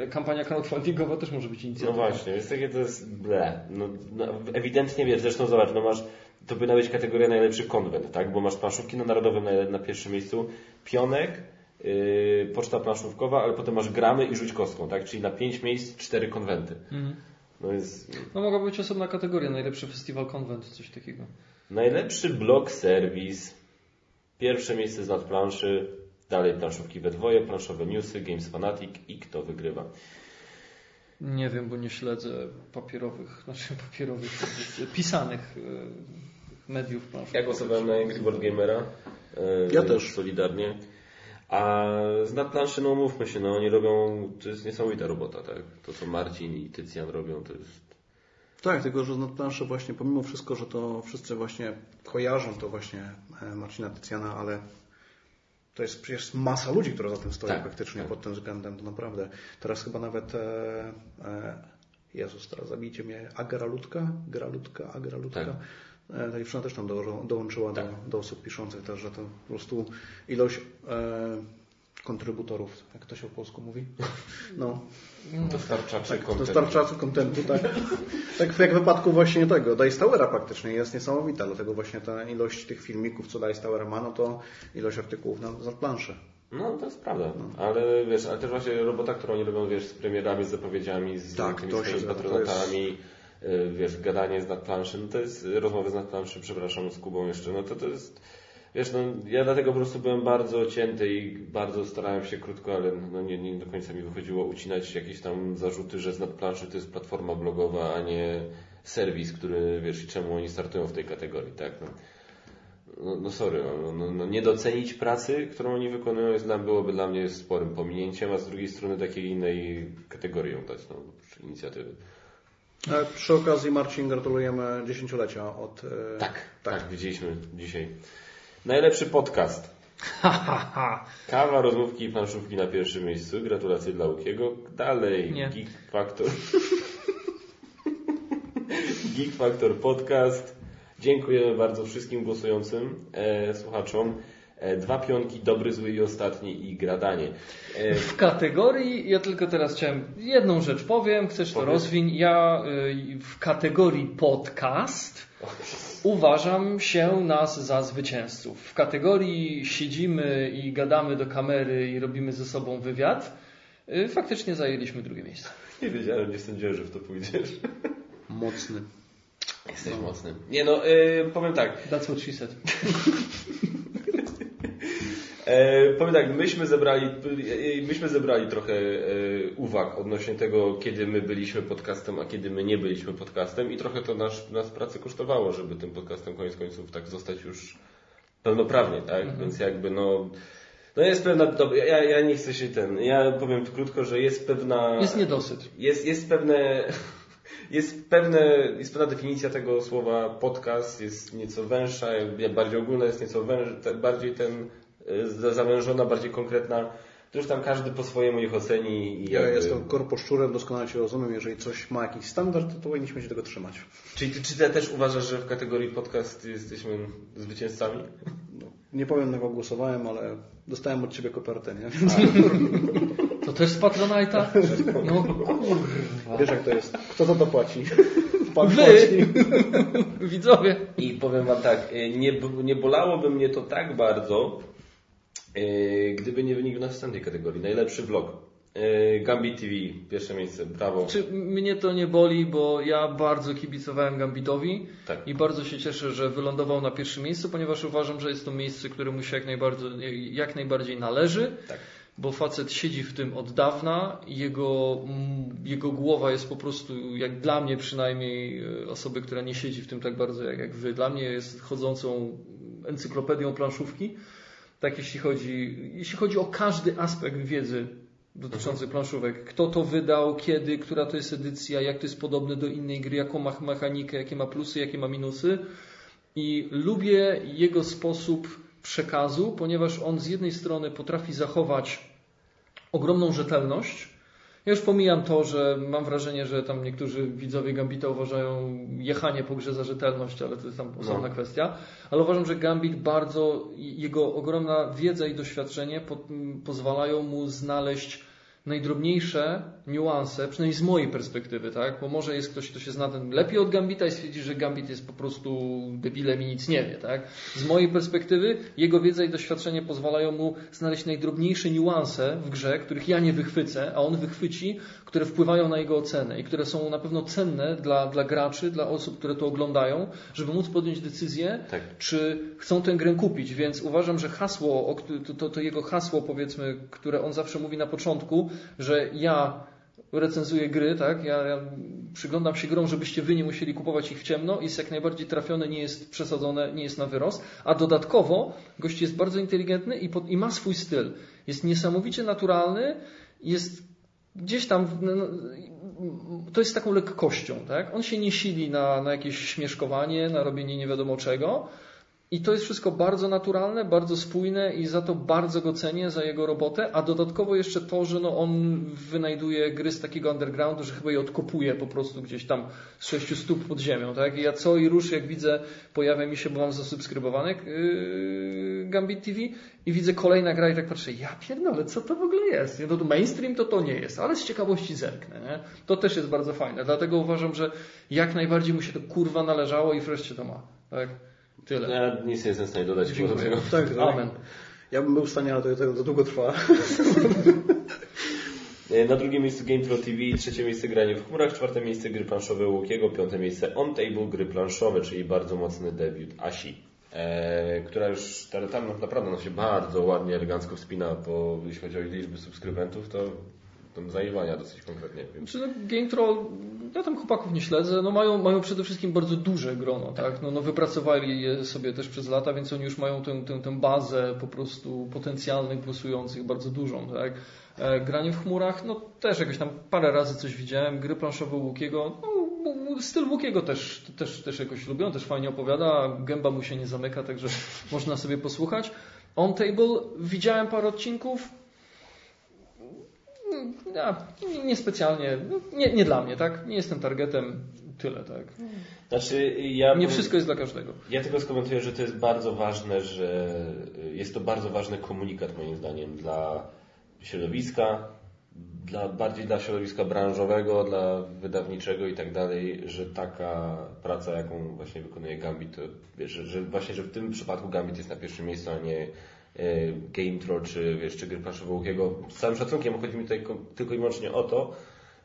Speaker 3: Kampania crowdfundingowa też może być
Speaker 1: No
Speaker 3: inicjatywą.
Speaker 1: właśnie, jest takie to jest ble. No, no, ewidentnie wiesz, zresztą zobacz, no masz, to by być kategoria najlepszy konwent, tak? Bo masz planszówki na narodowym na, na pierwszym miejscu, pionek, yy, poczta planszówkowa, ale potem masz gramy i rzuć kostką, tak? Czyli na pięć miejsc cztery konwenty.
Speaker 3: Mhm.
Speaker 1: No jest
Speaker 3: No mogła być osobna kategoria, najlepszy festiwal konwent, coś takiego.
Speaker 1: najlepszy blog serwis, pierwsze miejsce z lat planszy, dalej planszówki we dwoje, planszowe newsy, Games Fanatic i kto wygrywa.
Speaker 3: Nie wiem, bo nie śledzę papierowych, znaczy papierowych, pisanych e, mediów planszowych.
Speaker 1: Ja głosowałem na Angry Board Gamera. e,
Speaker 2: Ja też.
Speaker 1: Solidarnie. A z nadplanszy, no mówmy się, no oni robią, to jest niesamowita robota, tak? To co Marcin i Tycjan robią, to jest
Speaker 2: Tak, tylko że na planszy właśnie, pomimo wszystko, że to wszyscy właśnie kojarzą to właśnie e, Marcina Tycjana, ale to jest przecież masa ludzi, która za tym stoi
Speaker 1: Tak,
Speaker 2: praktycznie
Speaker 1: tak.
Speaker 2: pod tym względem, to naprawdę. Teraz chyba nawet e, e, Jezus, teraz zabijcie mnie, Agralutka? Gralutka, Agralutka.
Speaker 1: Tak.
Speaker 2: E, Ta dziewczyna też tam dołożą- dołączyła do, do osób piszących też, że to po prostu ilość e, kontrybutorów, jak to się po polsku mówi? No,
Speaker 1: Dostarczaczy
Speaker 2: tak,
Speaker 1: kontentu.
Speaker 2: dostarczaczy kontentu, tak. tak jak w wypadku właśnie tego, Dice Towera praktycznie jest niesamowita, dlatego właśnie ta ilość tych filmików, co Dice Tower ma, no to ilość artykułów na, za planszę.
Speaker 1: No, to jest prawda. Ale wiesz, ale też właśnie robota, którą oni robią, wiesz, z premierami, z zapowiedziami, z
Speaker 2: Tak,
Speaker 1: tymi
Speaker 2: to
Speaker 1: swoimi patronatami, y, wiesz, gadanie z nadplanszy, no to jest rozmowy z nadplanszy, przepraszam, z Kubą jeszcze, no to to jest, wiesz, no ja dlatego po prostu byłem bardzo cięty i bardzo starałem się krótko, ale no nie, nie do końca mi wychodziło ucinać jakieś tam zarzuty, że z nadplanszy to jest platforma blogowa, a nie serwis, który, wiesz, i czemu oni startują w tej kategorii, tak? No. No, no sorry, no, no, no nie docenić pracy, którą oni wykonują jest byłoby dla mnie sporym pominięciem, a z drugiej strony takiej innej kategorii dać, no, inicjatywy.
Speaker 2: E, Przy okazji Marcin gratulujemy dziesięciolecia od... e,
Speaker 1: Tak, tak, widzieliśmy dzisiaj. Najlepszy podcast. Kawa, rozmówki i planszówki na pierwszym miejscu. Gratulacje dla Łukiego. Dalej
Speaker 3: Nie.
Speaker 1: Geek Factor. Geek Factor Podcast. Dziękujemy bardzo wszystkim głosującym e, słuchaczom. E, dwa pionki, dobry, zły i ostatni i gradanie. E,
Speaker 3: W kategorii, ja tylko teraz chciałem jedną rzecz powiem, chcesz to
Speaker 1: Powiedz.
Speaker 3: rozwiń. Ja y, w kategorii podcast uważam się nas za zwycięzców. W kategorii siedzimy i gadamy do kamery i robimy ze sobą wywiad, y, faktycznie zajęliśmy drugie miejsce.
Speaker 1: nie wiedziałem, nie sądziłem, że w to pójdziesz.
Speaker 2: Mocny.
Speaker 1: Jesteś mocny. Nie no, e, powiem tak.
Speaker 3: That's what she said.
Speaker 1: E, powiem tak, myśmy zebrali, e, myśmy zebrali trochę e, uwag odnośnie tego, kiedy my byliśmy podcastem, a kiedy my nie byliśmy podcastem i trochę to nasz, nas pracy kosztowało, żeby tym podcastem koniec końców tak zostać już pełnoprawnie, tak? Więc jakby no, no jest pewna, dobra, ja, ja nie chcę się ten, ja powiem krótko, że jest pewna...
Speaker 3: Jest niedosyt.
Speaker 1: Jest, jest pewne. Jest, pewne, jest pewna definicja tego słowa podcast, jest nieco węższa, bardziej ogólna, jest nieco węż, bardziej ten zawężona, bardziej konkretna. To już tam każdy po swojemu ich oceni. I
Speaker 2: Ja
Speaker 1: jakby...
Speaker 2: jestem korposzczurem, doskonale Cię rozumiem. Jeżeli coś ma jakiś standard, to powinniśmy się tego trzymać.
Speaker 1: Czyli ty, czy ty też uważasz, że w kategorii podcast jesteśmy zwycięzcami?
Speaker 2: No, nie powiem na kogo głosowałem, ale dostałem od Ciebie kopertę, nie?
Speaker 3: To też z Patronite'a? No kurwa.
Speaker 2: wiesz jak to jest. Kto za to płaci? Pan
Speaker 3: Wy!
Speaker 2: płaci.
Speaker 3: Widzowie.
Speaker 1: I powiem Wam tak, y, nie, nie bolałoby mnie to tak bardzo, gdyby nie wynik w następnej kategorii. Najlepszy vlog. Y, Gambit TV, pierwsze miejsce, brawo.
Speaker 3: Czy mnie to nie boli, bo ja bardzo kibicowałem Gambitowi
Speaker 1: Tak.
Speaker 3: i bardzo się cieszę, że wylądował na pierwszym miejscu, ponieważ uważam, że jest to miejsce, które mu się jak najbardziej, jak najbardziej należy.
Speaker 1: Tak.
Speaker 3: Bo facet siedzi w tym od dawna, jego, jego głowa jest po prostu, jak dla mnie przynajmniej, e, osoby, która nie siedzi w tym tak bardzo jak, jak wy, dla mnie jest chodzącą encyklopedią planszówki. Tak jeśli chodzi, jeśli chodzi o każdy aspekt wiedzy dotyczący planszówek. Kto to wydał, kiedy, która to jest edycja, jak to jest podobne do innej gry, jaką ma mechanikę, jakie ma plusy, jakie ma minusy. I lubię jego sposób przekazu, ponieważ on z jednej strony potrafi zachować ogromną rzetelność. Ja już pomijam to, że mam wrażenie, że tam niektórzy widzowie Gambita uważają jechanie po grze za rzetelność, ale to jest tam osobna
Speaker 1: No.
Speaker 3: kwestia. Ale uważam, że Gambit bardzo, jego ogromna wiedza i doświadczenie po, pozwalają mu znaleźć najdrobniejsze niuanse, przynajmniej z mojej perspektywy, tak? Bo może jest ktoś, kto się zna ten lepiej od Gambita i stwierdzi, że Gambit jest po prostu debilem i nic nie wie, tak? Z mojej perspektywy jego wiedza i doświadczenie pozwalają mu znaleźć najdrobniejsze niuanse w grze, których ja nie wychwycę, a on wychwyci, które wpływają na jego ocenę i które są na pewno cenne dla, dla graczy, dla osób, które to oglądają, żeby móc podjąć decyzję,
Speaker 1: Tak.
Speaker 3: czy chcą tę grę kupić. Więc uważam, że hasło, to, to, to jego hasło, powiedzmy, które on zawsze mówi na początku, że ja recenzuję gry, tak? Ja, ja przyglądam się grom, żebyście wy nie musieli kupować ich w ciemno, jest jak najbardziej trafione, nie jest przesadzone, nie jest na wyrost, a dodatkowo gość jest bardzo inteligentny i, pod, i ma swój styl. Jest niesamowicie naturalny, jest gdzieś tam, no, no, to jest taką lekkością, tak? On się nie sili na, na jakieś śmieszkowanie, na robienie nie wiadomo czego. I to jest wszystko bardzo naturalne, bardzo spójne i za to bardzo go cenię, za jego robotę, a dodatkowo jeszcze to, że no on wynajduje gry z takiego undergroundu, że chyba je odkopuje po prostu gdzieś tam z sześciu stóp pod ziemią, tak? I ja co i rusz, jak widzę, pojawia mi się, bo mam zasubskrybowany yy, Gambit TV i widzę kolejna gra i tak patrzę, ja pierdolę, co to w ogóle jest? Nie, no to mainstream to to nie jest, ale z ciekawości zerknę, nie? To też jest bardzo fajne, dlatego uważam, że jak najbardziej mu się to kurwa należało i wreszcie to ma, tak? Tyle.
Speaker 1: Ja nic nie jestem w stanie dodać
Speaker 3: Dziękuję.
Speaker 1: do tego.
Speaker 2: Tak, tak.
Speaker 3: Amen.
Speaker 2: Ja bym był w stanie, ale to, to, to długo trwa.
Speaker 1: Na drugim miejscu GamePro TV, trzecie miejsce granie w chmurach, czwarte miejsce gry planszowe Łukiego, piąte miejsce On Table gry planszowe, czyli bardzo mocny debiut Asi, e, która już ta- tam naprawdę no, się bardzo ładnie, elegancko wspina, bo jeśli chodzi o liczbę subskrybentów, to tam dosyć konkretnie. Więc...
Speaker 3: Czy no, Game Troll, ja tam chłopaków nie śledzę, no mają, mają przede wszystkim bardzo duże grono, tak? No, no wypracowali je sobie też przez lata, więc oni już mają tę, tę, tę bazę po prostu potencjalnych głosujących bardzo dużą, tak? E, granie w chmurach, no też jakoś tam parę razy coś widziałem, gry planszowe Łukiego, no, styl Łukiego też, też, też jakoś lubią, też fajnie opowiada, gęba mu się nie zamyka, także można sobie posłuchać. On Table widziałem parę odcinków, ja, niespecjalnie, no, nie, nie dla mnie, tak? Nie jestem targetem, tyle, tak?
Speaker 1: Znaczy, ja
Speaker 3: Nie wszystko jest dla każdego.
Speaker 1: Ja tylko skomentuję, że to jest bardzo ważne, że jest to bardzo ważny komunikat moim zdaniem dla środowiska, dla, bardziej dla środowiska branżowego, dla wydawniczego i tak dalej, że taka praca, jaką właśnie wykonuje Gambit, że, że właśnie, że w tym przypadku Gambit jest na pierwszym miejscu, a nie Game Troll czy wiesz, czy gry planszowe Łukiego. Z całym szacunkiem chodzi mi tutaj ko- tylko i wyłącznie o to,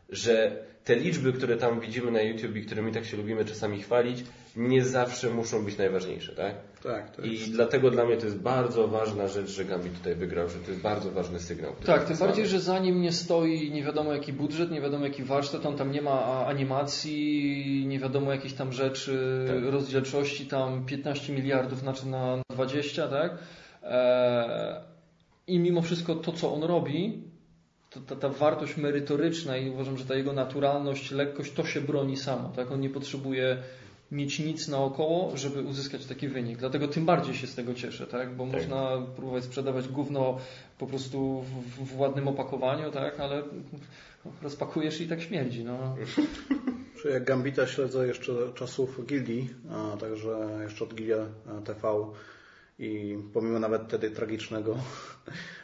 Speaker 1: że te liczby, które tam widzimy na YouTube i którymi tak się lubimy czasami chwalić, nie zawsze muszą być najważniejsze, tak?
Speaker 2: Tak, to
Speaker 1: I
Speaker 2: jest.
Speaker 1: dlatego dla mnie to jest bardzo ważna rzecz, że Gambit tutaj wygrał, że to jest bardzo ważny sygnał.
Speaker 3: Tak, tym bardziej, że za nim nie stoi nie wiadomo jaki budżet, nie wiadomo jaki warsztat, on tam nie ma animacji, nie wiadomo jakich tam rzeczy,
Speaker 1: Tak.
Speaker 3: rozdzielczości tam 15 miliardów znaczy na 20, tak? Eee, I mimo wszystko to, co on robi, to, ta, ta wartość merytoryczna i uważam, że ta jego naturalność, lekkość, to się broni samo, tak? On nie potrzebuje mieć nic naokoło, żeby uzyskać taki wynik. Dlatego tym bardziej się z tego cieszę, tak? Bo
Speaker 1: Tak.
Speaker 3: można próbować sprzedawać gówno po prostu w, w ładnym opakowaniu, tak? Ale rozpakujesz i tak śmierdzi, no.
Speaker 2: Jak Gambita śledzę jeszcze czasów Gildii, a także jeszcze od Gilia TV i pomimo nawet wtedy tragicznego,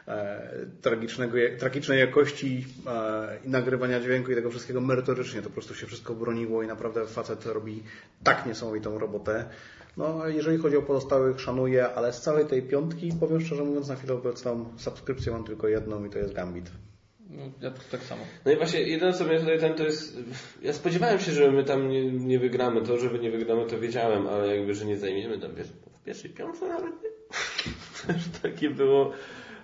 Speaker 2: e, tragicznego tragicznej jakości e, i nagrywania dźwięku i tego wszystkiego merytorycznie to po prostu się wszystko broniło i naprawdę facet robi tak niesamowitą robotę. No, jeżeli chodzi o pozostałych, szanuję, ale z całej tej piątki, powiem szczerze mówiąc, na chwilę obecną subskrypcję mam tylko jedną i to jest Gambit.
Speaker 3: no ja tak samo.
Speaker 1: No i właśnie jedyne co mnie tutaj ten to jest. Ja spodziewałem się, że my tam nie, nie wygramy. To, że my nie wygramy, to wiedziałem, ale jakby, że nie zajmiemy tam wiesz, pierwszej piątce nawet nie. Takie było.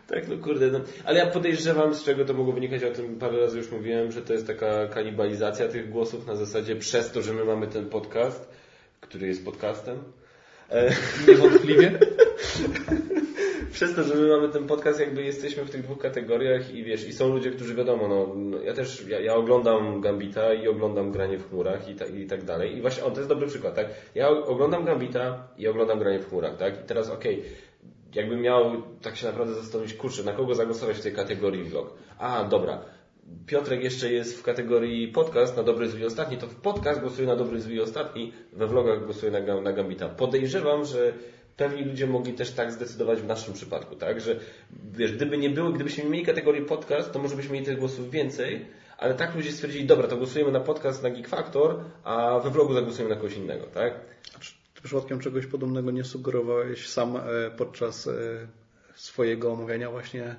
Speaker 1: Tak, no kurde. No. Ale ja podejrzewam, z czego to mogło wynikać, o tym parę razy już mówiłem, że to jest taka kanibalizacja tych głosów na zasadzie przez to, że my mamy ten podcast, który jest podcastem. E,
Speaker 3: Niewątpliwie.
Speaker 1: przez to, że my mamy ten podcast, jakby jesteśmy w tych dwóch kategoriach i wiesz, i są ludzie, którzy wiadomo, no, no ja też, ja, ja oglądam Gambita i oglądam granie w chmurach i, ta, i tak dalej. I właśnie, on to jest dobry przykład, tak? Ja oglądam Gambita i oglądam granie w chmurach, tak? I teraz okej, jakbym miał tak się naprawdę zastanowić, kurczę, na kogo zagłosować w tej kategorii vlog? A, dobra. Piotrek jeszcze jest w kategorii podcast na dobry zły ostatni, to w podcast głosuję na dobry zły ostatni, we vlogach głosuję na, na Gambita. Podejrzewam, że pewni ludzie mogli też tak zdecydować w naszym przypadku, tak? Że wiesz, gdyby nie było, gdybyśmy mieli kategorii podcast, to może byśmy mieli tych głosów więcej, ale tak ludzie stwierdzili, dobra, to głosujemy na podcast na Geek Factor, a we vlogu zagłosujemy na kogoś innego, tak?
Speaker 2: A czy ty przypadkiem czegoś podobnego nie sugerowałeś sam e, podczas e, swojego omawiania właśnie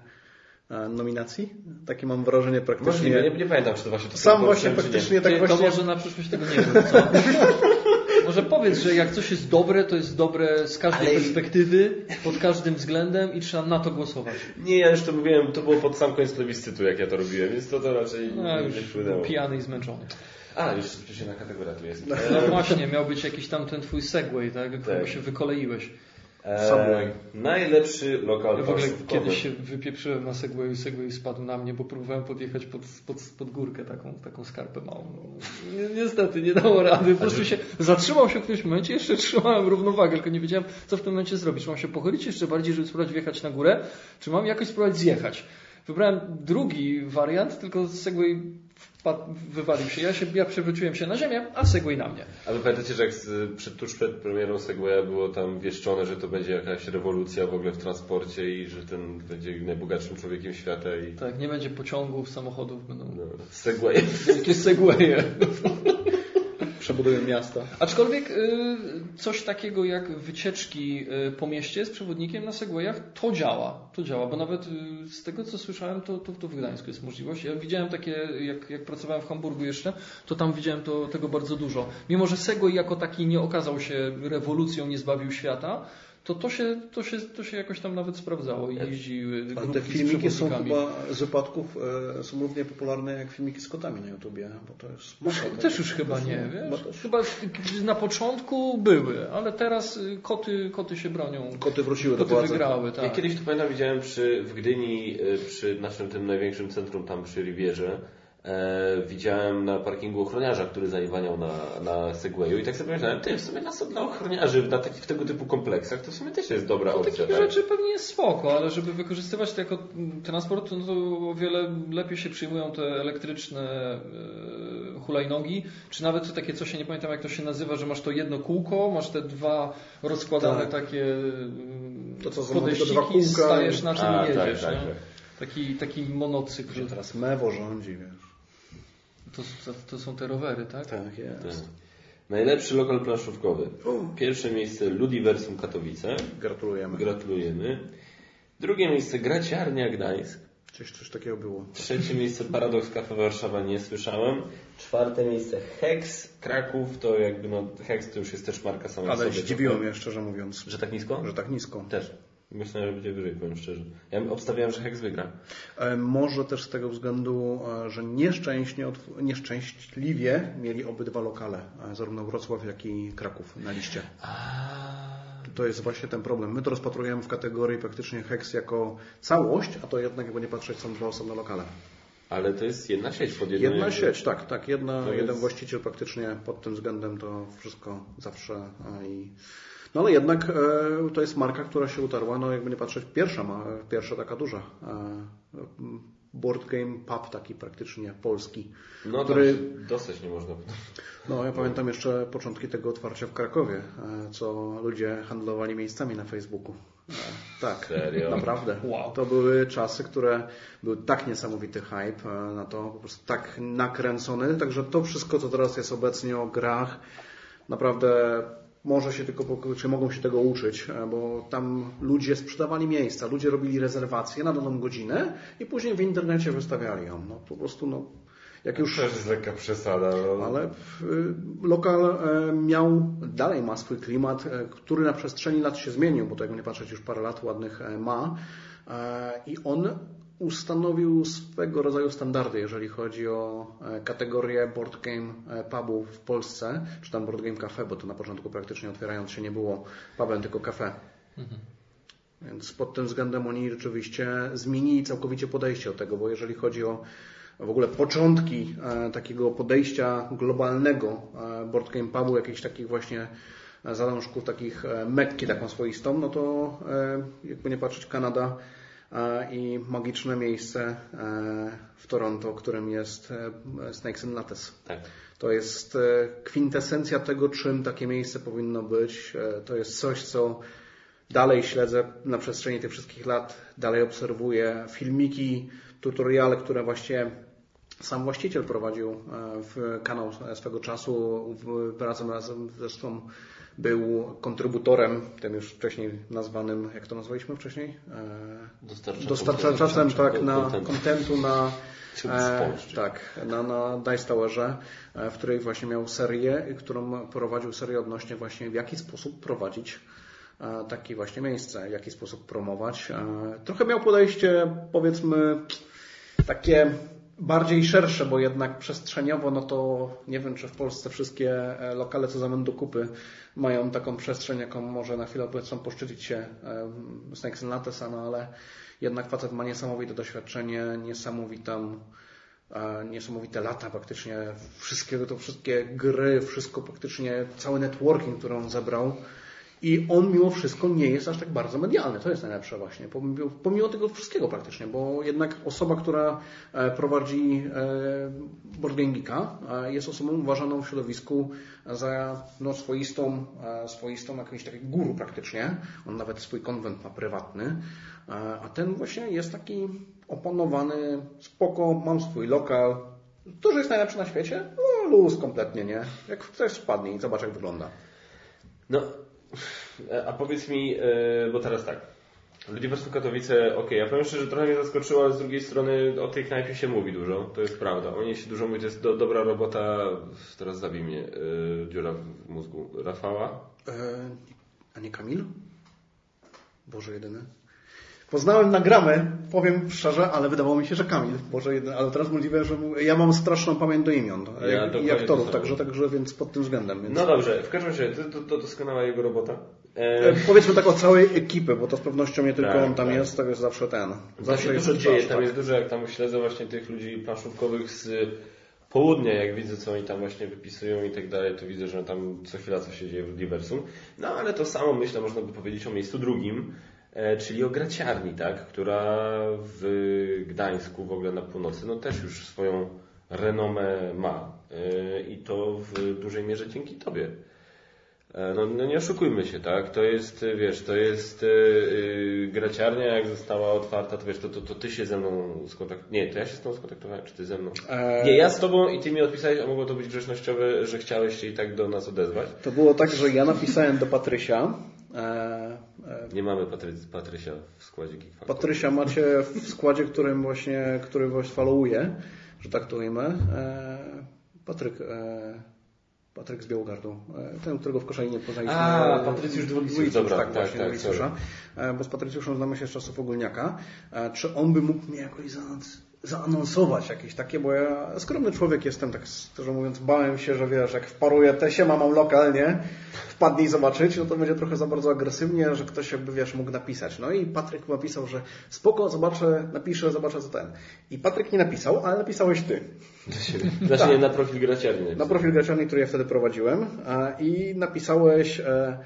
Speaker 2: e, nominacji? Takie mam wrażenie praktycznie.
Speaker 1: Możliwe, nie, nie pamiętam, czy to właśnie to
Speaker 2: Sam właśnie praktycznie
Speaker 3: Ty,
Speaker 2: tak
Speaker 3: to
Speaker 2: właśnie...
Speaker 3: może na przyszłość tego nie wiem, co? Może powiedz, że jak coś jest dobre, to jest dobre z każdej
Speaker 1: Ale-
Speaker 3: perspektywy, pod każdym względem i trzeba na to głosować.
Speaker 1: Nie, ja już to mówiłem, to było pod sam koniec plebiscytu, jak ja to robiłem, więc to, to raczej
Speaker 3: No,
Speaker 1: nie, wpłynęło.
Speaker 3: pijany i zmęczony.
Speaker 1: A, już przecież na kategoria tu jest.
Speaker 3: No właśnie, miał być jakiś tam ten twój segway, tak?
Speaker 1: Tak.
Speaker 3: Chyba się wykoleiłeś.
Speaker 1: E,
Speaker 2: Subway.
Speaker 1: najlepszy lokal
Speaker 3: Ja w ogóle kiedyś się wypieprzyłem na Segwayu i Segway spadł na mnie, bo próbowałem podjechać pod, pod, pod górkę, taką, taką skarpę małą. No, ni- niestety nie dało rady. Po prostu się zatrzymał się w którymś momencie, jeszcze trzymałem równowagę, tylko nie wiedziałem, co w tym momencie zrobić. Czy mam się pochylić jeszcze bardziej, żeby spróbować wjechać na górę, czy mam jakoś spróbować zjechać. Wybrałem drugi wariant, tylko Segway wywalił się. Ja, się. ja przewróciłem się na ziemię, a Segway na mnie.
Speaker 1: A wy pamiętacie, że jak z, przed, tuż przed premierą Segwaya było tam wieszczone, że to będzie jakaś rewolucja w ogóle w transporcie i że ten będzie najbogatszym człowiekiem świata i
Speaker 3: Tak, nie będzie pociągów, samochodów, będą
Speaker 1: no, Segway.
Speaker 3: wielkie Segwaye.
Speaker 2: Przebudują miasta.
Speaker 3: Aczkolwiek y, coś takiego jak wycieczki y, po mieście z przewodnikiem na Segwayach, to działa. To działa, bo nawet y, z tego co słyszałem, to, to, to w Gdańsku jest możliwość. Ja widziałem takie, jak, jak pracowałem w Hamburgu jeszcze, to tam widziałem to, tego bardzo dużo. Mimo, że Segway jako taki nie okazał się rewolucją, nie zbawił świata, to to się, to się, to się jakoś tam nawet sprawdzało i jeździły
Speaker 2: Ale te filmiki są chyba z wypadków e, są równie popularne jak filmiki z kotami na YouTubie, bo to jest masa tego.
Speaker 3: Też już chyba nie,
Speaker 2: Chyba
Speaker 3: wiesz?
Speaker 2: też.
Speaker 3: Chyba na początku były, ale teraz y, koty, koty się bronią.
Speaker 2: Koty wróciły do
Speaker 3: Koty
Speaker 2: władzy.
Speaker 3: wygrały,
Speaker 1: Ja
Speaker 3: tak.
Speaker 1: kiedyś to pamiętam, widziałem przy, w Gdyni, y, przy naszym tym największym centrum tam przy Rivierze, e, widziałem na parkingu ochroniarza, który zaiwaniał na, na Segwayu i tak sobie myślałem, ty, w sumie na, dla ochroniarzy na takich tego typu kompleksach to w sumie też jest dobra
Speaker 3: No,
Speaker 1: opcja.
Speaker 3: takich
Speaker 1: tak?
Speaker 3: rzeczy pewnie jest spoko, ale żeby wykorzystywać to jako transport, no to o wiele lepiej się przyjmują te elektryczne e, hulajnogi, czy nawet takie coś, ja nie pamiętam jak to się nazywa, że masz to jedno kółko, masz te dwa rozkładane
Speaker 2: Tak.
Speaker 3: takie mm,
Speaker 2: To, co
Speaker 3: podejściki,
Speaker 2: dwa kółka.
Speaker 3: stajesz na czym
Speaker 1: A, tak,
Speaker 3: jedziesz.
Speaker 1: tak,
Speaker 3: nie?
Speaker 1: tak.
Speaker 3: Taki, taki monocykl.
Speaker 2: Że teraz Mewo rządzi, wiesz.
Speaker 3: To, to, to są te rowery, tak?
Speaker 2: Tak jest.
Speaker 1: Tak. Najlepszy lokal planszówkowy. Pierwsze miejsce Ludiversum Katowice.
Speaker 2: Gratulujemy.
Speaker 1: Gratulujemy. Drugie miejsce Graciarnia Gdańsk.
Speaker 2: Coś, coś takiego było.
Speaker 1: Trzecie miejsce Paradox Cafe Warszawa nie słyszałem. Czwarte miejsce Hex Kraków. To jakby no Hex to już jest też marka sama
Speaker 2: Ale
Speaker 1: sobie.
Speaker 2: zdziwiło mnie szczerze mówiąc,
Speaker 1: Że tak nisko?
Speaker 2: że tak nisko.
Speaker 1: Też. Myślałem, że będzie wyżej, powiem szczerze. Ja obstawiałem, że Hex wygra.
Speaker 2: E, Może też z tego względu, e, że nieszczęśnie, nieszczęśliwie mieli obydwa lokale, e, zarówno Wrocław, jak i Kraków na liście. To jest właśnie ten problem. My to rozpatrujemy w kategorii praktycznie Hex jako całość, a to jednak, jakby nie patrzeć, są dwa osobne lokale.
Speaker 1: Ale to jest jedna sieć pod jedną.
Speaker 2: Jedna
Speaker 1: jakby-
Speaker 2: sieć, tak, tak. Jedna,
Speaker 1: To jest-
Speaker 2: Jeden właściciel praktycznie pod tym względem to wszystko zawsze i... No ale jednak e, to jest marka, która się utarła, no jakby nie patrzeć, pierwsza, ma, pierwsza taka duża. E, board game pub taki praktycznie polski.
Speaker 1: No
Speaker 2: który-
Speaker 1: dostać nie można.
Speaker 2: No ja pamiętam jeszcze początki tego otwarcia w Krakowie, e, co ludzie handlowali miejscami na Facebooku. Tak,
Speaker 1: Serio?
Speaker 2: naprawdę.
Speaker 3: Wow.
Speaker 2: To były czasy, które były tak niesamowity hype na to, po prostu tak nakręcony, także to wszystko, co teraz jest obecnie o grach, naprawdę może się tylko, czy mogą się tego uczyć, e, bo tam ludzie sprzedawali miejsca, ludzie robili rezerwacje na daną godzinę i później w internecie wystawiali ją. No po prostu, no, jak już...
Speaker 1: To jest lekka przesada. No.
Speaker 2: Ale y, lokal e, miał, dalej ma swój klimat, e, który na przestrzeni lat się zmienił, bo to jakby nie patrzeć już parę lat ładnych e, ma E, i on ustanowił swego rodzaju standardy, jeżeli chodzi o e, kategorię board game e, pubów w Polsce, czy tam board game cafe, bo to na początku praktycznie otwierając się nie było pubem, tylko cafe. Więc pod tym względem oni rzeczywiście zmienili całkowicie podejście do tego, bo jeżeli chodzi o w ogóle początki e, takiego podejścia globalnego board game pubu, jakichś takich właśnie zalążków, takich Mekki taką swoistą, no to jakby nie patrzeć Kanada i magiczne miejsce e, w Toronto, którym jest e, Snakes and Lattes.
Speaker 1: Tak.
Speaker 2: To jest e, kwintesencja tego, czym takie miejsce powinno być. To jest coś, co dalej śledzę na przestrzeni tych wszystkich lat, dalej obserwuję filmiki, tutoriale, które właśnie sam właściciel prowadził w kanał swego czasu, razem, razem zresztą był kontrybutorem, tym już wcześniej nazwanym, jak to nazwaliśmy wcześniej?
Speaker 1: Dostarczaczem-
Speaker 2: Dostarczaczem, tak, na
Speaker 1: kontentu.
Speaker 2: na, e, tak, na, na Dice Towerze, e, w której właśnie miał serię, którą prowadził serię odnośnie właśnie w jaki sposób prowadzić e, takie właśnie miejsce, w jaki sposób promować. E, Trochę miał podejście, powiedzmy, takie bardziej szersze, bo jednak przestrzeniowo, no to nie wiem, czy w Polsce wszystkie e, lokale co zamian do kupy mają taką przestrzeń, jaką może na chwilę obecną poszczycić się Snakes and Latesa, no ale jednak facet ma niesamowite doświadczenie, niesamowitą e, niesamowite lata praktycznie, wszystkie, to wszystkie gry, wszystko praktycznie, cały networking, który on zebrał, i on mimo wszystko nie jest aż tak bardzo medialny. To jest najlepsze właśnie. Pomimo, tego wszystkiego praktycznie, bo jednak osoba, która e, prowadzi e, Geeka, e, jest osobą uważaną w środowisku za no, swoistą, swoistą jakąś takiej guru praktycznie. On nawet swój konwent ma prywatny. A ten właśnie jest taki opanowany, spoko, mam swój lokal. To, że jest najlepszy na świecie? No luz kompletnie, nie? Jak ktoś spadnie i zobacz jak wygląda.
Speaker 1: No, a powiedz mi, e, bo teraz tak. Ludiversum Katowice, ok, ja powiem szczerze, że trochę mnie zaskoczyło, ale z drugiej strony o tej knajpie się mówi dużo, to jest prawda. Oni się dużo mówi, to jest do, dobra robota, teraz zabij mnie, yy, dziura w mózgu, Rafała.
Speaker 2: E, a nie Kamil? Boże jedyny. Poznałem nagramy, powiem szczerze, ale wydawało mi się, że Kamil. Boże, ale teraz możliwe, że ja mam straszną pamięć do imion ja i aktorów, także, także więc pod tym względem. Więc...
Speaker 1: No dobrze, w każdym razie, to, to doskonała jego robota.
Speaker 2: E... Powiedzmy tak o całej ekipy, bo to z pewnością nie tylko tak, on tam tak. jest, to jest zawsze ten. Zawsze
Speaker 1: jest dużo dzieje, tam jest dużo, jak tam śledzę właśnie tych ludzi planszówkowych z południa, jak widzę, co oni tam właśnie wypisują i tak dalej, to widzę, że tam co chwila coś się dzieje w Diversum. No ale to samo myślę, można by powiedzieć o miejscu drugim, E, czyli o graciarni, tak, która w Gdańsku, w ogóle na północy, no też już swoją renomę ma e, i to w dużej mierze dzięki Tobie. E, no, no, nie oszukujmy się, tak? To jest, wiesz, to jest yy, graciarnia, jak została otwarta, to wiesz, to, to, to ty się ze mną skontaktowałeś. Nie, to ja się z tobą skontaktowałem, czy ty ze mną? Eee... Nie, ja z tobą i ty mi odpisałeś, a mogło to być grzecznościowe, że chciałeś się i tak do nas odezwać.
Speaker 2: To było tak, że ja napisałem do Patrysia,
Speaker 1: nie mamy Patry, Patrysia w składzie Geek
Speaker 2: Patrysia macie w składzie, którym właśnie, który was followuje, że tak to ujmę. E, Patryk, e, Patryk z Białogardu, e, ten, którego w Koszalinie poznaliśmy.
Speaker 1: A, Patrycjusz Dwulicjusz, dobra,
Speaker 2: tak, tak, tak, tak bo z Patrycjuszem znamy się z czasów ogólniaka. Czy on by mógł mnie jakoś zaanonsować jakieś takie, bo ja skromny człowiek jestem, tak szczerze mówiąc, bałem się, że wiesz, jak wparuję te się mam lokalnie, wpadnij zobaczyć, no to będzie trochę za bardzo agresywnie, że ktoś jakby, wiesz, mógł napisać. No i Patryk napisał, że spoko, zobaczę, napiszę, zobaczę co ten. I Patryk nie napisał, ale napisałeś ty.
Speaker 1: Znaczy tak. na profil graciarni.
Speaker 2: Na profil graciarni, który ja wtedy prowadziłem i napisałeś e,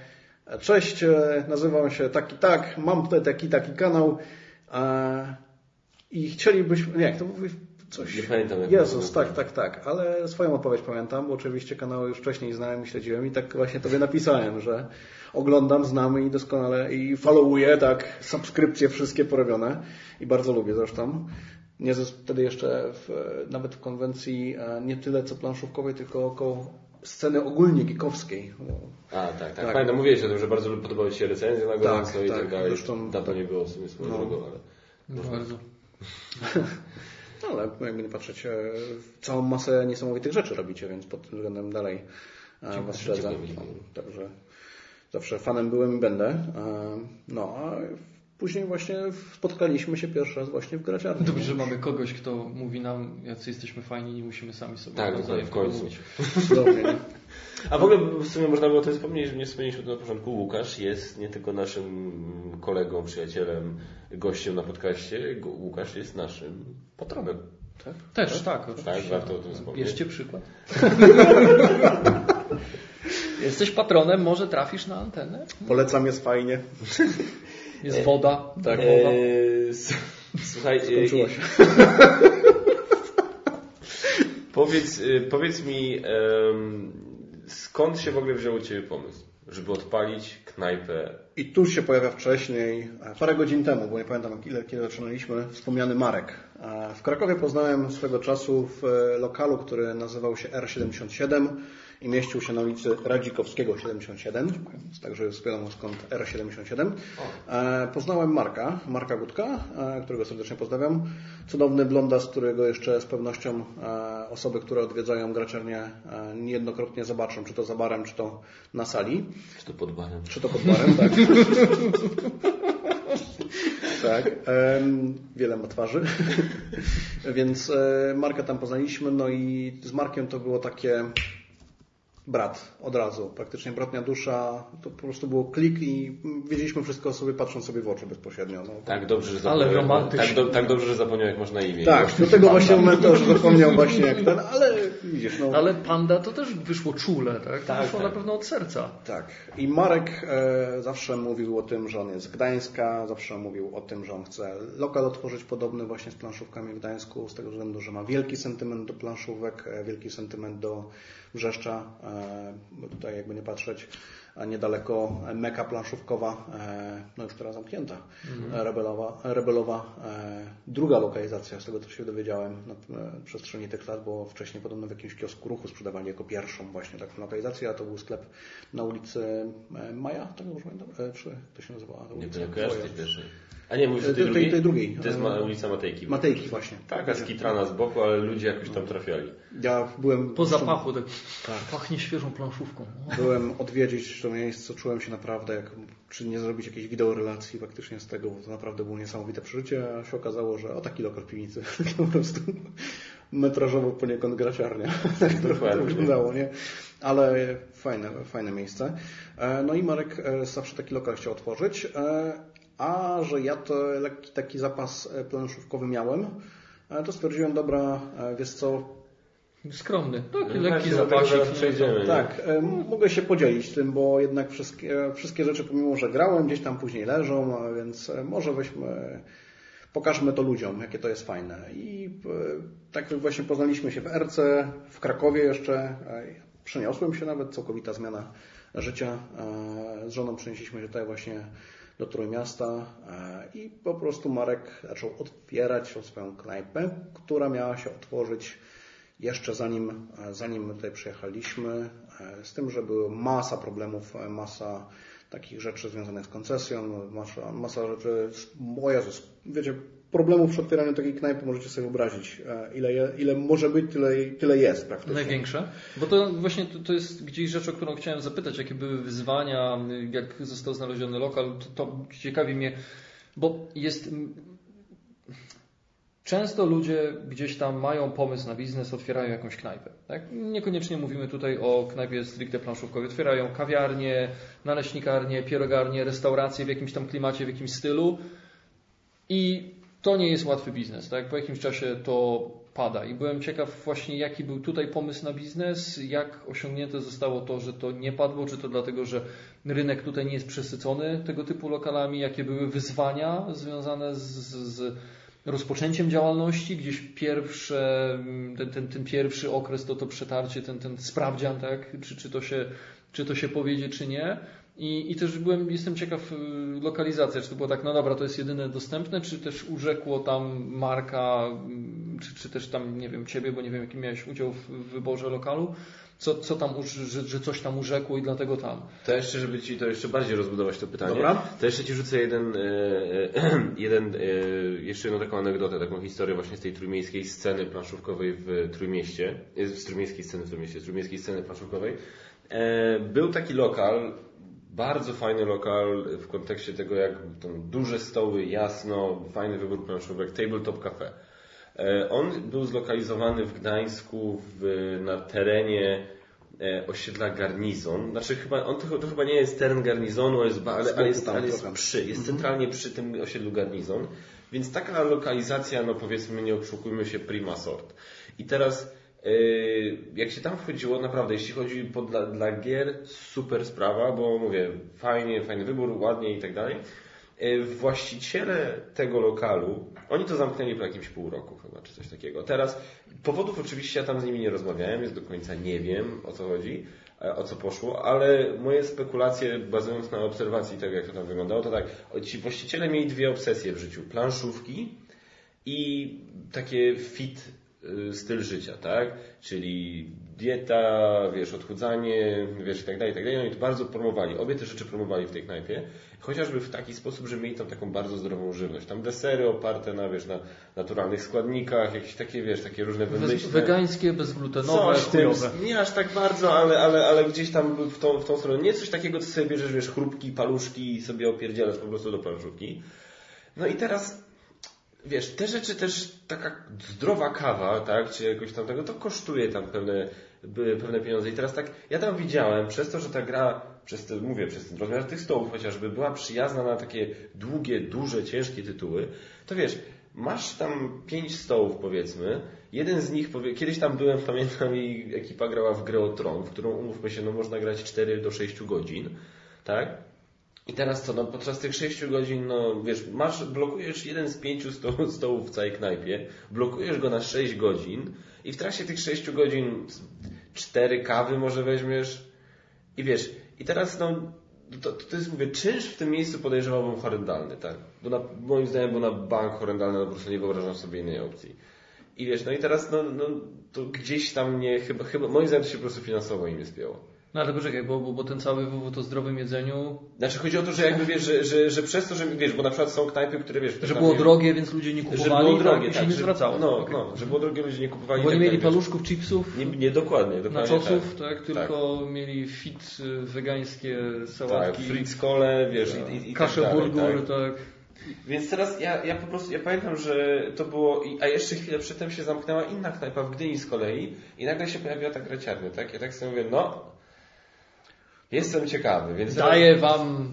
Speaker 2: cześć, e, nazywam się taki tak, mam tutaj taki taki kanał i chcielibyśmy, nie, to coś.
Speaker 1: Nie pamiętam. Jak
Speaker 2: Jezus, tak, tak, tak. Ale swoją odpowiedź pamiętam, bo oczywiście kanał już wcześniej znałem i śledziłem i tak właśnie tobie napisałem, że oglądam, znamy i doskonale i followuję, tak, subskrypcje wszystkie porobione i bardzo lubię zresztą. Nie wtedy jeszcze w, nawet w konwencji e, nie tyle co planszówkowej, tylko około sceny ogólnie geekowskiej.
Speaker 1: A, tak, tak. tak. Pamiętam, mówiłeś o tym, że bardzo podobały Ci się recenzje na gorąco tak, i tak, tak dalej. Zresztą, Dawno nie było w sumie swoją no, drogą, ale...
Speaker 3: No, bardzo.
Speaker 2: No, ale jakby nie patrzeć, e, całą masę niesamowitych rzeczy robicie, więc pod tym względem dalej e, Was śledzę. Także zawsze fanem byłem i będę. E, no, a później właśnie spotkaliśmy się pierwszy raz właśnie w graciarni.
Speaker 3: Dobrze, że mamy kogoś, kto mówi nam, jacy jesteśmy fajni, nie musimy sami sobie
Speaker 1: tak, tak, w końcu. mówić. Dobrze? A w ogóle w sumie można było o tym wspomnieć, że nie wspomnieliśmy to na początku. Łukasz jest nie tylko naszym kolegą, przyjacielem, gościem na podcaście. Łukasz jest naszym patronem.
Speaker 3: Tak? Też, tak.
Speaker 1: Tak, tak warto o tym wspomnieć.
Speaker 3: Bierzcie przykład. Jesteś patronem, może trafisz na antenę?
Speaker 2: Polecam, jest fajnie.
Speaker 3: Jest woda.
Speaker 2: Tak, woda.
Speaker 1: Eee, słuchaj,
Speaker 2: Skończyło się.
Speaker 1: powiedz, y, powiedz mi, skąd się w ogóle wziął u Ciebie pomysł, żeby odpalić knajpę?
Speaker 2: I tu się pojawia wcześniej, parę godzin temu, bo nie pamiętam ile, kiedy zaczynaliśmy, wspomniany Marek. W Krakowie poznałem swego czasu w lokalu, który nazywał się R77 i mieścił się na ulicy Radzikowskiego 77, także jest wiadomo skąd R77. E, poznałem Marka, Marka Gutka, e, którego serdecznie pozdrawiam. Cudowny blondas, którego jeszcze z pewnością e, osoby, które odwiedzają graczernię niejednokrotnie zobaczą, czy to za barem, czy to na sali.
Speaker 1: Czy to pod barem.
Speaker 2: Czy to pod barem, tak. Tak, wiele ma twarzy. Więc Marka tam poznaliśmy, no i z Markiem to było takie brat od razu, praktycznie bratnia dusza, to po prostu było klik i wiedzieliśmy wszystko o sobie patrząc sobie w oczy bezpośrednio. No.
Speaker 1: Tak dobrze, że
Speaker 3: Ale
Speaker 1: zapomniał,
Speaker 3: romantycznie.
Speaker 1: tak, do, tak dobrze, że zapomniał jak można imię.
Speaker 2: Tak, do tego
Speaker 1: Panda.
Speaker 2: właśnie momentu, że zapomniał właśnie jak ten, ale widzisz, no.
Speaker 3: Ale panda to też wyszło czule, tak? To
Speaker 1: Tak,
Speaker 3: wyszło
Speaker 1: tak.
Speaker 3: na pewno od serca.
Speaker 2: Tak. I Marek e, zawsze mówił o tym, że on jest z Gdańska, zawsze mówił o tym, że on chce lokal otworzyć podobny właśnie z planszówkami w Gdańsku, z tego względu, że ma wielki sentyment do planszówek, e, wielki sentyment do Wrzeszcza, e, bo tutaj jakby nie patrzeć, a niedaleko meka planszówkowa, e, no już teraz zamknięta,
Speaker 3: Mhm.
Speaker 2: rebelowa, rebelowa e, druga lokalizacja, z tego co się dowiedziałem na e, przestrzeni tych lat, bo wcześniej podobno w jakimś kiosku ruchu sprzedawali jako pierwszą właśnie taką lokalizację, a to był sklep na ulicy e, Maja, tak dobrze pamiętam? E, Czy to się nazywała? ta
Speaker 1: Nie tej pierwszej. A nie, mówisz o
Speaker 2: Tej-
Speaker 1: tej
Speaker 2: tej-
Speaker 1: drugiej?
Speaker 2: tej drugiej.
Speaker 1: To jest ma, ulica Matejki.
Speaker 2: Matejki właśnie.
Speaker 1: Taka skitrana z boku, ale ludzie jakoś tam trafiali.
Speaker 2: Ja byłem...
Speaker 3: Po zapachu tak
Speaker 2: Tak.
Speaker 3: pachnie świeżą planszówką.
Speaker 2: Byłem odwiedzić to miejsce, czułem się naprawdę jak, czy nie zrobić jakiejś wideorelacji faktycznie z tego, bo to naprawdę było niesamowite przeżycie, a się okazało, że o taki lokal w piwnicy, po prostu metrażowo poniekąd graciarnia, tak to wyglądało, nie? Ale fajne, fajne miejsce. E, No i Marek e, zawsze taki lokal chciał otworzyć, e, a że ja to lekki taki zapas e, planszówkowy miałem, e, to stwierdziłem, dobra, e, wiesz co,
Speaker 3: Skromny. Taki
Speaker 1: No
Speaker 3: lekki zapasik.
Speaker 1: przejdziemy.
Speaker 2: tak, mogę się podzielić tym, bo jednak wszystkie, wszystkie rzeczy, pomimo że grałem, gdzieś tam później leżą, a więc może weźmy, pokażmy to ludziom, jakie to jest fajne. I tak właśnie poznaliśmy się w RC, w Krakowie jeszcze, przeniosłem się nawet, całkowita zmiana życia. Z żoną przenieśliśmy się tutaj właśnie do Trójmiasta e, i po prostu Marek zaczął otwierać swoją knajpę, która miała się otworzyć jeszcze zanim, zanim my tutaj przyjechaliśmy, e, z tym, że była masa problemów, e, masa takich rzeczy związanych z koncesją, masa, masa rzeczy, o Jezus, wiecie, problemów przy otwieraniu takiej knajpy możecie sobie wyobrazić, e, ile, je, ile może być, tyle, tyle jest praktycznie.
Speaker 3: Największe? Bo to właśnie to, to jest gdzieś rzecz, o którą chciałem zapytać, jakie były wyzwania, jak został znaleziony lokal, to, to ciekawi mnie, bo jest... Często ludzie gdzieś tam mają pomysł na biznes, otwierają jakąś knajpę. Tak? Niekoniecznie mówimy tutaj o knajpie stricte planszówkowej. Otwierają kawiarnię, naleśnikarnię, pierogarnię, restaurację w jakimś tam klimacie, w jakimś stylu i to nie jest łatwy biznes. Tak? Po jakimś czasie to pada. I byłem ciekaw właśnie, jaki był tutaj pomysł na biznes, jak osiągnięte zostało to, że to nie padło, czy to dlatego, że rynek tutaj nie jest przesycony tego typu lokalami, jakie były wyzwania związane z, z rozpoczęciem działalności, gdzieś pierwsze, ten, ten, ten pierwszy okres to to przetarcie, ten, ten sprawdzian, tak? czy, czy, to się, czy to się powiedzie, czy nie. I, I też byłem, jestem ciekaw y, lokalizacja, czy to było tak, no dobra, to jest jedyne dostępne, czy też urzekło tam Marka, mm, czy, czy też tam, nie wiem, Ciebie, bo nie wiem, jaki miałeś udział w, wyborze lokalu, co, co tam, że, że coś tam urzekło i dlatego tam.
Speaker 1: To jeszcze, żeby Ci to jeszcze bardziej rozbudować to pytanie,
Speaker 2: Dobra.
Speaker 1: to jeszcze Ci rzucę jeden, e, e, jeden e, jeszcze jedną taką anegdotę, taką historię właśnie z tej trójmiejskiej sceny planszówkowej w Trójmieście, z trójmiejskiej sceny w Trójmieście, z trójmiejskiej sceny planszówkowej. E, Był taki lokal, bardzo fajny lokal w kontekście tego, jak tam duże stoły, jasno, fajny wybór planszówek, Tabletop Cafe. E, On był zlokalizowany w Gdańsku w, na terenie e, osiedla Garnizon. Znaczy chyba, on to, to chyba nie jest teren garnizonu, ale jest, ale, ale jest, ale jest przy, jest centralnie przy tym osiedlu Garnizon. Więc taka lokalizacja, no powiedzmy, nie oszukujmy się, prima sort. I teraz jak się tam wchodziło, naprawdę, jeśli chodzi po, dla, dla gier, super sprawa, bo mówię, fajnie, fajny wybór, ładnie i tak dalej. E, Właściciele tego lokalu, oni to zamknęli po jakimś pół roku chyba, czy coś takiego. Teraz powodów oczywiście ja tam z nimi nie rozmawiałem, więc do końca nie wiem o co chodzi, e, o co poszło, ale moje spekulacje bazując na obserwacji tego, jak to tam wyglądało, to tak, ci właściciele mieli dwie obsesje w życiu. Planszówki i takie fit styl życia, tak? Czyli dieta, wiesz, odchudzanie, wiesz, i tak dalej, i tak dalej. Oni to bardzo promowali. Obie te rzeczy promowali w tej knajpie. Chociażby w taki sposób, że mieli tam taką bardzo zdrową żywność. Tam desery oparte na, wiesz, na naturalnych składnikach, jakieś takie, wiesz, takie różne wymyślne...
Speaker 3: wegańskie, bezglutenowe,
Speaker 1: Coś tym, nie aż tak bardzo, ale, ale, ale gdzieś tam w tą, w tą stronę. Nie coś takiego, co sobie bierzesz, wiesz, chrupki, paluszki i sobie opierdzielasz po prostu do planszówki. No i teraz, wiesz, te rzeczy też, taka zdrowa kawa, tak, czy jakoś tam tego, to kosztuje tam pewne, pewne pieniądze. I teraz tak, ja tam widziałem, przez to, że ta gra, przez to, mówię, przez ten rozmiar tych stołów chociażby, była przyjazna na takie długie, duże, ciężkie tytuły, to wiesz, masz tam pięć stołów powiedzmy, jeden z nich, powie, kiedyś tam byłem, pamiętam i ekipa grała w grę o Tron, w którą umówmy się, no można grać 4 do 6 godzin, tak? I teraz co, no podczas tych 6 godzin, no wiesz, masz, blokujesz jeden z pięciu sto, stołów w całej knajpie, blokujesz go na 6 godzin i w trakcie tych 6 godzin cztery kawy może weźmiesz i wiesz, i teraz no to, to jest, mówię, czynsz w tym miejscu podejrzewałbym horrendalny, tak? Bo na, moim zdaniem był na bank horrendalny, no po prostu nie wyobrażam sobie innej opcji. I wiesz, no i teraz, no, no to gdzieś tam mnie, chyba, chyba, moim zdaniem to się po prostu finansowo im nie spięło.
Speaker 3: No ale poczekaj, bo, bo, bo ten cały wywód o zdrowym jedzeniu,
Speaker 1: Znaczy chodzi o to, że jakby wiesz, że, że, że przez to, że wiesz, bo na przykład są knajpy, które wiesz...
Speaker 3: że było drogie, więc ludzie nie
Speaker 1: że
Speaker 3: kupowali
Speaker 1: było drogie,
Speaker 3: tak, i się
Speaker 1: tak,
Speaker 3: nie
Speaker 1: że,
Speaker 3: zwracało.
Speaker 1: No,
Speaker 3: Okej.
Speaker 1: no, że było drogie, ludzie nie kupowali.
Speaker 3: Bo nie
Speaker 1: tak
Speaker 3: mieli
Speaker 1: dalej, wiesz.
Speaker 3: paluszków, chipsów,
Speaker 1: Nie, nie dokładnie, dokładnie
Speaker 3: naczosów,
Speaker 1: tak.
Speaker 3: tak, tylko mieli fit y, wegańskie
Speaker 1: Tak,
Speaker 3: sałatki,
Speaker 1: Fritz Kole, wiesz, i, i, i
Speaker 3: kaszę
Speaker 1: tak
Speaker 3: burgur,
Speaker 1: tak.
Speaker 3: tak.
Speaker 1: Więc teraz ja, ja po prostu, ja pamiętam, że to było, i- a jeszcze chwilę przedtem się zamknęła inna knajpa w Gdyni z kolei i nagle się pojawiła ta graciarnia, tak? Ja tak sobie mówię, no, jestem ciekawy, więc...
Speaker 3: Daję wam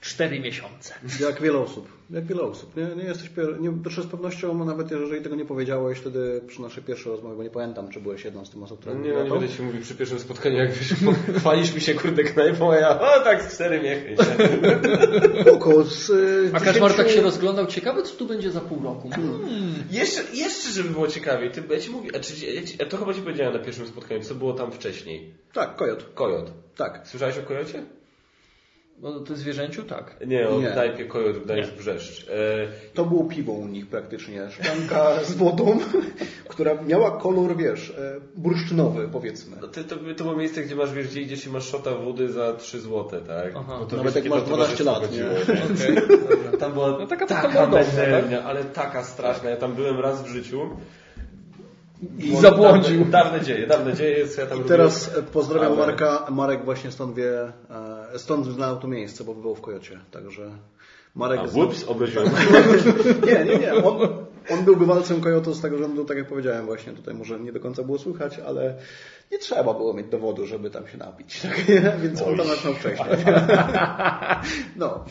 Speaker 3: cztery miesiące.
Speaker 2: Jak wiele osób. Jak wiele osób. Nie, nie jesteś pier... nie, to z pewnością, no nawet jeżeli tego nie powiedziałeś wtedy przy naszej pierwszej rozmowie, bo nie pamiętam, czy byłeś jedną z tych osób, która
Speaker 1: nie, no nie będę ci mówił przy pierwszym spotkaniu, jak wiesz, chwalisz mi się kurde knajpą, a ja, o tak, cztery miechy.
Speaker 2: Spoko, z, y,
Speaker 3: A Kaczmar tak
Speaker 2: 10
Speaker 3: się rozglądał, ciekawe co tu będzie za pół roku. Hmm.
Speaker 1: Jeszcze, jeszcze żeby było ciekawiej, ty, ja ci mówię, a, czy, ja ci, a to chyba ci powiedziałem na pierwszym spotkaniu, co było tam wcześniej.
Speaker 2: Tak, kojot.
Speaker 1: Kojot.
Speaker 2: Tak.
Speaker 1: Słyszałeś o kojocie?
Speaker 3: No to zwierzęciu tak.
Speaker 1: Nie, o knajpie Kojot Gdańsk Brzeszcz. E,
Speaker 2: To było piwo u nich praktycznie. Szklanka z wodą, która miała kolor, wiesz, e, bursztynowy powiedzmy.
Speaker 1: No to, to, to było miejsce, gdzie masz, wiesz, gdzie idziesz i masz szota wody za 3 złote, tak?
Speaker 3: Aha.
Speaker 1: Bo to
Speaker 2: Nawet
Speaker 1: wiesz,
Speaker 2: jak masz
Speaker 1: to
Speaker 2: 12 lat, nie?
Speaker 3: dobra.
Speaker 1: Tam była
Speaker 3: No taka
Speaker 1: taka,
Speaker 3: taka
Speaker 1: ale taka straszna. Ja tam byłem raz w życiu.
Speaker 3: I zabłądził.
Speaker 1: Dawne, dawne dzieje, dawne dzieje. Ja tam
Speaker 2: I teraz e, pozdrawiam
Speaker 1: Ale-
Speaker 2: Marka. Marek właśnie stąd wie, e, stąd znał to miejsce, bo był w Kojocie. Także Marek...
Speaker 1: A,
Speaker 2: znał-
Speaker 1: ups, obraziłem.
Speaker 2: Nie, nie, nie. On, on był bywalcem Kojotu z tego rzędu, tak jak powiedziałem właśnie, tutaj może nie do końca było słychać, ale nie trzeba było mieć dowodu, żeby tam się napić. Tak? nie? Więc on tam
Speaker 1: Oj.
Speaker 2: zaczął wcześniej. No.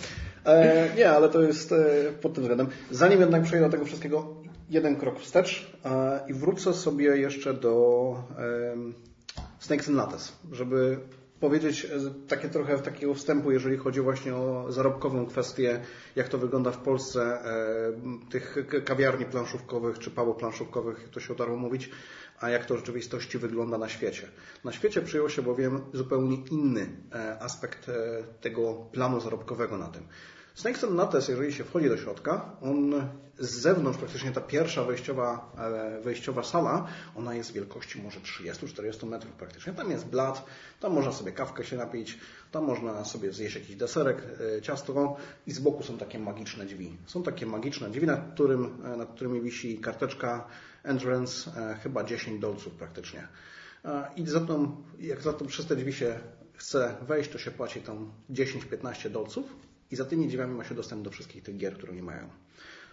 Speaker 2: E, nie, ale to jest e, pod tym względem. Zanim jednak przejdę do tego wszystkiego, jeden krok wstecz e, i wrócę sobie jeszcze do Snakes and Lattes, żeby powiedzieć e, takie trochę takiego wstępu, jeżeli chodzi właśnie o zarobkową kwestię, jak to wygląda w Polsce, e, tych kawiarni planszówkowych czy pubów planszówkowych, jak to się udało mówić, a jak to w rzeczywistości wygląda na świecie. Na świecie przyjął się bowiem zupełnie inny aspekt tego planu zarobkowego na tym. Snakes and Lattes, jeżeli się wchodzi do środka, on z zewnątrz, praktycznie ta pierwsza wejściowa, e, wejściowa sala, ona jest wielkości może 30-40 metrów praktycznie. Tam jest blat, tam można sobie kawkę się napić, tam można sobie zjeść jakiś deserek, e, ciasto i z boku są takie magiczne drzwi. Są takie magiczne drzwi, nad, którym, e, nad którymi wisi karteczka entrance, chyba 10 dolców praktycznie. I za tą, jak za to przez te drzwi się chce wejść, to się płaci tam 10-15 dolców i za tymi drzwiami ma się dostęp do wszystkich tych gier, które nie mają.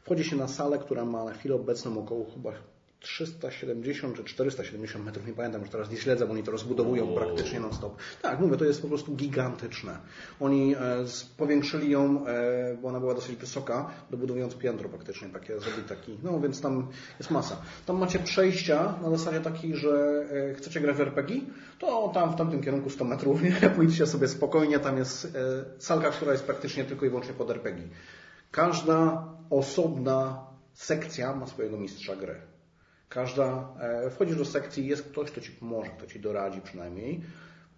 Speaker 2: Wchodzi się na salę, która ma na chwilę obecną około chyba 370 czy 470 metrów, nie pamiętam, już teraz nie śledzę, bo oni to rozbudowują praktycznie non-stop. Tak, mówię, to jest po prostu gigantyczne. Oni e, powiększyli ją, e, bo ona była dosyć wysoka, dobudowując piętro praktycznie, takie, zrobili taki, no więc tam jest masa. Tam macie przejścia na zasadzie takiej, że e, chcecie grać w RPG, to tam w tamtym kierunku 100 metrów, pójdźcie sobie spokojnie, tam jest salka, która jest praktycznie tylko i wyłącznie pod RPG. Każda osobna sekcja ma swojego mistrza gry. Każda, e, wchodzisz do sekcji, jest ktoś, kto ci pomoże, kto ci doradzi przynajmniej,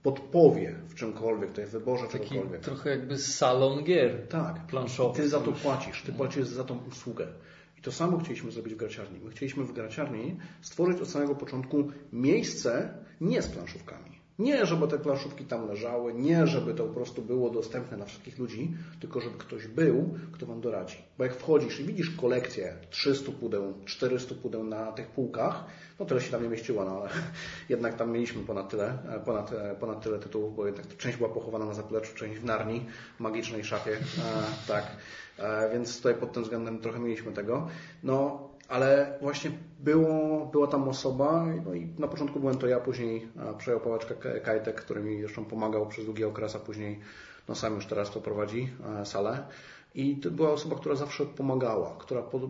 Speaker 2: podpowie w czymkolwiek, to jest w wyborze
Speaker 3: Taki
Speaker 2: czegokolwiek.
Speaker 3: trochę jakby salon gier
Speaker 2: Tak,
Speaker 3: planszowych.
Speaker 2: ty za to płacisz, ty płacisz za tą usługę. I to samo chcieliśmy zrobić w graciarni. My chcieliśmy w graciarni stworzyć od samego początku miejsce nie z planszówkami. Nie, żeby te planszówki tam leżały, nie, żeby to po prostu było dostępne dla wszystkich ludzi, tylko żeby ktoś był, kto Wam doradzi. Bo jak wchodzisz i widzisz kolekcję 300 pudeł, 400 pudeł na tych półkach, no tyle się tam nie mieściło, no ale jednak tam mieliśmy ponad tyle, ponad, ponad tyle tytułów, bo jednak część była pochowana na zapleczu, część w Narni, magicznej szafie, e, tak. E, więc tutaj pod tym względem trochę mieliśmy tego. No, ale właśnie było, była tam osoba, no i na początku byłem to ja, później przejął pałeczkę Kajtek, który mi zresztą pomagał przez długi okres, a później no sam już teraz to prowadzi salę. I to była osoba, która zawsze pomagała, która pod...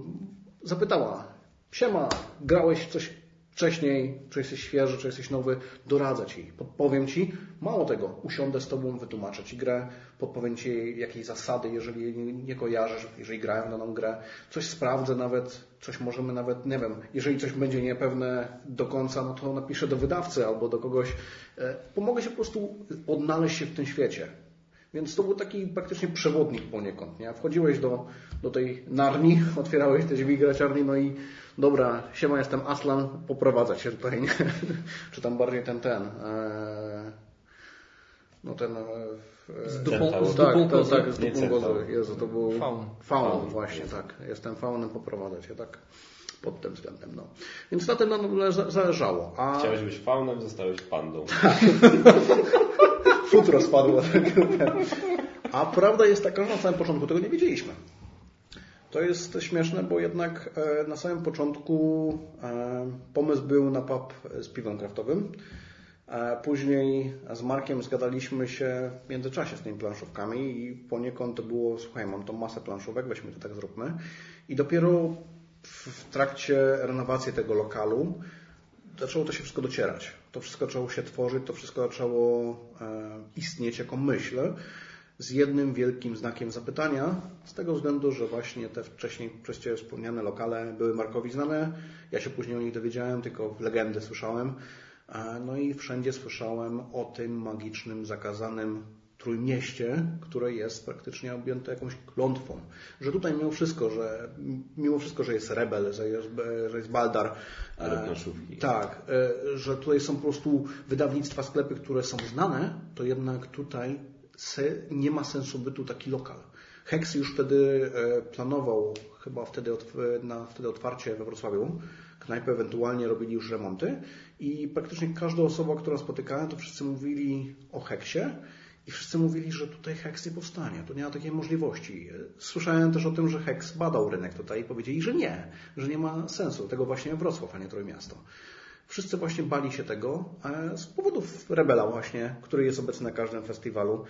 Speaker 2: zapytała, siema, grałeś coś wcześniej, czy jesteś świeży, czy jesteś nowy, doradzę Ci, podpowiem Ci. Mało tego, usiądę z Tobą, wytłumaczę Ci grę, podpowiem Ci jakieś zasady, jeżeli nie kojarzysz, jeżeli grają daną grę, coś sprawdzę nawet, coś możemy nawet, nie wiem, jeżeli coś będzie niepewne do końca, no to napiszę do wydawcy albo do kogoś. E, pomogę się po prostu odnaleźć się w tym świecie. Więc to był taki praktycznie przewodnik poniekąd. Nie? Wchodziłeś do, do tej narni, otwierałeś te drzwi graciarni, no i dobra, siema, jestem Aslan, poprowadzę cię tutaj, nie? Czy tam bardziej ten, ten, e, no ten...
Speaker 3: E, z dupą, z tak, dupą
Speaker 2: tak, tak, z dupą gozy. Jezu, to był...
Speaker 3: Faun.
Speaker 2: Faun, właśnie, tak. Jestem faunem, poprowadzę cię, tak pod tym względem. No. Więc na tym nam zależało.
Speaker 1: A... Chciałeś być faunem, zostałeś pandą.
Speaker 2: Futro spadło. A prawda jest taka, że na samym początku tego nie wiedzieliśmy. To jest śmieszne, bo jednak e, na samym początku e, pomysł był na pub z piwem kraftowym. Później z Markiem zgadaliśmy się w międzyczasie z tymi planszówkami i poniekąd to było, słuchaj, mam tą masę planszówek, weźmy to tak zróbmy. I dopiero w trakcie renowacji tego lokalu zaczęło to się wszystko docierać. To wszystko zaczęło się tworzyć, to wszystko zaczęło e, istnieć jako myśl z jednym wielkim znakiem zapytania, z tego względu, że właśnie te wcześniej przez Ciebie wspomniane lokale były Markowi znane. Ja się później o nich dowiedziałem, tylko legendy słyszałem. No i wszędzie słyszałem o tym magicznym, zakazanym trójmieście, które jest praktycznie objęte jakąś klątwą. Że tutaj mimo wszystko, że mimo wszystko, że jest rebel, że jest, że jest Baldar,
Speaker 1: e,
Speaker 2: tak, e, że tutaj są po prostu wydawnictwa, sklepy, które są znane, to jednak tutaj nie ma sensu bytu taki lokal. Hex już wtedy e, planował, chyba wtedy, na wtedy otwarcie we Wrocławiu, knajpy ewentualnie robili już remonty i praktycznie każda osoba, która spotykała, to wszyscy mówili o Heksie i wszyscy mówili, że tutaj Hex nie powstanie. To nie ma takiej możliwości. Słyszałem też o tym, że Hex badał rynek tutaj i powiedzieli, że nie, że nie ma sensu. Tego właśnie Wrocław, a nie Trójmiasto. Wszyscy właśnie bali się tego z powodów Rebela właśnie, który jest obecny na każdym festiwalu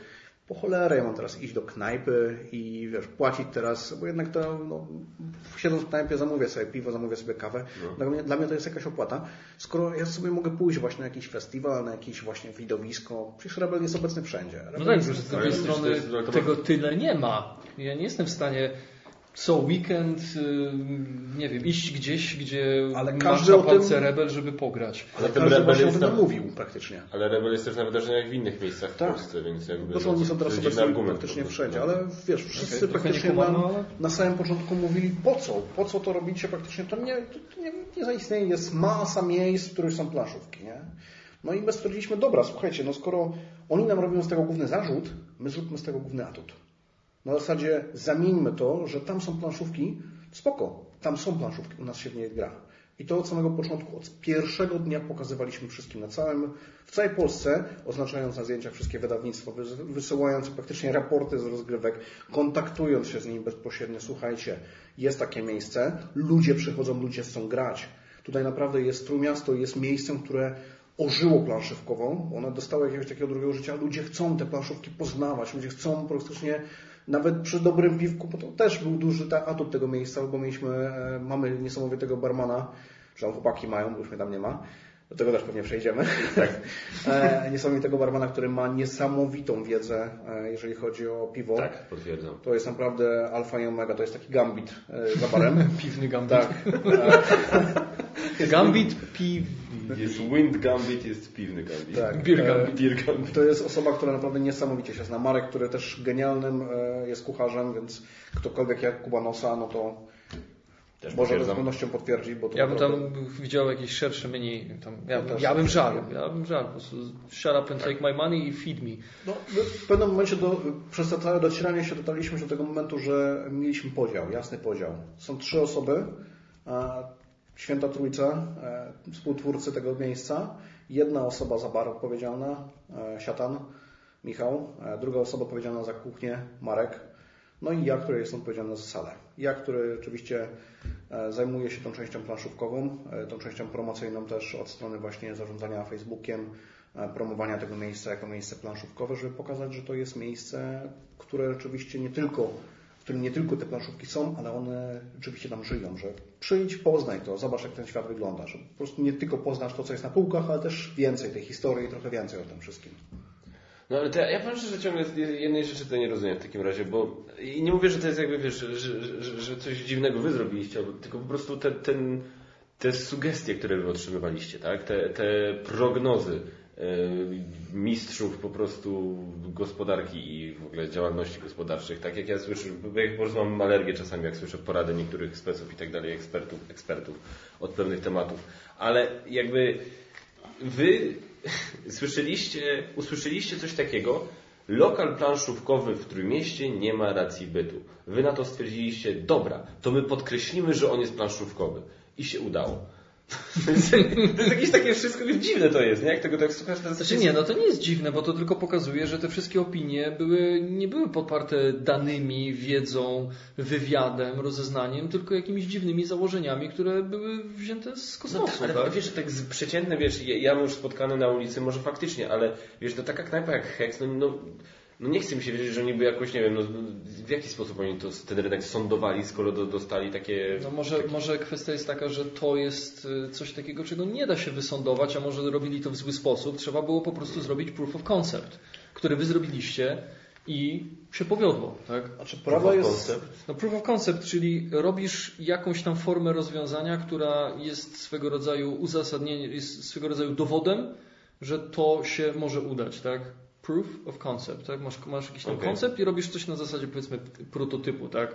Speaker 2: po cholerę ja mam teraz iść do knajpy i wiesz, płacić teraz, bo jednak to, no, siedząc w knajpie zamówię sobie piwo, zamówię sobie kawę. No. Dla, mnie, dla mnie to jest jakaś opłata. Skoro ja sobie mogę pójść właśnie na jakiś festiwal, na jakieś właśnie widowisko, przecież Rebel jest obecny wszędzie.
Speaker 3: Rebel no tak, że z drugiej strony tego tyle nie ma. Ja nie jestem w stanie co weekend, y, nie wiem, iść gdzieś, gdzie ale każdy masz na palce tym, Rebel, żeby pograć.
Speaker 2: Ale ten Rebel jest tam, mówił praktycznie.
Speaker 1: Ale Rebel jest też na wydarzeniach w innych miejscach w tak. Polsce, więc jakby...
Speaker 2: To, oni są teraz obecni praktycznie wszędzie, ale wiesz, wszyscy okay, praktycznie na, na samym początku mówili po co? Po co to robicie praktycznie? To nie, to nie, nie zaistnieje. Jest masa miejsc, w których są planszówki, nie? No i my stwierdziliśmy, dobra, słuchajcie, no skoro oni nam robią z tego główny zarzut, my zróbmy z tego główny atut. Na zasadzie zamieńmy to, że tam są planszówki, spoko, tam są planszówki, u nas się w niej gra. I to od samego początku, od pierwszego dnia pokazywaliśmy wszystkim na całym, w całej Polsce, oznaczając na zdjęciach wszystkie wydawnictwa, wysyłając praktycznie raporty z rozgrywek, kontaktując się z nimi bezpośrednio. Słuchajcie, jest takie miejsce, ludzie przychodzą, ludzie chcą grać. Tutaj naprawdę jest Trójmiasto, jest miejscem, które ożyło planszówkową. One dostały jakiegoś takiego drugiego życia. Ludzie chcą te planszówki poznawać, ludzie chcą praktycznie nawet przy dobrym piwku, bo to też był duży atut tego miejsca, bo mieliśmy, e, mamy niesamowitego barmana, że tam chłopaki mają, bo już mnie tam nie ma. Do tego też pewnie przejdziemy. Tak. E, niesamowitego barmana, który ma niesamowitą wiedzę, e, jeżeli chodzi o piwo.
Speaker 1: Tak, potwierdzam.
Speaker 2: To jest naprawdę alfa i omega, to jest taki gambit za barem.
Speaker 3: Piwny gambit.
Speaker 2: Tak.
Speaker 3: gambit piw
Speaker 1: jest Wind Gambit, jest piwny Gambit.
Speaker 2: Tak.
Speaker 3: Beer Gambit. Beer
Speaker 2: Gambit. To jest osoba, która naprawdę niesamowicie się zna. Marek, który też genialnym e, jest kucharzem, więc ktokolwiek jak Kubanosa, no to
Speaker 1: Też
Speaker 2: Może z pewnością potwierdzić, bo to
Speaker 3: Ja bym
Speaker 2: naprawdę-
Speaker 3: tam widział jakieś szersze menu. Tam, ja,
Speaker 2: też
Speaker 3: ja bym żarł, ja bym żarł. Po prostu shut up and take my money i feed me.
Speaker 2: No, my w pewnym momencie do, przez to całe docieranie się dotarliśmy do tego momentu, że mieliśmy podział, jasny podział. Są trzy osoby, a Święta Trójca, e, współtwórcy tego miejsca, jedna osoba za bar odpowiedzialna, e, Siatan, Michał, e, druga osoba odpowiedzialna za kuchnię, Marek, no i ja, który jestem odpowiedzialny za salę. Ja, który oczywiście zajmuję się tą częścią planszówkową, tą częścią promocyjną też od strony właśnie zarządzania Facebookiem, promowania tego miejsca jako miejsce planszówkowe, żeby pokazać, że to jest miejsce, które rzeczywiście nie tylko, którym nie tylko te planszówki są, ale one rzeczywiście tam żyją, że przyjdź, poznaj to, zobacz jak ten świat wygląda, że po prostu nie tylko poznasz to, co jest na półkach, ale też więcej tej historii, trochę więcej o tym wszystkim.
Speaker 1: No ale to ja, ja powiem szczerze, że ciągle jednej rzeczy to nie rozumiem w takim razie, bo i nie mówię, że to jest jakby, wiesz, że, że, że, coś dziwnego wy zrobiliście, tylko po prostu te, ten, te sugestie, które wy otrzymywaliście, tak? Te, te prognozy mistrzów po prostu gospodarki i w ogóle działalności gospodarczych, tak jak ja słyszę, bo ja po prostu mam alergię czasami, jak słyszę porady niektórych speców i tak dalej, ekspertów, ekspertów od pewnych tematów, ale jakby Wy słyszeliście, usłyszeliście coś takiego, lokal planszówkowy w Trójmieście nie ma racji bytu. Wy na to stwierdziliście, dobra, to my podkreślimy, że on jest planszówkowy. I się udało. To jest, to jest jakieś takie wszystko, dziwne to jest, nie? Jak tego tak słuchasz, to jest
Speaker 3: Znaczy nie, no to nie jest dziwne, bo to tylko pokazuje, że te wszystkie opinie były, nie były poparte danymi, wiedzą, wywiadem, rozeznaniem, tylko jakimiś dziwnymi założeniami, które były wzięte z
Speaker 1: No
Speaker 3: kosmosu.
Speaker 1: tak, ale
Speaker 3: tak?
Speaker 1: wiesz, że tak przeciętne, wiesz, ja, już spotkany na ulicy, może faktycznie, ale wiesz, to taka knajpa jak Hex, no, no, no nie chce mi się wiedzieć, że oni by jakoś, nie wiem, no, w jaki sposób oni to, ten rynek sądowali, skoro do, dostali takie...
Speaker 3: No może, może kwestia jest taka, że to jest y, coś takiego, czego nie da się wysądować, a może robili to w zły sposób. Trzeba było po prostu zrobić proof of concept, który wy zrobiliście i się powiodło. Tak?
Speaker 2: Znaczy, prawda jest...
Speaker 1: koncept.
Speaker 3: No proof of concept, czyli robisz jakąś tam formę rozwiązania, która jest swego rodzaju uzasadnieniem, jest swego rodzaju dowodem, że to się może udać, tak? Proof of concept, tak? Masz, masz jakiś tam
Speaker 1: Okej.
Speaker 3: koncept i robisz coś na zasadzie powiedzmy prototypu, tak?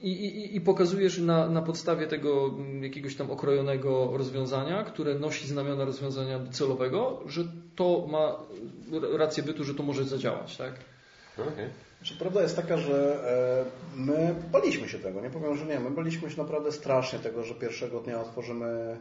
Speaker 3: I, i, i pokazujesz na, na podstawie tego mm, jakiegoś tam okrojonego rozwiązania, które nosi znamiona rozwiązania celowego, że to ma rację bytu, że to może zadziałać, tak?
Speaker 1: Okej.
Speaker 2: Znaczy, prawda jest taka, że e, my baliśmy się tego, nie powiem, że nie. My baliśmy się naprawdę strasznie tego, że pierwszego dnia otworzymy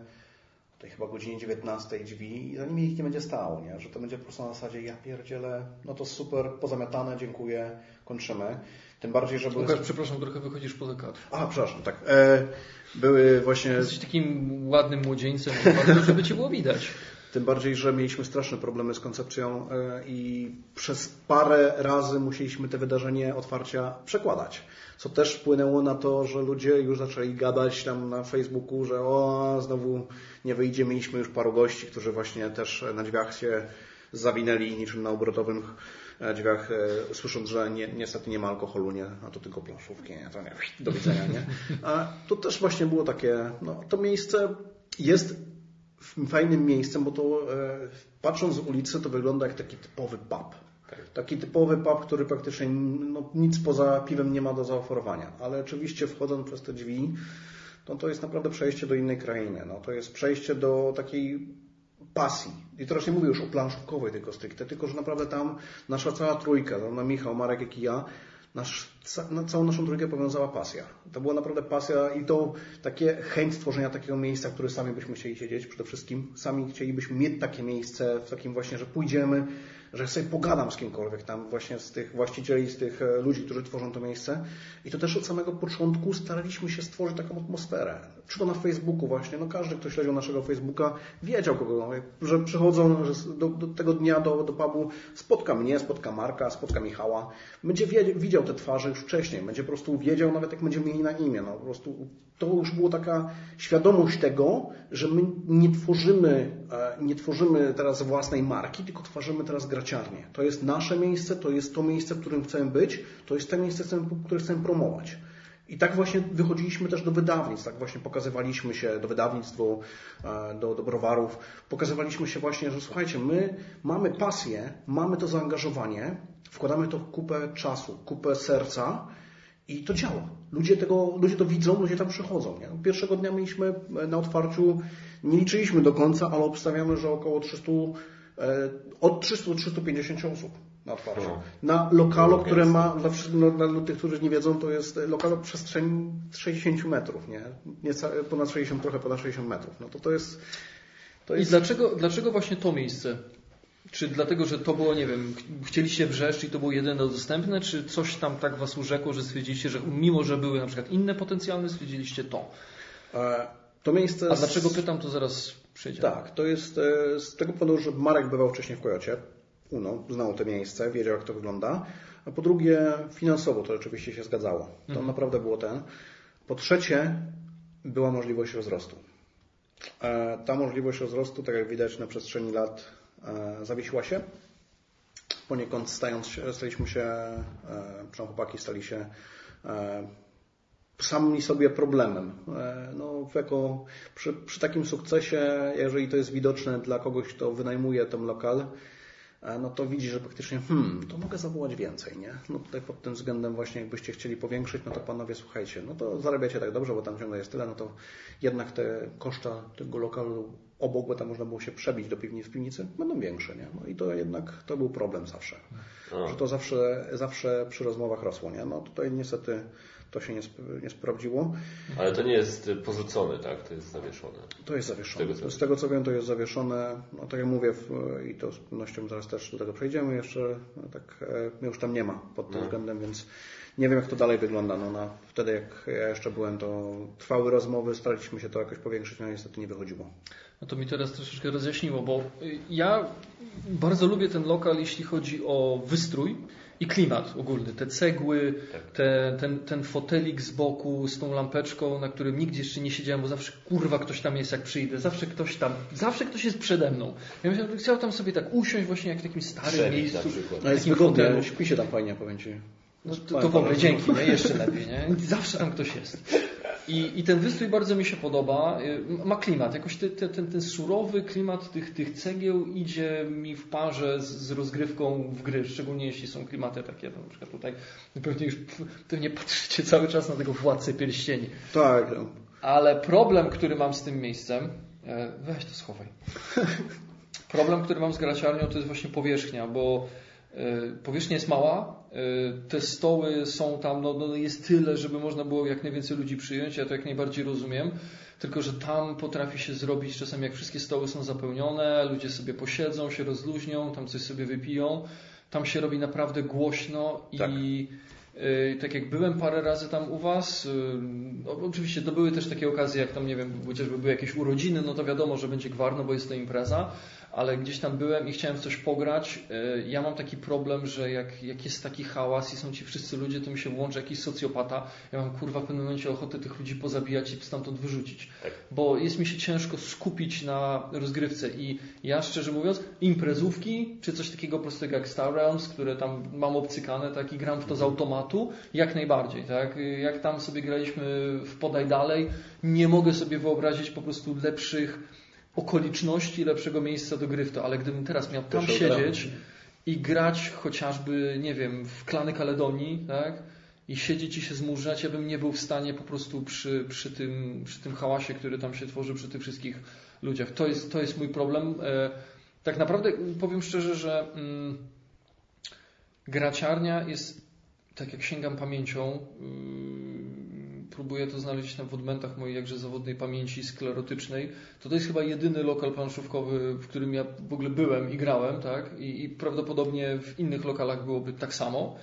Speaker 2: tej chyba godzinie 19 drzwi i za nimi ich nie będzie stało, nie? Że to będzie po prostu na zasadzie ja pierdzielę, no to super, pozamiatane, dziękuję, kończymy. Tym bardziej, że były...
Speaker 3: Łukasz, przepraszam, trochę wychodzisz poza kadr.
Speaker 2: A, przepraszam, tak. E, były właśnie...
Speaker 3: Jesteś takim ładnym młodzieńcem, bardzo, żeby cię było widać.
Speaker 2: Tym bardziej, że mieliśmy straszne problemy z koncepcją e, i przez parę razy musieliśmy te wydarzenie otwarcia przekładać. Co też wpłynęło na to, że ludzie już zaczęli gadać tam na Facebooku, że o, znowu nie wyjdzie. Mieliśmy już paru gości, którzy właśnie też na drzwiach się zawinęli niczym na obrotowych e, drzwiach, e, słysząc, że nie, niestety nie ma alkoholu, nie, a to tylko planszówki, nie, to nie, do widzenia, nie. A to też właśnie było takie, no to miejsce jest fajnym miejscem, bo to e, patrząc z ulicy to wygląda jak taki typowy pub. Taki typowy pub, który praktycznie no, nic poza piwem nie ma do zaoferowania. Ale oczywiście wchodząc przez te drzwi, to to jest naprawdę przejście do innej krainy. No, to jest przejście do takiej pasji. I teraz nie mówię już o planszówkowej tylko stricte, tylko że naprawdę tam nasza cała trójka, no, Michał, Marek, jak i ja, nasz, na całą naszą trójkę powiązała pasja. To była naprawdę pasja i to takie chęć stworzenia takiego miejsca, w którym sami byśmy chcieli siedzieć przede wszystkim. Sami chcielibyśmy mieć takie miejsce w takim właśnie, że pójdziemy, że sobie pogadam z kimkolwiek tam właśnie z tych właścicieli, z tych e, ludzi, którzy tworzą to miejsce. I to też od samego początku staraliśmy się stworzyć taką atmosferę. Czy to na Facebooku właśnie, no każdy, kto śledził naszego Facebooka, wiedział kogo, że przychodzą że do, do tego dnia do, do pubu, spotka mnie, spotka Marka, spotka Michała. Będzie widział te twarze już wcześniej, będzie po prostu wiedział nawet jak będziemy mieli na imię. No, po prostu to już była taka świadomość tego, że my nie tworzymy, nie tworzymy teraz własnej marki, tylko tworzymy teraz graciarnię. To jest nasze miejsce, to jest to miejsce, w którym chcemy być, to jest to miejsce, które chcemy promować. I tak właśnie wychodziliśmy też do wydawnictw, tak właśnie pokazywaliśmy się do wydawnictw, do, do, do browarów, pokazywaliśmy się właśnie, że słuchajcie, my mamy pasję, mamy to zaangażowanie, wkładamy to w kupę czasu, kupę serca I to działa. Ludzie, tego, ludzie to widzą, ludzie tam przychodzą. Nie? Pierwszego dnia mieliśmy na otwarciu, nie liczyliśmy do końca, ale obstawiamy, że około 300, e, od 300 do 350 osób na otwarciu.
Speaker 1: No.
Speaker 2: Na lokalu,
Speaker 1: No,
Speaker 2: które
Speaker 1: jest.
Speaker 2: ma, dla, no, dla tych, którzy nie wiedzą, to jest lokal przestrzeni 60 metrów, nie? Nieca, ponad 60, trochę ponad 60 metrów. No to to jest... To
Speaker 3: I
Speaker 2: jest
Speaker 3: dlaczego, dlaczego właśnie to miejsce? Czy dlatego, że to było, nie wiem, ch- chcieliście wrzeszcz i to było jedyne dostępne, czy coś tam tak was urzekło, że stwierdziliście, że mimo, że były na przykład inne potencjalne, stwierdziliście to?
Speaker 2: e, to miejsce...
Speaker 3: A
Speaker 2: z-
Speaker 3: dlaczego pytam, to zaraz przyjdzie.
Speaker 2: Tak, to jest e, z tego powodu, że Marek bywał wcześniej w Kojocie. Uno, znał to miejsce, wiedział jak to wygląda. A po drugie, finansowo to rzeczywiście się zgadzało. To naprawdę było ten. Po trzecie, była możliwość rozrostu. E, Ta możliwość rozrostu, tak jak widać na przestrzeni lat, e, zawiesiła się. Poniekąd stając się, staliśmy się, przynajmniej chłopaki stali się sami sobie problemem. E, No, jako przy, przy takim sukcesie, jeżeli to jest widoczne dla kogoś, kto wynajmuje ten lokal, e, no to widzi, że faktycznie, hmm, to mogę zawołać więcej, nie? No tutaj pod tym względem właśnie jakbyście chcieli powiększyć, no to panowie, słuchajcie, no to zarabiacie tak dobrze, bo tam ciągle jest tyle, no to jednak te koszta tego lokalu obok, bo tam można było się przebić do piwnicy, piwnicy będą większe, nie? No i to jednak, to był problem zawsze.
Speaker 1: A.
Speaker 2: Że to zawsze, zawsze przy rozmowach rosło, nie? No tutaj niestety to się nie, sp- nie sprawdziło.
Speaker 1: Ale to nie jest porzucone, tak? To jest zawieszone.
Speaker 2: To jest zawieszone.
Speaker 1: Z tego, co
Speaker 2: Z tego co wiem, to jest zawieszone. No tak jak mówię, w, i to z pewnością zaraz też do tego przejdziemy jeszcze, no, tak e, mnie już tam nie ma pod tym
Speaker 1: No.
Speaker 2: względem, więc nie wiem jak to dalej wygląda. No, na, wtedy jak ja jeszcze byłem, to trwały rozmowy, staraliśmy się to jakoś powiększyć, no niestety nie wychodziło.
Speaker 3: No to mi teraz troszeczkę rozjaśniło, bo y, ja bardzo lubię ten lokal, jeśli chodzi o wystrój i klimat ogólny. Te cegły, te, ten, ten fotelik z boku z tą lampeczką, na którym nigdzie jeszcze nie siedziałem, bo zawsze kurwa ktoś tam jest jak przyjdę, zawsze ktoś tam, zawsze ktoś jest przede mną. Ja myślałem, że chciał tam sobie tak usiąść właśnie jak w takim starym miejscu.
Speaker 1: przykład.
Speaker 2: No jest wygodnie, śpi się tam fajnie, powiem Ci.
Speaker 3: No to, to w ogóle dzięki, nie? jeszcze lepiej. Nie? Zawsze tam ktoś jest. I, I ten wystrój bardzo mi się podoba. Y, Ma klimat, jakoś te, te, ten, ten surowy klimat tych, tych cegieł idzie mi w parze z, z rozgrywką w gry, szczególnie jeśli są klimaty takie, no, na przykład tutaj pewnie już pewnie patrzycie cały czas na tego władcę pierścieni.
Speaker 2: Tak, no.
Speaker 3: Ale problem, który mam z tym miejscem, e, weź to schowaj. Problem, który mam z graciarnią, to jest właśnie powierzchnia, bo e, powierzchnia jest mała, te stoły są tam, no, no jest tyle, żeby można było jak najwięcej ludzi przyjąć, ja to jak najbardziej rozumiem, tylko że tam potrafi się zrobić czasem jak wszystkie stoły są zapełnione, ludzie sobie posiedzą, się rozluźnią, tam coś sobie wypiją, tam się robi naprawdę głośno
Speaker 2: Tak.
Speaker 3: i Yy, Tak jak byłem parę razy tam u Was, yy, no, oczywiście to były też takie okazje, jak tam, nie wiem, chociażby były jakieś urodziny, no to wiadomo, że będzie gwarno, bo jest to impreza, ale gdzieś tam byłem i chciałem coś pograć. Yy, Ja mam taki problem, że jak, jak jest taki hałas i są ci wszyscy ludzie, to mi się włącza jakiś socjopata. Ja mam kurwa w pewnym momencie ochotę tych ludzi pozabijać i stamtąd wyrzucić.
Speaker 1: Tak.
Speaker 3: Bo jest mi się ciężko skupić na rozgrywce i ja szczerze mówiąc, imprezówki, czy coś takiego prostego jak Star Realms, które tam mam obcykane, tak i gram w to z automatu, jak najbardziej, tak? Jak tam sobie graliśmy w Podaj Dalej, nie mogę sobie wyobrazić po prostu lepszych okoliczności, lepszego miejsca do gry w to, ale gdybym teraz miał tam siedzieć i grać chociażby, nie wiem, w klany Kaledonii, tak? I siedzieć i się zmurzać, ja bym nie był w stanie po prostu przy, przy, tym, przy tym hałasie, który tam się tworzy, przy tych wszystkich ludziach. To jest, to jest mój problem. E, Tak naprawdę powiem szczerze, że mm, graciarnia jest, tak jak sięgam pamięcią, yy, próbuję to znaleźć tam w odmętach mojej jakże zawodnej pamięci sklerotycznej, to to jest chyba jedyny lokal planszówkowy, w którym ja w ogóle byłem i grałem, tak? I, i prawdopodobnie w innych lokalach byłoby tak samo.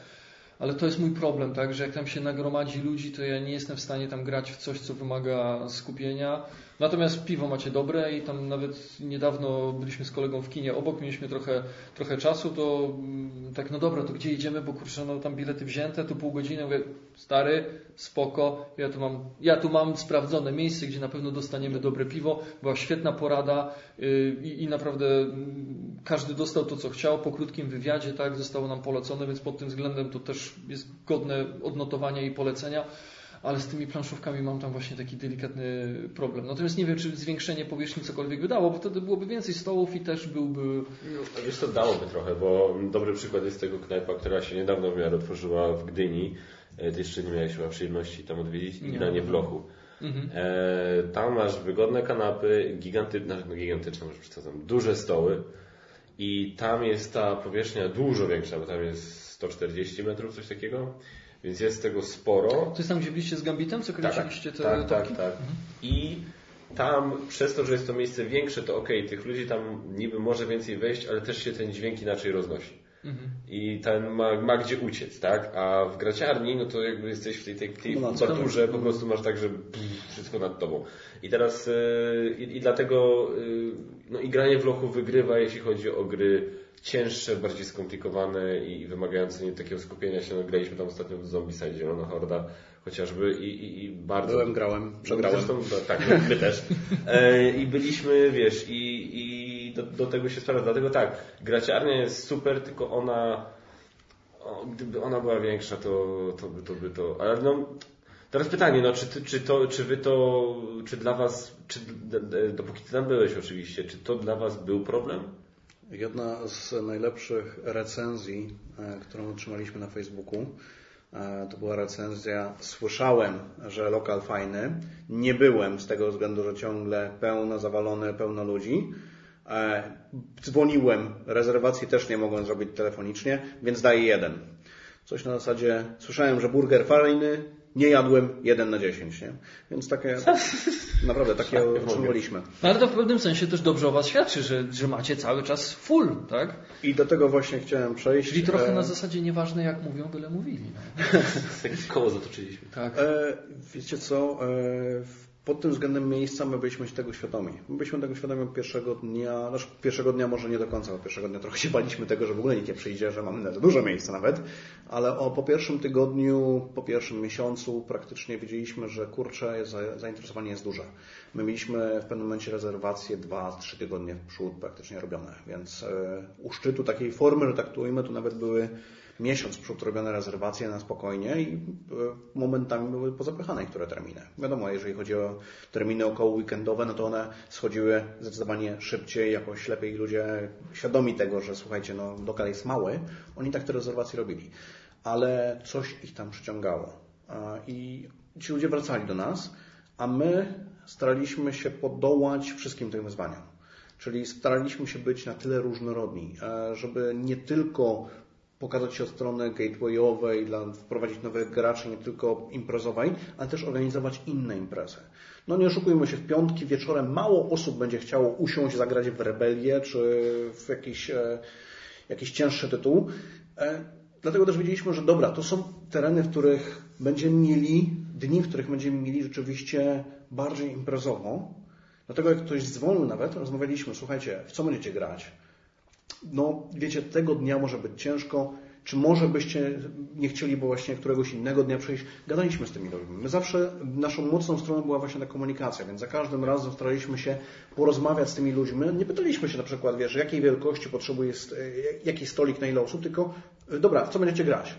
Speaker 3: Ale to jest mój problem, tak, że jak tam się nagromadzi ludzi, to ja nie jestem w stanie tam grać w coś, co wymaga skupienia. Natomiast piwo macie dobre i tam nawet niedawno byliśmy z kolegą w kinie obok, mieliśmy trochę, trochę czasu, to mm, tak, no dobra, to gdzie idziemy, bo kurczę, no tam bilety wzięte, tu pół godziny, mówię, stary, spoko, ja tu mam, ja tu mam sprawdzone miejsce, gdzie na pewno dostaniemy dobre piwo, była świetna porada yy, i, i naprawdę mm, każdy dostał to, co chciał, po krótkim wywiadzie, tak, zostało nam polecone, więc pod tym względem to też jest godne odnotowania i polecenia. Ale z tymi planszówkami mam tam właśnie taki delikatny problem. Natomiast nie wiem, czy zwiększenie powierzchni cokolwiek by dało, bo wtedy byłoby więcej stołów i też byłby...
Speaker 1: No, wiesz to dałoby trochę, bo dobry przykład jest tego knajpa, która się niedawno w miarę otworzyła w Gdyni. E, Ty jeszcze nie miałeś chyba przyjemności tam odwiedzić.
Speaker 3: Nie.
Speaker 1: Granie w lochu.
Speaker 3: Mhm.
Speaker 1: E, tam masz wygodne kanapy, gigantyczne, no gigantyczne, może przesadzam, duże stoły i tam jest ta powierzchnia dużo większa, bo tam jest 140 metrów, coś takiego, więc jest tego sporo.
Speaker 3: To jest tam, gdzie byliście z Gambitem, co kręciliście te
Speaker 1: tak, tak,
Speaker 3: toki?
Speaker 1: tak. I tam przez to, że jest to miejsce większe, to okej, tych ludzi tam niby może więcej wejść, ale też się ten dźwięk inaczej roznosi.
Speaker 3: Mhm.
Speaker 1: I ten ma, ma gdzie uciec, tak? A w graciarni, no to jakby jesteś w tej, tej, tej
Speaker 2: No,
Speaker 1: kubaturze, po prostu masz tak, że wszystko nad tobą. I teraz yy, i, i dlatego yy, no i granie w lochu wygrywa, jeśli chodzi o gry cięższe, bardziej skomplikowane i wymagające nie takiego skupienia się. No, graliśmy tam ostatnio w Zombicide, Zielona Horda chociażby i, i, i bardzo...
Speaker 2: Byłem, grałem, przegrałem.
Speaker 1: Zresztą, no, tak, my, my też. E, I byliśmy, wiesz, i, i do, do tego się sprawdza. Dlatego tak, graciarnia jest super, tylko ona, o, gdyby ona była większa, to, to, by, to by to, ale no, teraz pytanie, no, czy, ty, czy to, czy wy to, czy dla was, czy, dopóki ty tam byłeś oczywiście, czy to dla was był problem?
Speaker 2: Jedna z najlepszych recenzji, e, którą otrzymaliśmy na Facebooku, e, to była recenzja Słyszałem, że lokal fajny. Nie byłem z tego względu, że ciągle pełno zawalone, pełno ludzi. E, Dzwoniłem, rezerwacji też nie mogłem zrobić telefonicznie, więc daję jeden. Coś na zasadzie, słyszałem, że burger fajny, nie jadłem, jeden na dziesięć, nie? Więc takie, naprawdę takie otrzymaliśmy.
Speaker 3: No ale to w pewnym sensie też dobrze o Was świadczy, że, że macie cały czas full, tak?
Speaker 2: I do tego właśnie chciałem przejść.
Speaker 3: Czyli trochę
Speaker 2: E,
Speaker 3: na zasadzie nieważne jak mówią, byle mówili. No.
Speaker 1: Takie koło zatoczyliśmy.
Speaker 3: Tak.
Speaker 2: E, wiecie co? E, w- pod tym względem miejsca my byliśmy tego świadomi. My byliśmy tego świadomi od pierwszego dnia, znaczy pierwszego dnia może nie do końca, bo pierwszego dnia trochę się baliśmy tego, że w ogóle nikt nie przyjdzie, że mamy za dużo miejsca nawet, ale o, po pierwszym tygodniu, po pierwszym miesiącu praktycznie wiedzieliśmy, że kurczę, zainteresowanie jest duże. My mieliśmy w pewnym momencie rezerwacje dwa, trzy tygodnie w przód praktycznie robione, więc e, u szczytu takiej formy, że tak to ujmę, to nawet były miesiąc przód robione rezerwacje na spokojnie i e, momentami były pozapychane niektóre terminy. Wiadomo, jeżeli chodzi o terminy około weekendowe, no to one schodziły zdecydowanie szybciej, jakoś lepiej ludzie świadomi tego, że słuchajcie, no lokal jest mały, oni tak te rezerwacje robili. Ale coś ich tam przyciągało. I ci ludzie wracali do nas, a my staraliśmy się podołać wszystkim tym wyzwaniom. Czyli staraliśmy się być na tyle różnorodni, e, żeby nie tylko pokazać się od strony gatewayowej, dla, wprowadzić nowych graczy, nie tylko imprezowej, ale też organizować inne imprezy. No nie oszukujmy się, w piątki wieczorem mało osób będzie chciało usiąść, zagrać w Rebelię czy w jakiś, e, jakiś cięższy tytuł. E, Dlatego też wiedzieliśmy, że dobra, to są tereny, w których będziemy mieli, dni, w których będziemy mieli rzeczywiście bardziej imprezowo. Dlatego jak ktoś dzwonił nawet, rozmawialiśmy, słuchajcie, w co będziecie grać? No wiecie, tego dnia może być ciężko, czy może byście nie chcieli, bo właśnie któregoś innego dnia przyjść. Gadaliśmy z tymi ludźmi. My zawsze, naszą mocną stroną była właśnie ta komunikacja, więc za każdym razem staraliśmy się porozmawiać z tymi ludźmi. Nie pytaliśmy się na przykład, wiesz, jakiej wielkości potrzebujesz, e, jaki stolik na ile osób, tylko e, dobra, w co będziecie grać?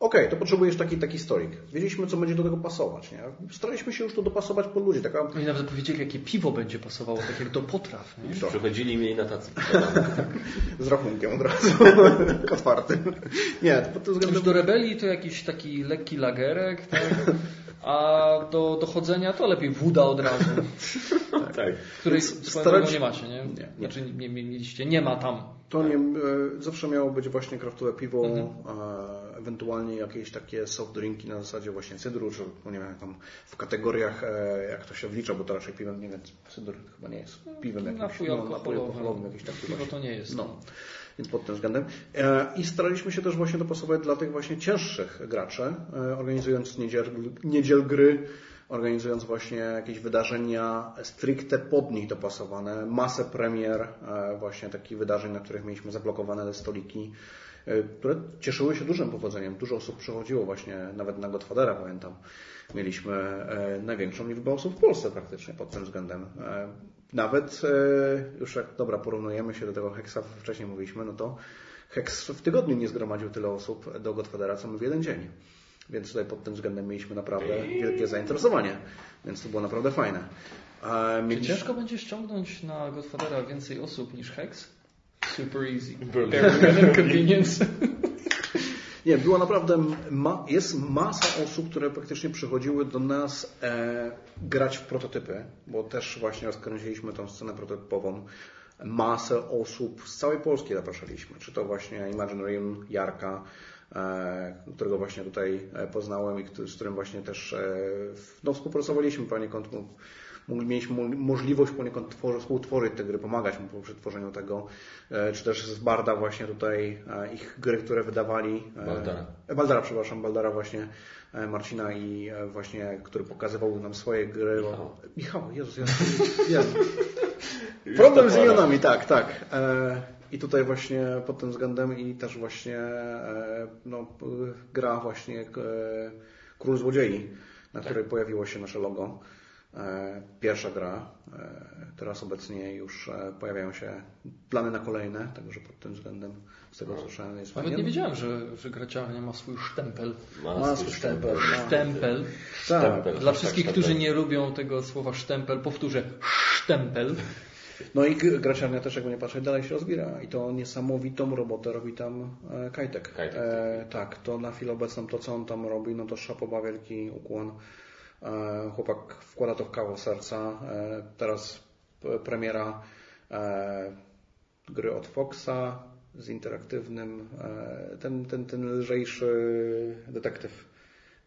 Speaker 2: Okej, to potrzebujesz taki taki stolik. Wiedzieliśmy, co będzie do tego pasować. Nie? Staraliśmy się już to dopasować pod ludzi. Taka
Speaker 3: Oni nawet powiedzieli, jakie piwo będzie pasowało, tak jak do potraw. Nie?
Speaker 1: Przychodzili i mieli na tacy.
Speaker 2: z rachunkiem od razu otwartym. Nie, to pod tym
Speaker 3: Już
Speaker 2: względem
Speaker 3: do rebelii to jakiś taki lekki lagerek, tak? a do dochodzenia to lepiej woda od razu,
Speaker 1: tak.
Speaker 3: której
Speaker 2: Więc
Speaker 3: swoją
Speaker 2: starać-
Speaker 3: nie macie, nie?
Speaker 2: Nie, nie.
Speaker 3: Znaczy nie, nie mieliście, nie ma tam.
Speaker 2: To nie, e, zawsze miało być właśnie kraftowe piwo,
Speaker 3: Mhm.
Speaker 2: ewentualnie jakieś takie soft drinki na zasadzie właśnie cydru, czy no nie wiem, jak tam w kategoriach, e, jak to się wlicza, bo to raczej piwem, nie wiem, cydr chyba nie jest piwem jakimś,
Speaker 3: Napój
Speaker 2: no, napój
Speaker 3: alkoholowy.
Speaker 2: jakiś taki
Speaker 3: Piwo
Speaker 2: właśnie.
Speaker 3: to nie jest.
Speaker 2: No, więc pod tym względem. E, I staraliśmy się też właśnie dopasować dla tych właśnie cięższych graczy, organizując niedziel, niedziel gry, organizując właśnie jakieś wydarzenia stricte pod nich dopasowane, masę premier, e, właśnie takich wydarzeń, na których mieliśmy zablokowane te stoliki, e, które cieszyły się dużym powodzeniem. Dużo osób przychodziło właśnie, nawet na Godfathera pamiętam. Mieliśmy e, największą liczbę osób w Polsce praktycznie pod tym względem. Nawet już jak dobra porównujemy się do tego Hexa, wcześniej mówiliśmy, no to Hex w tygodniu nie zgromadził tyle osób do Godfathera, co my w jeden dzień. Więc tutaj pod tym względem mieliśmy naprawdę wielkie zainteresowanie. Więc to było naprawdę fajne. A
Speaker 3: Czy ciężko będzie ściągnąć na Godfathera więcej osób niż Hex? Super easy. Very convenience.
Speaker 2: Nie, było naprawdę, ma, jest masa osób, które praktycznie przychodziły do nas e, grać w prototypy, bo też właśnie rozkręciliśmy tą scenę prototypową. Masę osób z całej Polski zapraszaliśmy, czy to właśnie Imagine Rim, Jarka, e, którego właśnie tutaj e, poznałem i z którym właśnie też e, no, współpracowaliśmy poniekąd. Mieliśmy mo- możliwość poniekąd tworzy, współtworzyć te gry, pomagać mu przy tworzeniu tego, e, czy też z Barda właśnie tutaj e, ich gry, które wydawali. e,
Speaker 1: Baldara.
Speaker 2: E, Baldara, przepraszam, Baldara właśnie e, Marcina i e, właśnie, który pokazywał nam swoje gry.
Speaker 1: Michał.
Speaker 2: Michał, Jezus, ja. Problem z imionami, tak, tak. I tutaj właśnie pod tym względem i też właśnie e, no, gra właśnie e, Król Złodziei, na której pojawiło się nasze logo. E, Pierwsza gra. Teraz obecnie już pojawiają się plany na kolejne, także pod tym względem z tego co słyszałem jest
Speaker 3: Nawet
Speaker 2: fajnie.
Speaker 3: nie wiedziałem, że, że graciarnia ma swój sztempel.
Speaker 2: Ma swój sztempel. no.
Speaker 3: Sztempel.
Speaker 2: Tak.
Speaker 1: Sztempel.
Speaker 3: Dla
Speaker 1: Tak,
Speaker 3: wszystkich,
Speaker 1: tak,
Speaker 3: którzy
Speaker 1: tak.
Speaker 3: nie lubią tego słowa sztempel, powtórzę sztempel.
Speaker 2: No i graciarnia też, jakby nie patrzeć, dalej się rozwija i to niesamowitą robotę robi tam e, Kajtek.
Speaker 1: Kajtek,
Speaker 2: E, tak, to na chwilę obecną to, co on tam robi, no to szapoba wielki ukłon. E, chłopak wkłada to w kawał serca. E, teraz premiera e, gry od Foxa z interaktywnym, e, ten, ten, ten lżejszy detektyw.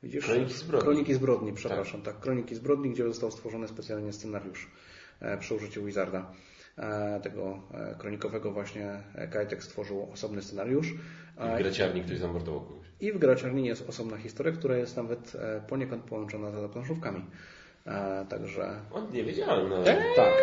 Speaker 2: Widzisz?
Speaker 1: Kroniki zbrodni.
Speaker 2: Kroniki zbrodni, przepraszam. Tak. Kroniki zbrodni, gdzie został stworzony specjalnie scenariusz przy użyciu Wizarda. E, tego e, kronikowego właśnie e, Kajtek stworzył osobny scenariusz. E,
Speaker 1: W graciarni ktoś zamordował kogoś.
Speaker 2: I w graciarni jest osobna historia, która jest nawet e, poniekąd połączona z planszówkami. E, Także
Speaker 1: O, nie wiedziałem no.
Speaker 2: tak,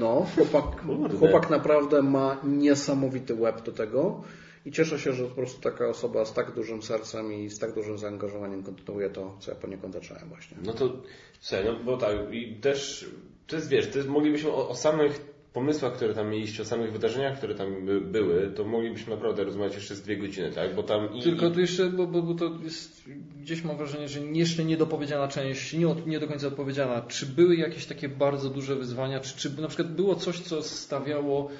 Speaker 2: no, chłopak, chłopak naprawdę ma niesamowity łeb do tego i cieszę się, że po prostu taka osoba z tak dużym sercem i z tak dużym zaangażowaniem kontynuuje to, co ja poniekąd zacząłem właśnie.
Speaker 1: No to, słuchaj, no bo tak, i też, to jest, wiesz, to jest, moglibyśmy o, o samych pomysłach, które tam mieliście, o samych wydarzeniach, które tam by, były, to moglibyśmy naprawdę rozmawiać jeszcze z dwie godziny, tak? Bo tam i...
Speaker 3: Tylko tu jeszcze, bo, bo, bo to jest, gdzieś mam wrażenie, że jeszcze niedopowiedziana część, nie, nie do końca odpowiedziana. Czy były jakieś takie bardzo duże wyzwania, czy, czy na przykład było coś, co stawiało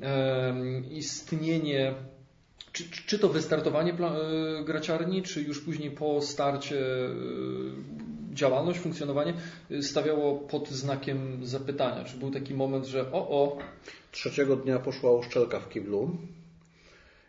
Speaker 3: em, istnienie, czy, czy- to wystartowanie e, graciarni, czy już później po starcie e, działalność, funkcjonowanie e, stawiało pod znakiem zapytania? Czy był taki moment, że o, o,
Speaker 2: Trzeciego dnia poszła uszczelka w kiblu.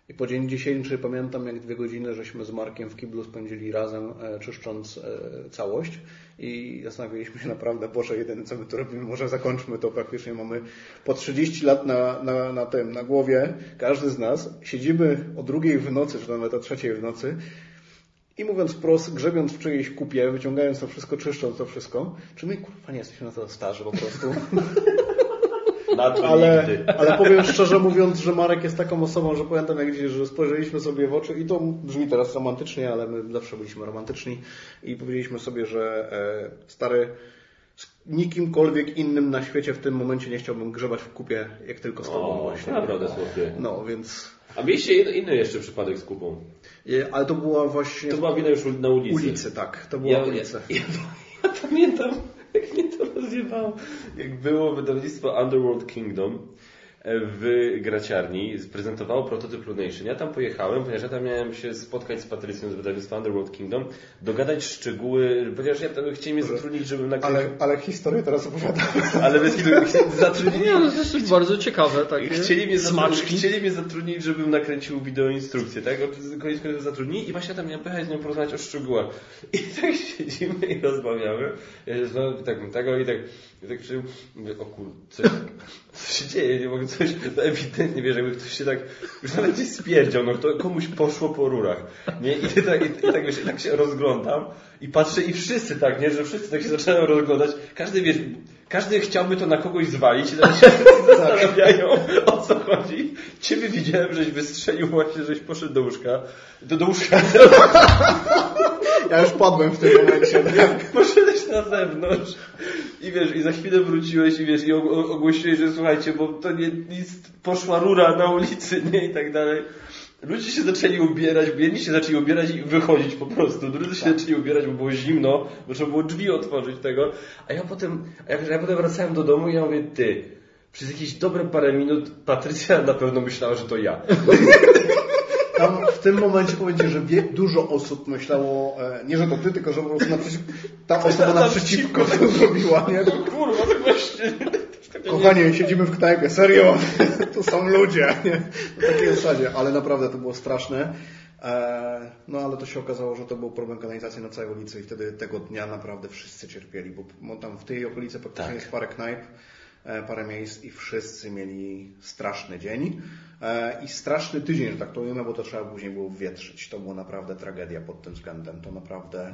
Speaker 2: I po dzień dzisiejszy pamiętam jak dwie godziny żeśmy z Markiem w kiblu spędzili razem e, czyszcząc e, całość. I zastanawialiśmy się naprawdę, Boże, jedyne co my tu robimy, może zakończmy to, praktycznie. Mamy po 30 lat na, na, na tym, na głowie, każdy z nas, siedzimy o drugiej w nocy, czy nawet o trzeciej w nocy i mówiąc wprost, grzebiąc w czyjejś kupie, wyciągając to wszystko, czyszcząc to wszystko, czy my kurwa nie jesteśmy na to starzy po prostu? Ale, ale powiem szczerze mówiąc, że Marek jest taką osobą, że pamiętam jak gdzieś, że spojrzeliśmy sobie w oczy i to brzmi teraz romantycznie, ale my zawsze byliśmy romantyczni i powiedzieliśmy sobie, że e, stary, z nikimkolwiek innym na świecie w tym momencie nie chciałbym grzebać w kupie, jak tylko z tobą
Speaker 1: O,
Speaker 2: właśnie.
Speaker 1: naprawdę słodkie.
Speaker 2: No, więc...
Speaker 1: A mieliście inny, jeszcze przypadek z kupą.
Speaker 2: e, Ale to była właśnie...
Speaker 1: To była wina już na ulicy.
Speaker 2: ulicy, tak. To była
Speaker 1: Ja,
Speaker 2: ulica.
Speaker 1: ja, ja pamiętam, jak mnie to rozjebało. Jak było wydawnictwo Underworld Kingdom w graciarni, prezentowało prototyp Lunation. Ja tam pojechałem, ponieważ ja tam miałem się spotkać z Patrycją z wydawnictwa Underworld Kingdom, dogadać szczegóły, ponieważ ja tam chcieli mnie zatrudnić, żebym nakręcił...
Speaker 2: Ale, ale historię teraz opowiadam.
Speaker 1: Ale bez zatrudnili
Speaker 3: nie, no to jest bardzo ciekawe, takie
Speaker 1: Chcieli mnie,
Speaker 3: smaczki.
Speaker 1: chcieli mnie zatrudnić, żebym nakręcił wideoinstrukcję, tak? Koniec końców zatrudnili i właśnie tam miałem pojechać z nią porozmawiać o szczegółach. I tak siedzimy i rozmawiamy. Ja się znowu tak, tego i tak, i tak o kur, coś, co się dzieje, nie mogę coś, no ewidentnie, wiesz, jakby ktoś się tak, już nawet nie spierdział, no to komuś poszło po rurach, nie? I tak, i, i tak, wiesz, i tak się rozglądam i patrzę i wszyscy tak, nie? Że wszyscy tak się zaczynają rozglądać. Każdy, wiesz, każdy chciałby to na kogoś zwalić teraz się zastanawiają, o co chodzi. Ciebie widziałem, żeś wystrzelił właśnie, żeś poszedł do łóżka. Do, do łóżka.
Speaker 2: Ja już padłem w tym momencie. Tak.
Speaker 1: Poszedłeś na zewnątrz i wiesz, i za chwilę wróciłeś i wiesz, i og- ogłosiłeś, że słuchajcie, bo to nie, nic, poszła rura na ulicy, nie, i tak dalej. Ludzie się zaczęli ubierać, jedni się zaczęli ubierać i wychodzić po prostu, drudzy się zaczęli ubierać, bo było zimno, bo trzeba było drzwi otworzyć tego, a ja potem, a ja, ja potem wracałem do domu i ja mówię, ty, przez jakieś dobre parę minut Patrycja na pewno myślała, że to ja.
Speaker 2: Tam w tym momencie powiedzieć, że wie, dużo osób myślało, e, nie że to ty, tylko że po prostu naprzeciw, ta osoba naprzeciwko to zrobiła, nie?
Speaker 1: Kurwa, tak właśnie.
Speaker 2: Kochanie, siedzimy w knajpie, serio, to są ludzie, nie? Na takiej zasadzie, ale naprawdę to było straszne. E, no ale to się okazało, że to był problem kanalizacji na całej ulicy i wtedy tego dnia naprawdę wszyscy cierpieli, bo tam w tej okolicy praktycznie
Speaker 1: Tak.
Speaker 2: jest parę knajp, e, parę miejsc i wszyscy mieli straszny dzień i straszny tydzień, że tak to ujmę, bo to trzeba później było wietrzyć. To była naprawdę tragedia pod tym względem. To naprawdę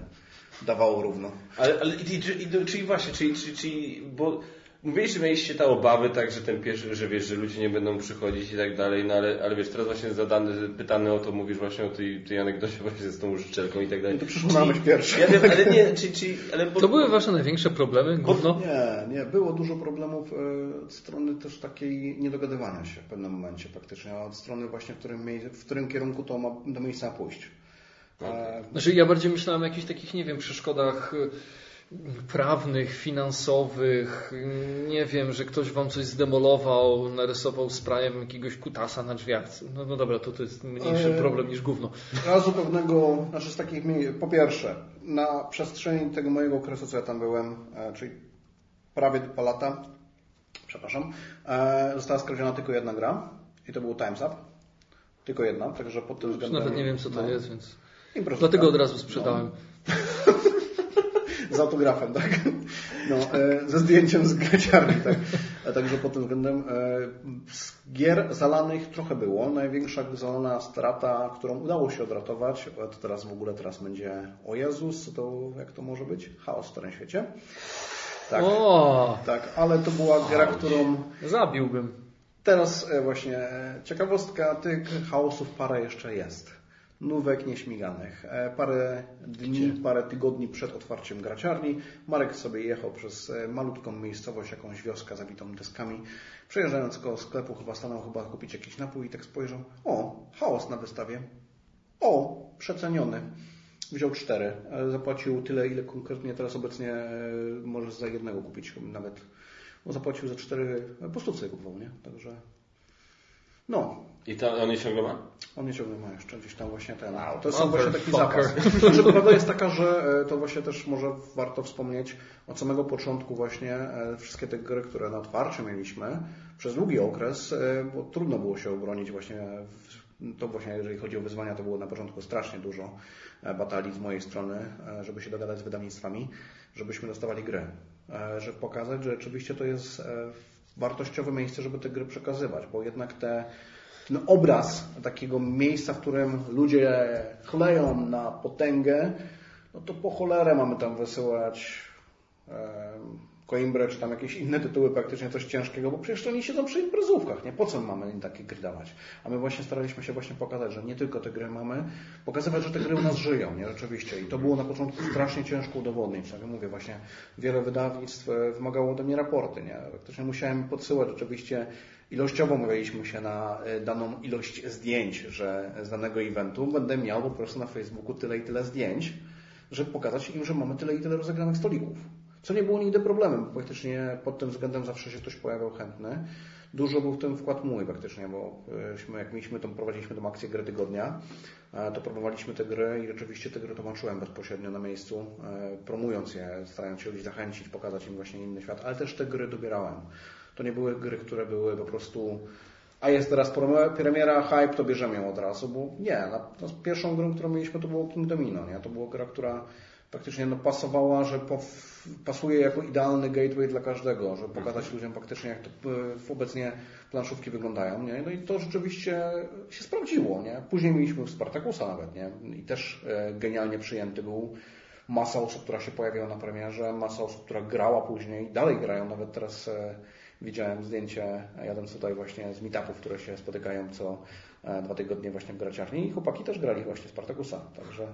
Speaker 2: dawało równo.
Speaker 1: Ale, ale i, i, i, czyli właśnie, czyli, czyli, czyli bo że mieliście te obawy, tak, że ten pierwszy, że wiesz, że ludzie nie będą przychodzić i tak dalej, no ale, ale wiesz, teraz właśnie zadany, pytany o to, mówisz właśnie o tej, tej anegdocie właśnie z tą życzelką i tak dalej.
Speaker 2: No to przyszło na myśl pierwsze.
Speaker 1: Ja wiem, ale nie, czy, czy, ale bo,
Speaker 3: To były wasze największe problemy, gówno?
Speaker 2: Nie, nie. Było dużo problemów e, od strony też takiej niedogadywania się w pewnym momencie praktycznie, a od strony właśnie, w którym, w którym kierunku to ma do miejsca pójść. E,
Speaker 3: Znaczy ja bardziej myślałem o jakichś takich, nie wiem, przeszkodach y, prawnych, finansowych, nie wiem, że ktoś wam coś zdemolował, narysował sprajem jakiegoś kutasa na drzwiach. No, no dobra, to, to jest mniejszy
Speaker 2: Eee.
Speaker 3: problem niż gówno.
Speaker 2: Razu pewnego, znaczy z takich po pierwsze, na przestrzeni tego mojego okresu, co ja tam byłem, e, czyli prawie dwa lata, przepraszam, e, została skradziona tylko jedna gra i to był Time's Up. Tylko jedna, także pod tym względem...
Speaker 3: nawet nie wiem, co to
Speaker 2: no,
Speaker 3: jest, więc dlatego od razu sprzedałem.
Speaker 2: Z autografem, tak? No, e, ze zdjęciem z graciarni, tak? A także pod tym względem e, z gier zalanych trochę było. Największa zalana strata, którą udało się odratować, to teraz w ogóle teraz będzie o Jezus, to jak to może być? Chaos w starym świecie. Tak,
Speaker 3: O,
Speaker 2: tak, ale to była gra, którą
Speaker 3: zabiłbym.
Speaker 2: Teraz e, właśnie ciekawostka, tych chaosów parę jeszcze jest. Nówek nieśmiganych. E, Parę dni, parę tygodni przed otwarciem graciarni Marek sobie jechał przez e, malutką miejscowość, jakąś wioskę zabitą deskami. Przejeżdżając koło sklepu chyba stanął chyba kupić jakiś napój i tak spojrzał. O, chaos na wystawie. O, przeceniony. Wziął cztery. E, Zapłacił tyle, ile konkretnie teraz obecnie możesz za jednego kupić nawet. Bo zapłacił za cztery, po je kupował, nie? Także no,
Speaker 1: I to on je ciągle ma?
Speaker 2: on nie ciągle ma jeszcze gdzieś tam właśnie ten.
Speaker 1: Wow,
Speaker 2: to jest właśnie taki
Speaker 3: motherfucker.
Speaker 2: zapas. Znaczy, prawda jest taka, że e, to właśnie też może warto wspomnieć od samego początku właśnie e, wszystkie te gry, które na otwarciu mieliśmy przez długi okres, e, bo trudno było się obronić właśnie w- to właśnie jeżeli chodzi o wyzwania, to było na początku strasznie dużo batalii z mojej strony, żeby się dogadać z wydawnictwami, żebyśmy dostawali gry. E, Żeby pokazać, że rzeczywiście to jest wartościowe miejsce, żeby te gry przekazywać, bo jednak te ten obraz takiego miejsca, w którym ludzie chleją na potęgę, no to po cholerę mamy tam wysyłać em, Coimbrę, czy tam jakieś inne tytuły, praktycznie coś ciężkiego, bo przecież to oni siedzą przy imprezówkach, nie? Po co mamy im takie gry dawać? A my właśnie staraliśmy się właśnie pokazać, że nie tylko te gry mamy, pokazywać, że te gry u nas żyją, nie? Rzeczywiście. I to było na początku strasznie ciężko udowodnić. Tak jak mówię, właśnie wiele wydawnictw e, wymagało ode mnie raporty, nie? Praktycznie musiałem podsyłać rzeczywiście ilościowo mówiliśmy się na e, daną ilość zdjęć, że z danego eventu będę miał po prostu na Facebooku tyle i tyle zdjęć, żeby pokazać im, że mamy tyle i tyle rozegranych stolików. Co nie było nigdy problemem, praktycznie pod tym względem zawsze się ktoś pojawiał chętny. Dużo był w tym wkład mój praktycznie, bo e, jak mieliśmy tą, prowadziliśmy tą akcję gry tygodnia, e, to promowaliśmy te gry i rzeczywiście te gry tłumaczyłem bezpośrednio na miejscu, e, promując je, starając się ludzi zachęcić, pokazać im właśnie inny świat, ale też te gry dobierałem. To nie były gry, które były po prostu a jest teraz premiera, hype, to bierzemy ją od razu, bo nie, na, no, pierwszą grą, którą mieliśmy to było King Domino, nie? To była gra, która praktycznie no, pasowała, że pasuje jako idealny gateway dla każdego, żeby pokazać ludziom faktycznie jak to e, obecnie planszówki wyglądają, nie? No i to rzeczywiście się sprawdziło, nie? Później mieliśmy Spartakusa nawet, nie? I też e, genialnie przyjęty był. Masa osób, która się pojawiła na premierze, masa osób, która grała później, dalej grają, nawet teraz e, widziałem zdjęcie, jadąc tutaj właśnie z meetupów, które się spotykają co dwa tygodnie właśnie w graciarni i chłopaki też grali właśnie Spartakusa, także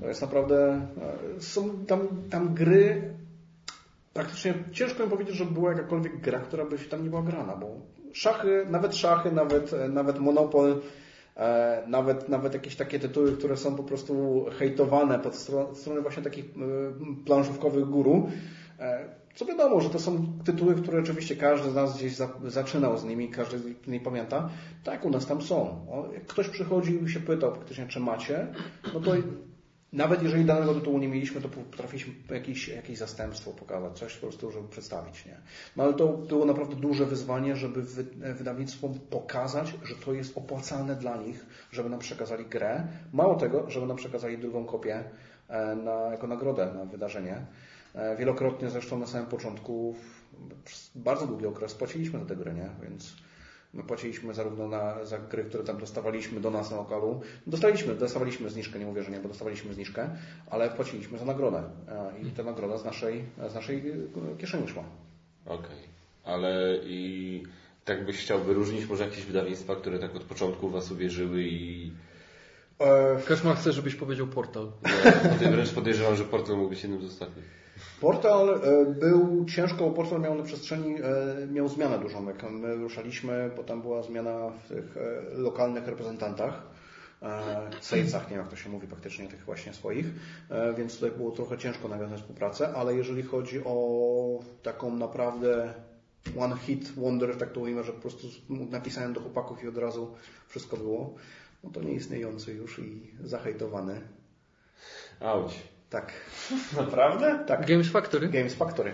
Speaker 2: to jest naprawdę, e, są tam, tam gry, praktycznie ciężko mi powiedzieć, że była jakakolwiek gra, która by się tam nie była grana, bo szachy, nawet szachy, nawet, e, nawet Monopol, E, nawet, nawet jakieś takie tytuły, które są po prostu hejtowane pod stron, strony właśnie takich planszówkowych guru. Co wiadomo, że to są tytuły, które oczywiście każdy z nas gdzieś za, zaczynał z nimi, każdy z nich pamięta. Tak, u nas tam są. Ktoś przychodził i się pytał czy macie, no to nawet jeżeli danego tytułu nie mieliśmy, to potrafiliśmy jakieś, jakieś zastępstwo pokazać, coś po prostu, żeby przedstawić. Nie? No ale to było naprawdę duże wyzwanie, żeby wydawnictwom pokazać, że to jest opłacalne dla nich, żeby nam przekazali grę. Mało tego, żeby nam przekazali drugą kopię e, na, jako nagrodę na wydarzenie. E, wielokrotnie zresztą na samym początku, przez bardzo długi okres płaciliśmy za tę grę, nie? więc My płaciliśmy zarówno na, za gry, które tam dostawaliśmy do nas na lokalu. Dostaliśmy, dostawaliśmy zniżkę, nie mówię, że nie, bo dostawaliśmy zniżkę, ale płaciliśmy za nagrodę. I ta nagroda z naszej, z naszej kieszeni szła.
Speaker 1: Okej, okay. ale i tak byś chciał wyróżnić może jakieś wydawnictwa, które tak od początku Was uwierzyły i...
Speaker 3: E... Kaszma chce, żebyś powiedział portal.
Speaker 1: Ja wręcz podejrzewam, że portal mógł być jednym z ostatnich.
Speaker 2: Portal e, był ciężko, portal miał na przestrzeni, e, miał zmianę dużą. Jak my ruszaliśmy, potem była zmiana w tych e, lokalnych reprezentantach, sejcach, nie wiem jak to się mówi praktycznie, tych właśnie swoich, więc tutaj było trochę ciężko nawiązać współpracę, ale jeżeli chodzi o taką naprawdę one hit wonder, tak to mówimy, że po prostu napisałem do chłopaków i od razu wszystko było, no to nieistniejący już i zahejtowany.
Speaker 1: Auć.
Speaker 2: Tak.
Speaker 1: Naprawdę?
Speaker 3: Tak. Games Factory?
Speaker 2: Games Factory.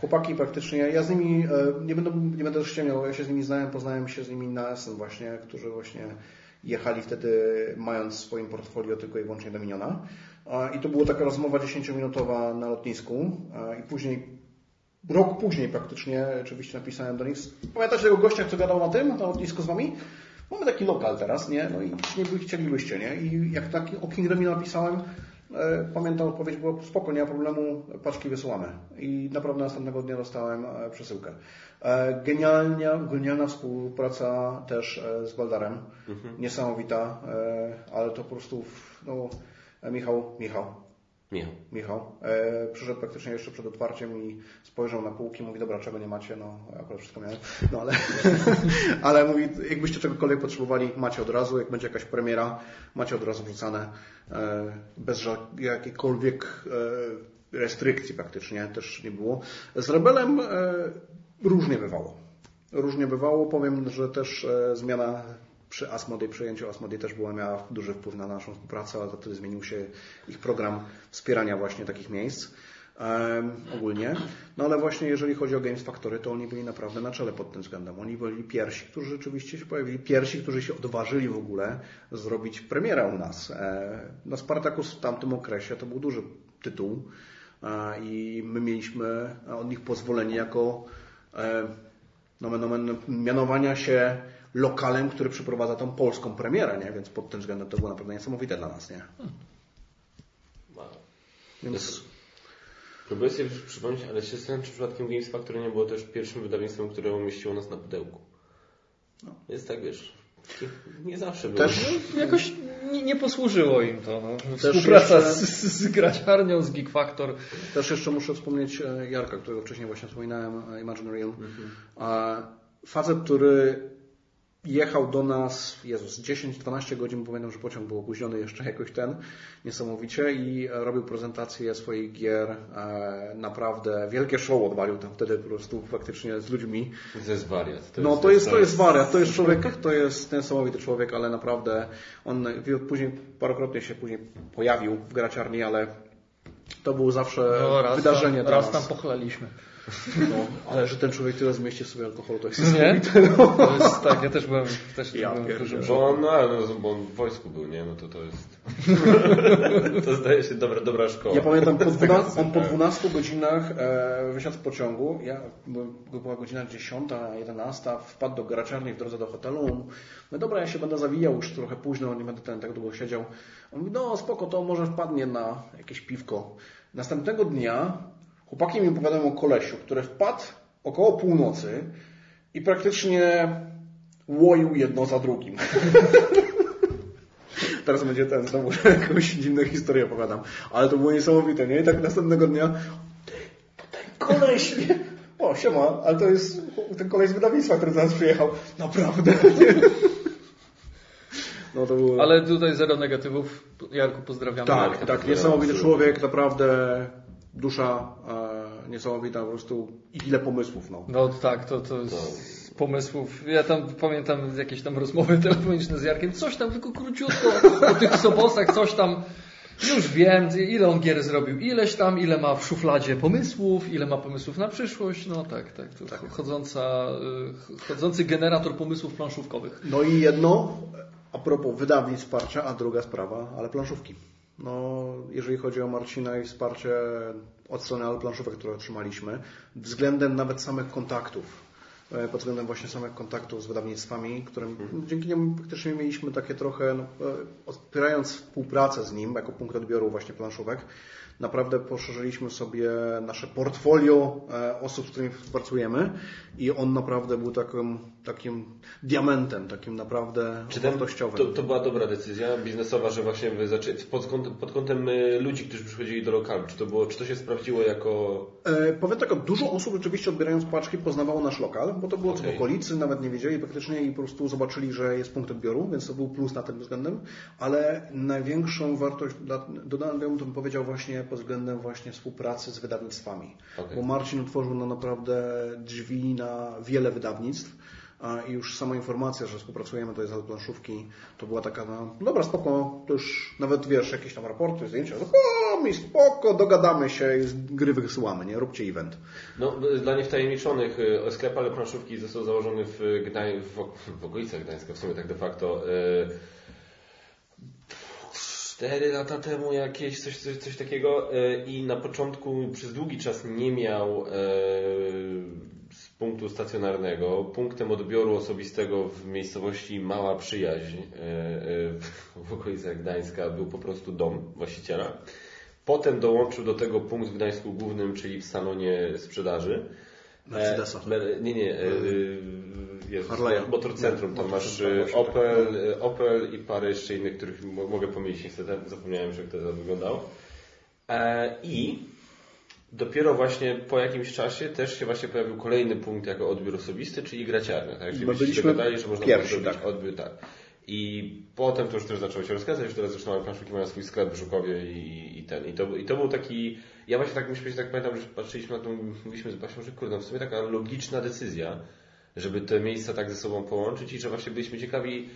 Speaker 2: Chłopaki praktycznie, ja z nimi, e, nie będę, nie będę też ściemniał, ja się z nimi znałem, poznałem się z nimi na Essen właśnie, którzy właśnie jechali wtedy mając w swoim portfolio tylko i wyłącznie Dominiona. I to była taka rozmowa 10-minutowa na lotnisku i później, rok później praktycznie, oczywiście napisałem do nich, pamiętacie tego gościa, kto gadał na tym, na lotnisku z Wami? Mamy taki lokal teraz, nie? No i nie by chcielibyście, nie? I jak taki o King Domino napisałem, E, pamiętam, odpowiedź była spoko, nie ma problemu, paczki wysyłamy. I naprawdę następnego dnia dostałem e, przesyłkę. E, genialnia, genialna współpraca też z Baldarem. Mhm. Niesamowita, ale to po prostu, no, Michał, Michał,
Speaker 1: Michał.
Speaker 2: Michał. E, przyszedł praktycznie jeszcze przed otwarciem i spojrzał na półki, mówi, dobra, czego nie macie? No, akurat wszystko miałem. No ale, ale mówi, jakbyście czegokolwiek potrzebowali, macie od razu, jak będzie jakaś premiera, macie od razu wrzucane, e, bez jakiejkolwiek e, restrykcji praktycznie też nie było. Z Rebelem e, różnie bywało. Różnie bywało. Powiem, że też e, zmiana przy Asmodee, przejęciu Asmodee też była miała duży wpływ na naszą współpracę, ale wtedy zmienił się ich program wspierania właśnie takich miejsc ogólnie. No ale właśnie jeżeli chodzi o Games Factory, to oni byli naprawdę na czele pod tym względem. Oni byli pierwsi, którzy rzeczywiście się pojawili, pierwsi, którzy się odważyli w ogóle zrobić premierę u nas. E, no Spartacus w tamtym okresie to był duży tytuł e, i my mieliśmy od nich pozwolenie jako e, nomen, nomen, mianowania się lokalem, który przeprowadza tą polską premierę, nie? więc pod tym względem to było naprawdę niesamowite dla nas. Nie?
Speaker 1: Wow. Więc... Próbuję sobie przypomnieć, ale się zastanawiam, czy przypadkiem Games Factory nie było też pierwszym wydawnictwem, które umieściło nas na pudełku. No. Jest tak, wiesz, nie zawsze było.
Speaker 3: Też no, jakoś nie, nie, posłużyło im to. No. Współpraca jeszcze... z, z, graciarnią, z Geek Factor.
Speaker 2: Też jeszcze muszę wspomnieć e, Jarka, którego wcześniej właśnie wspominałem, e, Imagine Real. Mhm. Facet, który jechał do nas, Jezus, 10-12 godzin, pamiętam, że pociąg był opóźniony jeszcze jakoś ten, niesamowicie i robił prezentację swoich gier, e, naprawdę wielkie show odwalił tam wtedy po prostu faktycznie z ludźmi.
Speaker 1: To jest wariat.
Speaker 2: To no jest, to jest, to jest wariat, to jest człowiek, to jest niesamowity człowiek, ale naprawdę on później, parokrotnie się później pojawił w graciarni, ale to było zawsze no, wydarzenie
Speaker 3: tam, Raz tam pochlaliśmy.
Speaker 2: No, ale że ten człowiek tyle zmieści sobie alkoholu, to jest
Speaker 3: nie? To jest, tak, ja też byłem, też
Speaker 1: ja
Speaker 3: byłem
Speaker 1: dużym bo on, no, no, bo on w wojsku był, nie? No to to jest... to zdaje się dobra, dobra szkoła.
Speaker 2: Ja pamiętam, po 12, on po 12 godzinach e, wysiadł z pociągu, ja, była godzina 10, 11, wpadł do graczarni w drodze do hotelu. No dobra, ja się będę zawijał już trochę późno, nie będę ten tak długo siedział. On mówi, no spoko, to może wpadnie na jakieś piwko. Następnego dnia Chłopaki mi opowiadają o kolesiu, który wpadł około północy i praktycznie łoił jedno za drugim. Teraz będzie ten, znowu jakąś dziwną historię opowiadam. Ale to było niesamowite, nie? I tak następnego dnia ten koleś, nie? O, siema, ale to jest ten koleś z wydawnictwa, który nas przyjechał. Naprawdę, nie? No to było...
Speaker 3: Ale tutaj zero negatywów. Jarku, pozdrawiamy.
Speaker 2: Tak,
Speaker 1: Jarka,
Speaker 2: tak, niesamowity człowiek, naprawdę dusza e, niesamowita, po prostu i ile pomysłów, no.
Speaker 3: No tak, to, to z pomysłów. Ja tam pamiętam jakieś tam rozmowy telefoniczne z Jarkiem. Coś tam tylko króciutko o tych sobosach, coś tam. Już wiem, ile on gier zrobił. Ileś tam, ile ma w szufladzie pomysłów, ile ma pomysłów na przyszłość. No tak, tak. To Chodząca, y, chodzący generator pomysłów planszówkowych.
Speaker 2: No i jedno, a propos wydawnictw wsparcia, a druga sprawa, ale planszówki. No, jeżeli chodzi o Marcina i wsparcie od strony ale planszówek, które otrzymaliśmy, względem nawet samych kontaktów, e, pod względem właśnie samych kontaktów z wydawnictwami, którym dzięki niemu faktycznie mieliśmy takie trochę, no, e, otwierając współpracę z nim jako punkt odbioru właśnie planszówek, naprawdę poszerzyliśmy sobie nasze portfolio e, osób, z którymi współpracujemy i on naprawdę był takim, takim diamentem, takim naprawdę
Speaker 1: Czy ten,
Speaker 2: wartościowym.
Speaker 1: to, to była dobra decyzja biznesowa, że właśnie wy zaczęli pod kątem, pod kątem y, ludzi, którzy przychodzili do lokalu? Czy to, było, czy to się sprawdziło jako...
Speaker 2: E, powiem tak, dużo osób rzeczywiście odbierając paczki poznawało nasz lokal, bo to było okay.
Speaker 1: Okej.
Speaker 2: w okolicy, nawet nie wiedzieli praktycznie i po prostu zobaczyli, że jest punkt odbioru, więc to był plus na tym względem, ale największą wartość dodałem, bym powiedział właśnie pod względem właśnie współpracy z wydawnictwami,
Speaker 1: Okej.
Speaker 2: bo Marcin otworzył nam naprawdę drzwi na wiele wydawnictw, i już sama informacja, że współpracujemy tutaj z planszówki, to była taka, no dobra, spoko, to już nawet wiesz, jakieś tam raporty, zdjęcia, o mi spoko, dogadamy się i z gry wysyłamy, nie, róbcie event.
Speaker 1: No, dla niewtajemniczonych y, sklep ale planszówki został założony w, Gdań, w, w okolicach Gdańska, w sumie tak de facto. y, Cztery lata temu jakieś, coś, coś, coś takiego y, i na początku przez długi czas nie miał punktu stacjonarnego. Punktem odbioru osobistego w miejscowości Mała Przyjaźń y, y, w okolicach Gdańska był po prostu dom właściciela. Potem dołączył do tego punkt w Gdańsku Głównym, czyli w salonie sprzedaży.
Speaker 2: Mercedesa.
Speaker 1: E, nie, nie. E, e, Jezus,
Speaker 2: Harley'a.
Speaker 1: Motor Centrum. Tam
Speaker 2: Motor
Speaker 1: masz e. Opel, e, Opel i parę jeszcze innych, których mo- mogę pomylić. Niestety zapomniałem, że jak to wyglądało. E, I dopiero właśnie po jakimś czasie też się właśnie pojawił kolejny punkt jako odbiór osobisty, czyli graciarnia. Tak? Czyli byście
Speaker 2: byliśmy
Speaker 1: dogadali, że można
Speaker 2: pierwsi,
Speaker 1: zrobić
Speaker 2: tak.
Speaker 1: odbiór, tak. I potem to już też zaczęło się rozkręcać, już teraz zresztą planszówki mają swój sklep w Żukowie i, i ten. I to, I to był taki, ja właśnie tak myślę, tak pamiętam, że patrzyliśmy na to, mówiliśmy z Basią, że kurde, no w sumie taka logiczna decyzja, żeby te miejsca tak ze sobą połączyć i że właśnie byliśmy ciekawi,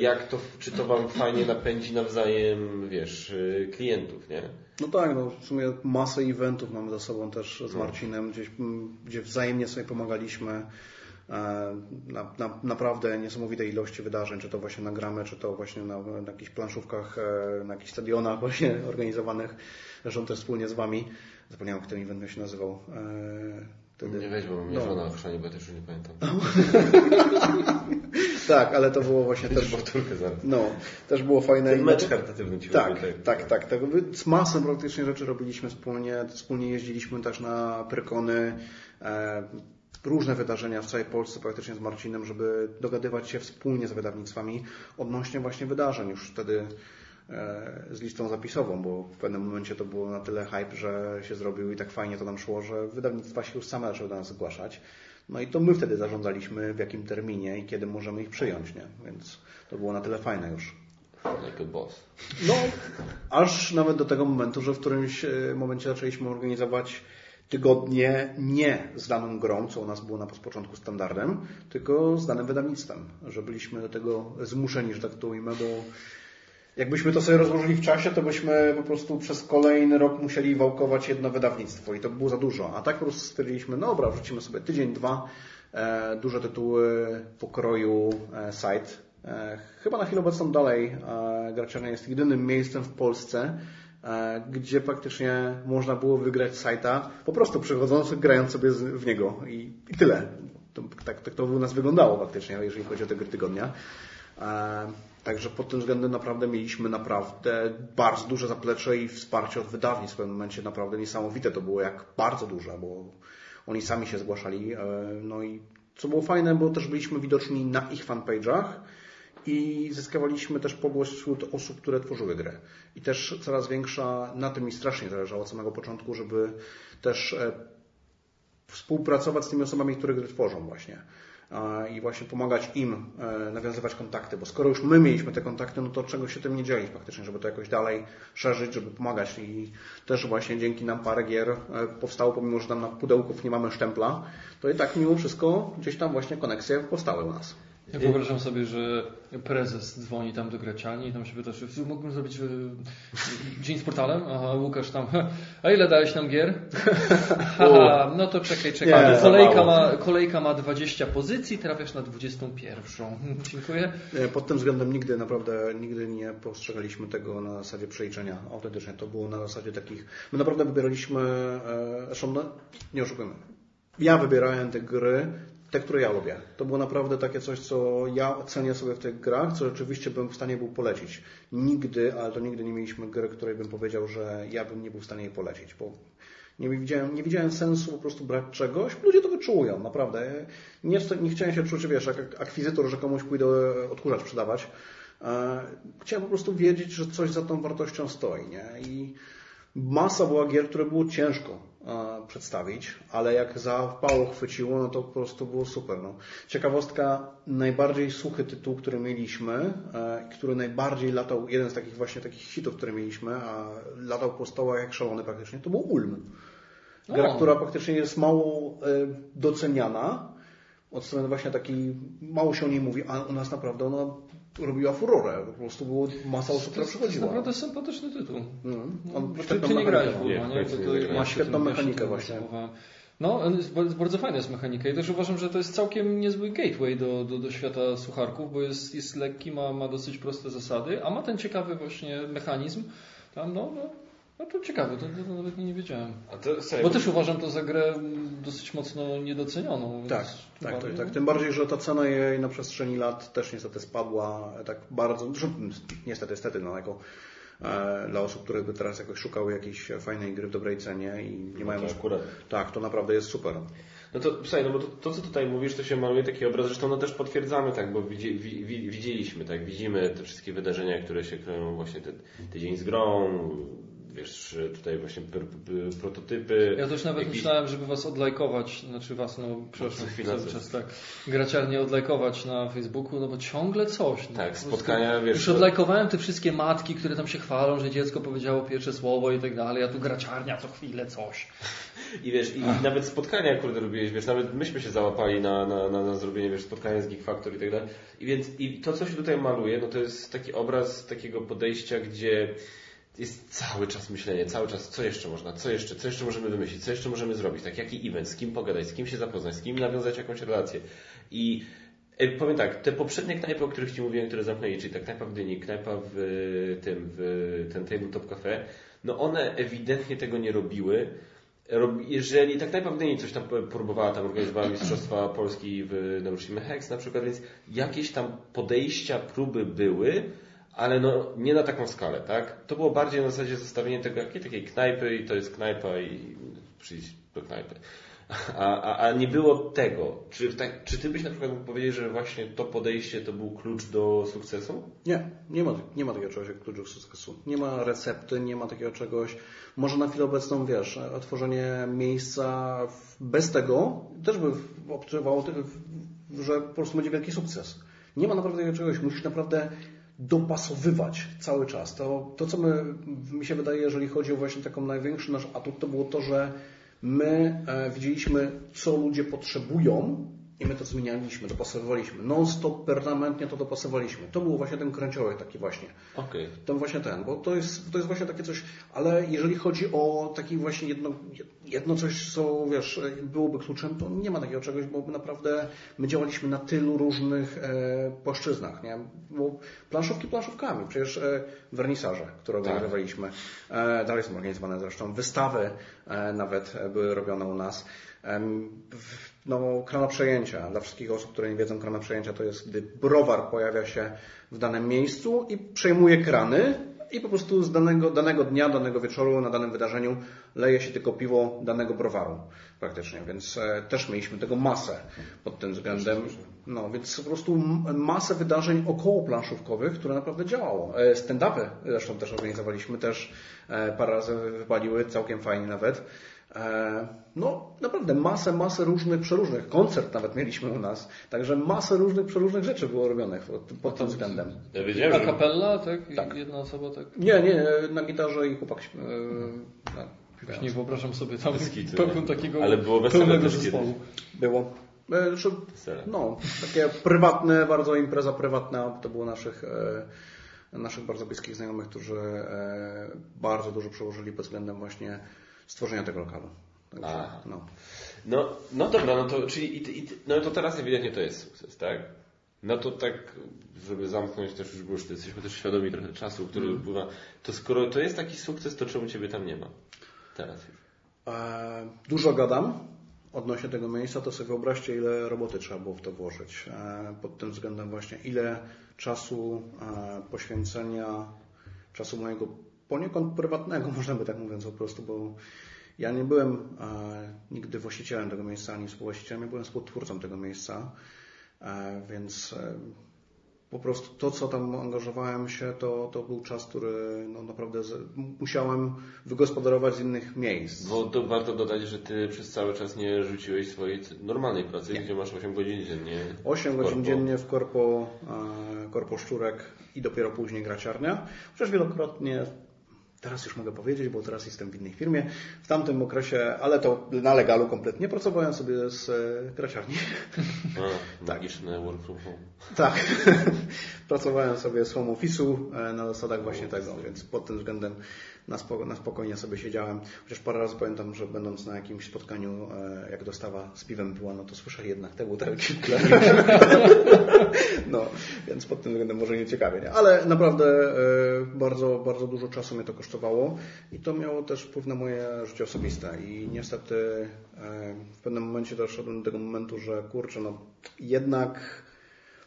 Speaker 1: jak to, czy to Wam fajnie napędzi nawzajem, wiesz, e, klientów, nie?
Speaker 2: No tak, no w sumie masę eventów mamy za sobą też z
Speaker 1: No.
Speaker 2: Marcinem, gdzieś, gdzie wzajemnie sobie pomagaliśmy. E, Na, na, naprawdę niesamowite ilości wydarzeń, czy to właśnie na gramy, czy to właśnie na, na jakichś planszówkach, e, na jakichś stadionach właśnie organizowanych, zresztą też wspólnie z Wami. Zapomniałem, jak ten event się nazywał. E, Wtedy.
Speaker 1: Nie weź, bo mnie
Speaker 2: No.
Speaker 1: żona ochrzani, bo też już nie pamiętam.
Speaker 2: Tak, ale to było właśnie
Speaker 1: Też powtórkę zaraz.
Speaker 2: no, też było fajne.
Speaker 1: Ten mecz charytatywny Ci
Speaker 2: Tak, tak, tak. tak. Z masą praktycznie rzeczy robiliśmy wspólnie. Wspólnie jeździliśmy też na Prykony. E, różne wydarzenia w całej Polsce praktycznie z Marcinem, żeby dogadywać się wspólnie z wydawnictwami odnośnie właśnie wydarzeń. Już wtedy e, z listą zapisową, bo w pewnym momencie to było na tyle hype, że się zrobił i tak fajnie to nam szło, że wydawnictwa się już same zaczęły do nas zgłaszać. No i to my wtedy zarządzaliśmy w jakim terminie i kiedy możemy ich przyjąć, nie? Więc to było na tyle fajne już.
Speaker 1: Boss.
Speaker 2: No, aż nawet do tego momentu, że w którymś e, momencie zaczęliśmy organizować tygodnie nie z daną grą, co u nas było na początku standardem, tylko z danym wydawnictwem, że byliśmy do tego zmuszeni, że tak to ujmę, bo jakbyśmy to sobie rozłożyli w czasie, to byśmy po prostu przez kolejny rok musieli wałkować jedno wydawnictwo i to by było za dużo. A tak po prostu stwierdziliśmy, no dobra, wrzucimy sobie tydzień, dwa, e, duże tytuły pokroju e, site. E, chyba na chwilę obecną dalej e, Graciarnia jest jedynym miejscem w Polsce, e, gdzie faktycznie można było wygrać sajta, po prostu przychodząc, grając sobie w niego i, i tyle. To, tak, tak to u nas wyglądało faktycznie, jeżeli chodzi o te gry tygodnia. Także pod tym względem naprawdę mieliśmy naprawdę bardzo duże zaplecze i wsparcie od wydawnictw. W pewnym momencie naprawdę niesamowite to było, jak bardzo duże, bo oni sami się zgłaszali. e, No i co było fajne, bo też byliśmy widoczni na ich fanpage'ach i zyskiwaliśmy też pogłos wśród osób, które tworzyły grę. I też coraz większa, na tym mi strasznie zależało od samego początku, żeby też e, współpracować z tymi osobami, które gry tworzą właśnie. I właśnie pomagać im e, nawiązywać kontakty, bo skoro już my mieliśmy te kontakty, no to czego się tym nie dzielić faktycznie, żeby to jakoś dalej szerzyć, żeby pomagać i też właśnie dzięki nam parę gier e, powstało, pomimo że tam na pudełków nie mamy sztempla, to i tak mimo wszystko gdzieś tam właśnie koneksje powstały u nas.
Speaker 3: Ja wyobrażam sobie, że prezes dzwoni tam do graciani i tam się pyta, czy mógłbym zrobić e, dzień z portalem? Aha, Łukasz tam, a ile dałeś nam gier? Haha, no to czekaj, czekaj. Nie, kolejka, ma, kolejka ma 20 pozycji, trafiasz na 21. Dziękuję.
Speaker 2: Pod tym względem nigdy, naprawdę, nigdy nie postrzegaliśmy tego na zasadzie przeliczenia. Autentycznie to było na zasadzie takich, my naprawdę wybieraliśmy, e, nie oszukujmy, ja wybierałem te gry te, które ja lubię. To było naprawdę takie coś, co ja cenię sobie w tych grach, co rzeczywiście bym w stanie był polecić. Nigdy, ale to nigdy nie mieliśmy gry, której bym powiedział, że ja bym nie był w stanie jej polecić, bo nie widziałem, nie widziałem sensu po prostu brać czegoś. Ludzie to wyczują, naprawdę. Nie, nie chciałem się czuć, wiesz, jak akwizytor, że komuś pójdę odkurzacz sprzedawać. E, chciałem po prostu wiedzieć, że coś za tą wartością stoi. Nie? I masa była gier, które było ciężko przedstawić, ale jak zapało chwyciło, no to po prostu było super. No. Ciekawostka, najbardziej suchy tytuł, który mieliśmy, e, który najbardziej latał, jeden z takich właśnie takich hitów, które mieliśmy, a latał po stołach jak szalony praktycznie, to był Ulm. Gra, o. która praktycznie jest mało e, doceniana, od strony właśnie takiej, mało się o niej mówi, a u nas naprawdę ona robiła furorę. Po prostu było masa osób, która przychodziła.
Speaker 3: To jest naprawdę sympatyczny tytuł. Mm. On no, ty, ty nie grałeś w ogóle, nie?
Speaker 2: To, to ma świetną mechanikę właśnie.
Speaker 3: No, jest bardzo fajna jest mechanika i też uważam, że to jest całkiem niezły gateway do, do, do świata sucharków, bo jest, jest lekki, ma, ma dosyć proste zasady, a ma ten ciekawy właśnie mechanizm. Tam, no, no no to ciekawe, to, to nawet nie, nie wiedziałem. To, sorry, bo, też uważam to za grę dosyć mocno niedocenioną.
Speaker 2: Tak, tak, tak, tak. Tym bardziej, że ta cena jej na przestrzeni lat też niestety spadła tak bardzo, niestety, niestety, no jako e, dla osób, które by teraz jakoś szukały jakiejś fajnej gry w dobrej cenie i nie no mają...
Speaker 1: To akurat.
Speaker 2: Tak, to naprawdę jest super.
Speaker 1: No to słuchaj, no bo to, to, co tutaj mówisz, to się maluje taki obraz, zresztą no też potwierdzamy, tak, bo widzi, wi, widzieliśmy, tak, widzimy te wszystkie wydarzenia, które się kryją właśnie te, tydzień z grą, wiesz, tutaj właśnie pr, pr, prototypy.
Speaker 3: Ja też nawet jakiś... myślałem, żeby was odlajkować, znaczy was, no przepraszam, cały czas tak, graciarnie odlajkować na Facebooku, no bo ciągle coś. No,
Speaker 1: tak, spotkania, wiesz.
Speaker 3: Już odlajkowałem te wszystkie matki, które tam się chwalą, że dziecko powiedziało pierwsze słowo i tak dalej, a tu graciarnia co chwilę coś.
Speaker 1: I wiesz, i Ach. nawet spotkania, kurde, robiłeś, wiesz, nawet myśmy się załapali na, na, na, na zrobienie, wiesz, spotkania z Geek Factor i tak dalej. I więc, i to, co się tutaj maluje, no to jest taki obraz takiego podejścia, gdzie jest cały czas myślenie, cały czas co jeszcze można, co jeszcze, co jeszcze możemy wymyślić, co jeszcze możemy zrobić, tak, jaki event, z kim pogadać, z kim się zapoznać, z kim nawiązać jakąś relację. I e, powiem tak, te poprzednie knajpy, o których Ci mówiłem, które zamknęli, czyli ta knajpa w Dyni, knajpa w tym, w ten Tabletop Cafe, no one ewidentnie tego nie robiły. Jeżeli tak Dyni coś tam próbowała, tam organizowała Mistrzostwa Polski w Narushima Hex na przykład, więc jakieś tam podejścia, próby były, ale no nie na taką skalę, tak? To było bardziej na zasadzie zostawienie tego, jakiej takiej knajpy i to jest knajpa i przyjść do knajpy. A, a, a nie było tego. Czy, tak, czy ty byś na przykład mógł powiedzieć, że właśnie to podejście to był klucz do sukcesu?
Speaker 2: Nie, nie ma, nie ma takiego czegoś jak klucz do sukcesu. Nie ma recepty, nie ma takiego czegoś. Może na chwilę obecną, wiesz, otworzenie miejsca bez tego też by obserwowało, że po prostu będzie wielki sukces. Nie ma naprawdę czegoś. Musisz naprawdę dopasowywać cały czas. To, to co my, mi się wydaje, jeżeli chodzi o właśnie taką największy nasz atut, to było to, że my e, widzieliśmy, co ludzie potrzebują i my to zmienialiśmy, dopasowywaliśmy. Non-stop, permanentnie to dopasowaliśmy. To był właśnie ten kręciołek taki właśnie.
Speaker 1: Okay.
Speaker 2: Ten właśnie ten, bo to jest, to jest właśnie takie coś, ale jeżeli chodzi o taki właśnie jedno, jedno coś, co wiesz, byłoby kluczem, to nie ma takiego czegoś, bo naprawdę my działaliśmy na tylu różnych e, płaszczyznach, nie? Bo planszówki planszówkami, przecież e, wernisaże, które tak. organizowaliśmy, e, dalej są organizowane zresztą, wystawy e, nawet były robione u nas. No, krana przejęcia. Dla wszystkich osób, które nie wiedzą, krana przejęcia to jest, gdy browar pojawia się w danym miejscu i przejmuje krany i po prostu z danego, danego dnia, danego wieczoru, na danym wydarzeniu leje się tylko piwo danego browaru praktycznie, więc e, też mieliśmy tego masę pod tym względem. No, więc po prostu masę wydarzeń około planszówkowych, które naprawdę działało. E, stand-upy zresztą też organizowaliśmy, też e, parę razy wypaliły, całkiem fajnie nawet. E, no, naprawdę masę, masę różnych, przeróżnych. Koncert nawet mieliśmy u nas. Także masę różnych, przeróżnych rzeczy było robionych pod, pod tym względem.
Speaker 1: Ja wiedziałem,
Speaker 3: A kapella, tak?
Speaker 2: Tak.
Speaker 3: Jedna osoba, tak?
Speaker 2: Nie, nie, na gitarze i chłopak.
Speaker 3: Eee, Już nie wyobrażam sobie tam
Speaker 1: nie?
Speaker 3: takiego
Speaker 1: Ale było
Speaker 3: pełnego
Speaker 1: też
Speaker 3: zespołu.
Speaker 2: Było. Znaczy, no, takie prywatne, bardzo impreza prywatna. To było naszych, naszych bardzo bliskich znajomych, którzy bardzo dużo przełożyli pod względem właśnie stworzenia tego lokalu. Także, no.
Speaker 1: No, no dobra, no to, czyli i, i, no to teraz ewidentnie to jest sukces, tak? No to tak, żeby zamknąć też już, już jesteśmy też świadomi trochę czasu, który
Speaker 2: Mm.
Speaker 1: upływa, to skoro to jest taki sukces, to czemu Ciebie tam nie ma? Teraz już.
Speaker 2: E, Dużo gadam odnośnie tego miejsca, to sobie wyobraźcie, ile roboty trzeba było w to włożyć. E, Pod tym względem właśnie, ile czasu, e, poświęcenia, czasu mojego poniekąd prywatnego, można by tak mówiąc po prostu, bo ja nie byłem e, nigdy właścicielem tego miejsca, ani współwłaścicielem, ja byłem współtwórcą tego miejsca, e, więc e, po prostu to, co tam angażowałem się, to, to był czas, który no, naprawdę z, musiałem wygospodarować z innych miejsc.
Speaker 1: Bo to warto dodać, że Ty przez cały czas nie rzuciłeś swojej normalnej pracy,
Speaker 2: Nie.
Speaker 1: gdzie masz 8 godzin dziennie.
Speaker 2: 8
Speaker 1: w
Speaker 2: godzin dziennie w korpo, korpo Szczurek i dopiero później graciarnia. Chociaż wielokrotnie, teraz już mogę powiedzieć, bo teraz jestem w innej firmie, w tamtym okresie, ale to na legalu kompletnie, pracowałem sobie z e, graciarni.
Speaker 1: A, magiczne work from home.
Speaker 2: Tak. Pracowałem sobie z home office'u e, na zasadach właśnie tego, więc pod tym względem na, spoko, na spokojnie sobie siedziałem. Chociaż parę razy pamiętam, że będąc na jakimś spotkaniu, e, jak dostawa z piwem była, no to słyszę jednak te butelki. No, więc pod tym względem może nie ciekawie, nie? Ale naprawdę e, bardzo, bardzo dużo czasu mnie to kosztowało i to miało też wpływ na moje życie osobiste i niestety e, w pewnym momencie doszedłem do tego momentu, że kurczę, no jednak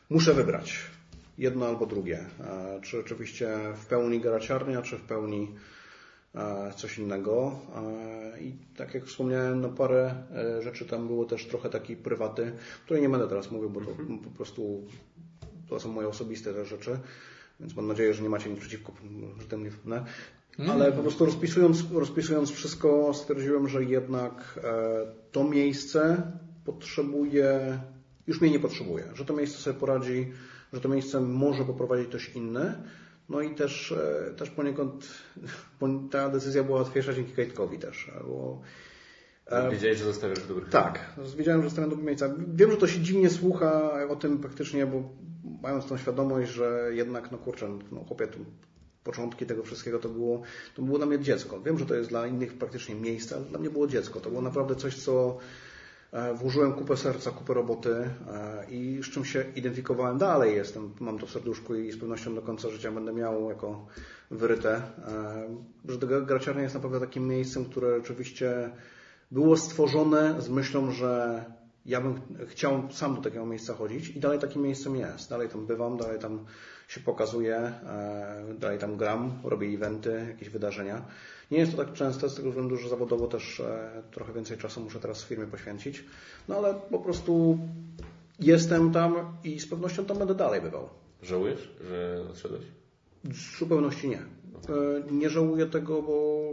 Speaker 2: muszę wybrać jedno albo drugie. E, Czy oczywiście w pełni graciarnia, czy w pełni e, coś innego. I tak jak wspomniałem, no parę rzeczy tam było też trochę takiej prywaty, której nie będę teraz mówił, bo to po prostu to są moje osobiste te rzeczy, więc mam nadzieję, że nie macie nic przeciwko, że tym nie wpłynę. Ale po prostu rozpisując, rozpisując wszystko, stwierdziłem, że jednak e, to miejsce potrzebuje, już mnie nie potrzebuje, że to miejsce sobie poradzi, że to miejsce może poprowadzić ktoś inny. No i też, e, też poniekąd ta decyzja była łatwiejsza dzięki Kajtkowi też. Bo, e,
Speaker 1: Wiedziałeś, że zostawiasz dobrych
Speaker 2: tak, wiedziałem, że stanę do miejsca. Wiem, że to się dziwnie słucha o tym praktycznie, bo mając tą świadomość, że jednak, no kurczę, no chłopie, tu początki tego wszystkiego to było, to było dla mnie dziecko. Wiem, że to jest dla innych praktycznie miejsce, ale dla mnie było dziecko. To było naprawdę coś, co e, włożyłem kupę serca, kupę roboty e, i z czym się identyfikowałem dalej. Jestem, mam to w serduszku i z pewnością do końca życia będę miał jako wyryte, e, że graciarnia jest naprawdę takim miejscem, które rzeczywiście było stworzone z myślą, że ja bym ch- chciał sam do takiego miejsca chodzić i dalej takim miejscem jest. Dalej tam bywam, dalej tam się pokazuję, e, dalej tam gram, robię eventy, jakieś wydarzenia. Nie jest to tak częste z tego względu, że zawodowo też e, trochę więcej czasu muszę teraz w firmie poświęcić. No ale po prostu jestem tam i z pewnością tam będę dalej bywał.
Speaker 1: Żałujesz, że odszedłeś?
Speaker 2: W zupełności nie. E, Nie żałuję tego, bo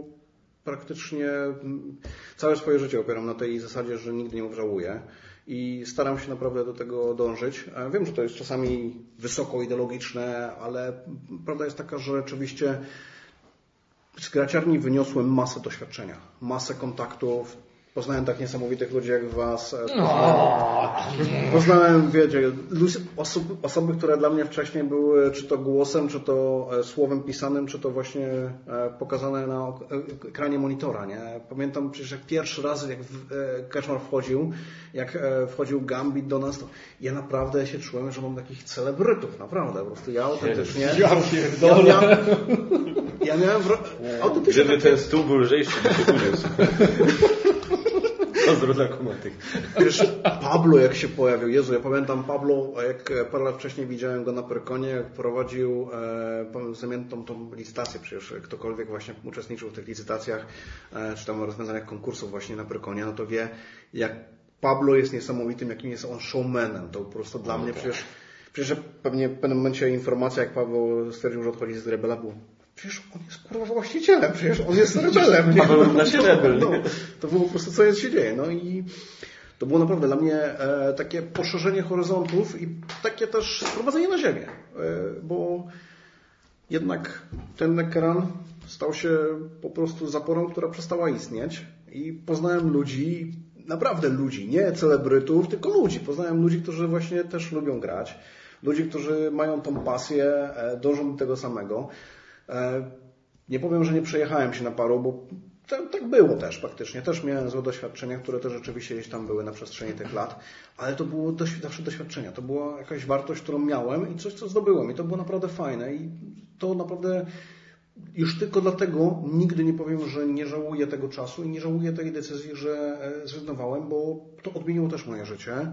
Speaker 2: praktycznie mm, całe swoje życie opieram na tej zasadzie, że nigdy nie żałuję i staram się naprawdę do tego dążyć. E, Wiem, że to jest czasami wysoko ideologiczne, ale prawda jest taka, że rzeczywiście z graciarni wyniosłem masę doświadczenia, masę kontaktów. Poznałem tak niesamowitych ludzi jak Was. e, Poznałem, poznałem wiecie, lus- osób, osoby, które dla mnie wcześniej były czy to głosem, czy to e, słowem pisanym, czy to właśnie e, pokazane na ekranie monitora. Nie? Pamiętam przecież jak pierwszy raz, jak Kaczmar wchodził, jak wchodził Gambit do nas, to ja naprawdę się czułem, że mam takich celebrytów, naprawdę. Po prostu ja autentycznie...
Speaker 3: Ja pierdolę.
Speaker 2: Ja miałem, ja miałem wro... autentycznie
Speaker 1: Gdyby ten stół był lżejszy, to się. Pozdro dla kumatych.
Speaker 2: Wiesz, Pablo jak się pojawił, Jezu, ja pamiętam Pablo, jak e, parę lat wcześniej widziałem go na Pyrkonie, jak prowadził e, zamiętą tą licytację, przecież ktokolwiek właśnie uczestniczył w tych licytacjach, e, czy tam rozwiązanych konkursów właśnie na Pyrkonie, no to wie, jak Pablo jest niesamowitym, jakim jest on showmanem, to po prostu dla mnie przecież, przecież pewnie w pewnym momencie informacja, jak Paweł stwierdził, że odchodzi z Rebela, było przecież on jest kurwa właścicielem, przecież on jest rebelem.
Speaker 1: Nie? Paweł równa się rebel.
Speaker 2: No, to było po prostu co jest się dzieje. No i to było naprawdę dla mnie e, takie poszerzenie horyzontów i takie też sprowadzenie na ziemię, e, bo jednak ten ekran stał się po prostu zaporą, która przestała istnieć i poznałem ludzi, naprawdę ludzi, nie celebrytów, tylko ludzi. Poznałem ludzi, którzy właśnie też lubią grać, ludzi, którzy mają tą pasję, e, dążą do tego samego. E, nie powiem, że nie przejechałem się na paru, bo tak, było też faktycznie. Też miałem złe doświadczenia, które też rzeczywiście gdzieś tam były na przestrzeni tych lat, ale to było dość, zawsze doświadczenia. To była jakaś wartość, którą miałem i coś, co zdobyłem. I to było naprawdę fajne. I to naprawdę już tylko dlatego nigdy nie powiem, że nie żałuję tego czasu i nie żałuję tej decyzji, że e, zrezygnowałem, bo to odmieniło też moje życie.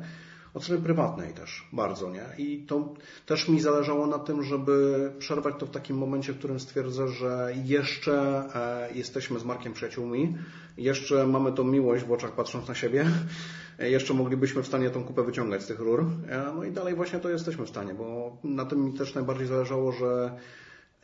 Speaker 2: Od strony prywatnej też bardzo, nie? I to też mi zależało na tym, żeby przerwać to w takim momencie, w którym stwierdzę, że jeszcze e, jesteśmy z Markiem przyjaciółmi, jeszcze mamy tą miłość w oczach patrząc na siebie, e, jeszcze moglibyśmy w stanie tą kupę wyciągać z tych rur. No i dalej właśnie to jesteśmy w stanie, bo na tym mi też najbardziej zależało, że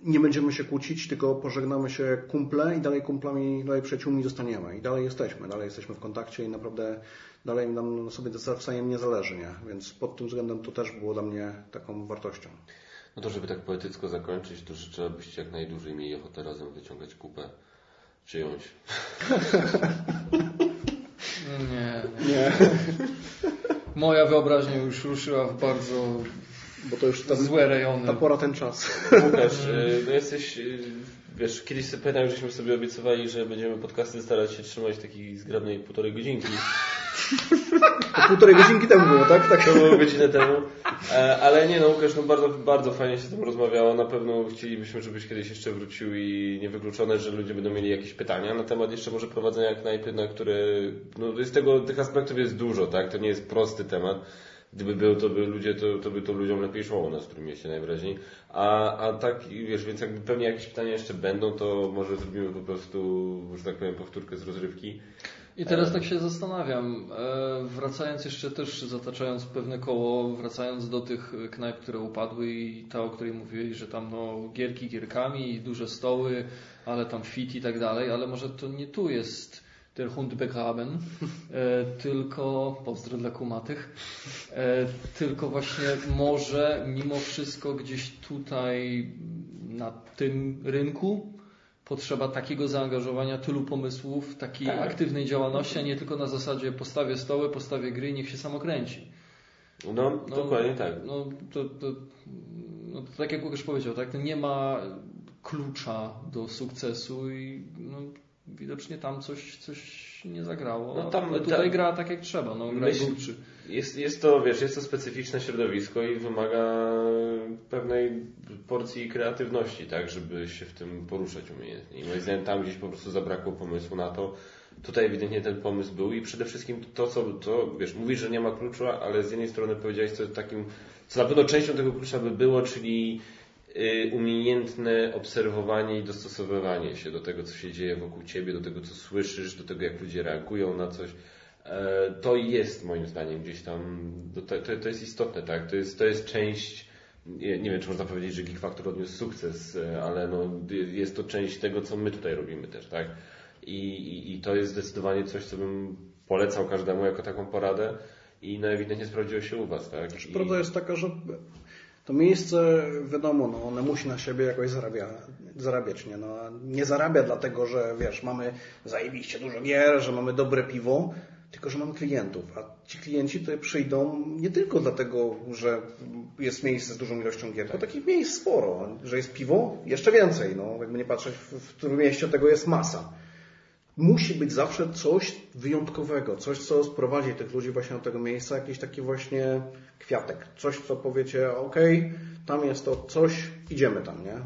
Speaker 2: nie będziemy się kłócić, tylko pożegnamy się kumple i dalej kumplami, dalej przyjaciółmi zostaniemy. I dalej jesteśmy, dalej jesteśmy w kontakcie i naprawdę dalej nam sobie wzajemnie zależy, nie? Więc pod tym względem to też było dla mnie taką wartością.
Speaker 1: No to żeby tak poetycko zakończyć, to życzę, abyście jak najdłużej mieli ochotę razem wyciągać kupę, przyjąć.
Speaker 3: Nie.
Speaker 2: Nie.
Speaker 3: Moja wyobraźnia już ruszyła w bardzo
Speaker 2: bo to już ta,
Speaker 3: złe rejony.
Speaker 2: Ta pora, ten czas.
Speaker 1: Łukasz, y, no jesteś, y, wiesz, kiedyś sobie pamiętam, żeśmy sobie obiecywali, że będziemy podcasty starać się trzymać takiej zgrabnej półtorej godzinki.
Speaker 2: To półtorej godzinki temu było, tak? tak.
Speaker 1: To było godzinę temu. E, ale nie no, Łukasz, no bardzo, bardzo fajnie się z tym rozmawiało. Na pewno chcielibyśmy, żebyś kiedyś jeszcze wrócił i niewykluczone, że ludzie będą mieli jakieś pytania na temat jeszcze może prowadzenia knajpy, na które, no jest tego, tych aspektów jest dużo, tak? To nie jest prosty temat. Gdyby był, to by ludzie, to, to by to ludziom lepiej szło u nas w którym mieście najwyraźniej. A, a tak, wiesz, więc jakby pewnie jakieś pytania jeszcze będą, to może zrobimy po prostu, że tak powiem, powtórkę z rozrywki.
Speaker 3: I teraz tak się zastanawiam, e, wracając jeszcze też, zataczając pewne koło, wracając do tych knajp, które upadły i ta, o której mówiłeś, że tam no, gierki gierkami, duże stoły, ale tam fit i tak dalej, ale może to nie tu jest der Hund begraben, e, tylko, pozdro dla kumatych, e, tylko właśnie może mimo wszystko gdzieś tutaj na tym rynku potrzeba takiego zaangażowania, tylu pomysłów, takiej tak. aktywnej działalności, a nie tylko na zasadzie postawię stoły, postawię gry i niech się samokręci.
Speaker 1: No, no dokładnie tak.
Speaker 3: No, to, to, no, to tak jak Łukasz powiedział, tak, nie ma klucza do sukcesu i no, widocznie tam coś, coś nie zagrało. No tam, ale tutaj ta... gra tak jak trzeba, no, gra Myśl,
Speaker 1: jest, jest to, wiesz, jest to specyficzne środowisko i wymaga pewnej porcji kreatywności, tak, żeby się w tym poruszać umiejętnie. I moim zdaniem tam gdzieś po prostu zabrakło pomysłu na to. Tutaj ewidentnie ten pomysł był i przede wszystkim to, co, to, wiesz, mówisz, że nie ma klucza, ale z jednej strony powiedziałeś co takim, co na pewno częścią tego klucza by było, czyli umiejętne obserwowanie i dostosowywanie się do tego, co się dzieje wokół ciebie, do tego, co słyszysz, do tego, jak ludzie reagują na coś. E, to jest moim zdaniem gdzieś tam, to, to jest istotne, tak? To jest, to jest część, nie wiem, czy można powiedzieć, że Geek Factor odniósł sukces, e, ale no, jest to część tego, co my tutaj robimy też, tak? I, i, i to jest zdecydowanie coś, co bym polecał każdemu jako taką poradę i no ewidentnie sprawdziło się u Was, tak?
Speaker 2: I... Prawda jest taka, że to miejsce, wiadomo, no, one musi na siebie jakoś zarabia, zarabiać. Nie? No, nie zarabia dlatego, że wiesz, mamy zajebiście dużo gier, że mamy dobre piwo, tylko że mamy klientów. A ci klienci tutaj przyjdą nie tylko dlatego, że jest miejsce z dużą ilością gier, tak. takich miejsc sporo. Że jest piwo, jeszcze więcej. No, jakby nie patrzeć, w, w którym mieście tego jest masa musi być zawsze coś wyjątkowego, coś, co sprowadzi tych ludzi właśnie do tego miejsca, jakiś taki właśnie kwiatek, coś, co powiecie, ok, tam jest to coś, idziemy tam, nie?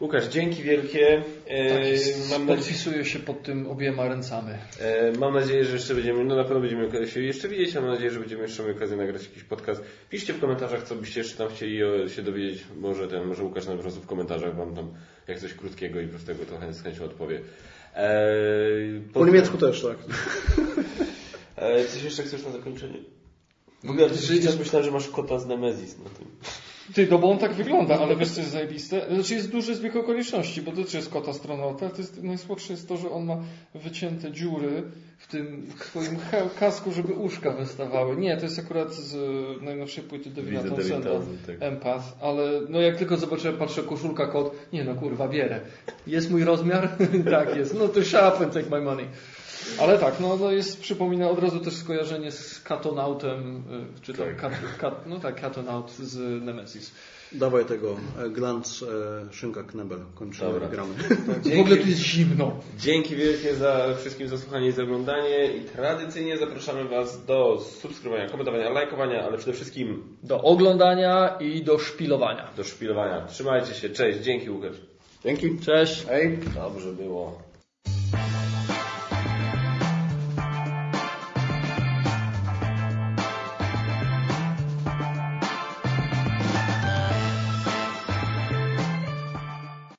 Speaker 1: Łukasz, dzięki wielkie.
Speaker 3: E, tak podpisuję się pod tym obiema ręcami.
Speaker 1: E, mam nadzieję, że jeszcze będziemy, no na pewno będziemy się jeszcze widzieć, mam nadzieję, że będziemy jeszcze mieli okazję nagrać jakiś podcast. Piszcie w komentarzach, co byście jeszcze tam chcieli się dowiedzieć. Może ten, może Łukasz na prostu w komentarzach Wam tam jak coś krótkiego i prostego, to z chęcią odpowie.
Speaker 2: Eee, po, po niemiecku też, tak.
Speaker 1: Eee, coś jeszcze chcesz na zakończenie? W ogóle ty myślałem, że masz kota z Nemesis na tym.
Speaker 3: Ty, no bo on tak wygląda, ale wiesz co jest zajebiste? Znaczy jest duży zbieg okoliczności, bo to też jest kot astronauta, to jest, najsłodsze jest to, że on ma wycięte dziury w tym swoim he- kasku, żeby uszka wystawały. Nie, to jest akurat z e, najnowszej płyty
Speaker 1: Widzę
Speaker 3: Townsenda,
Speaker 1: tak.
Speaker 3: Empath, ale no jak tylko zobaczyłem, patrzę, koszulka kot, nie no kurwa, bierę. Jest mój rozmiar? tak jest. No to and take my money. Ale tak, no, no jest, przypomina od razu też skojarzenie z Katonautem, y, czy tam
Speaker 1: Tak.
Speaker 3: kat, kat, no tak, Katonaut z Nemesis.
Speaker 2: Dawaj tego e, glans e, szynka knebel. Kończymy
Speaker 1: Dobra.
Speaker 2: i gramy.
Speaker 3: W ogóle tu jest zimno.
Speaker 1: Dzięki wielkie za wszystkim za słuchanie i za oglądanie i tradycyjnie zapraszamy Was do subskrybowania, komentowania, lajkowania, ale przede wszystkim
Speaker 3: Do oglądania i do szpilowania.
Speaker 1: do szpilowania. Trzymajcie się, cześć, dzięki Łukasz.
Speaker 2: Dzięki.
Speaker 3: Cześć.
Speaker 2: Hej.
Speaker 1: Dobrze było.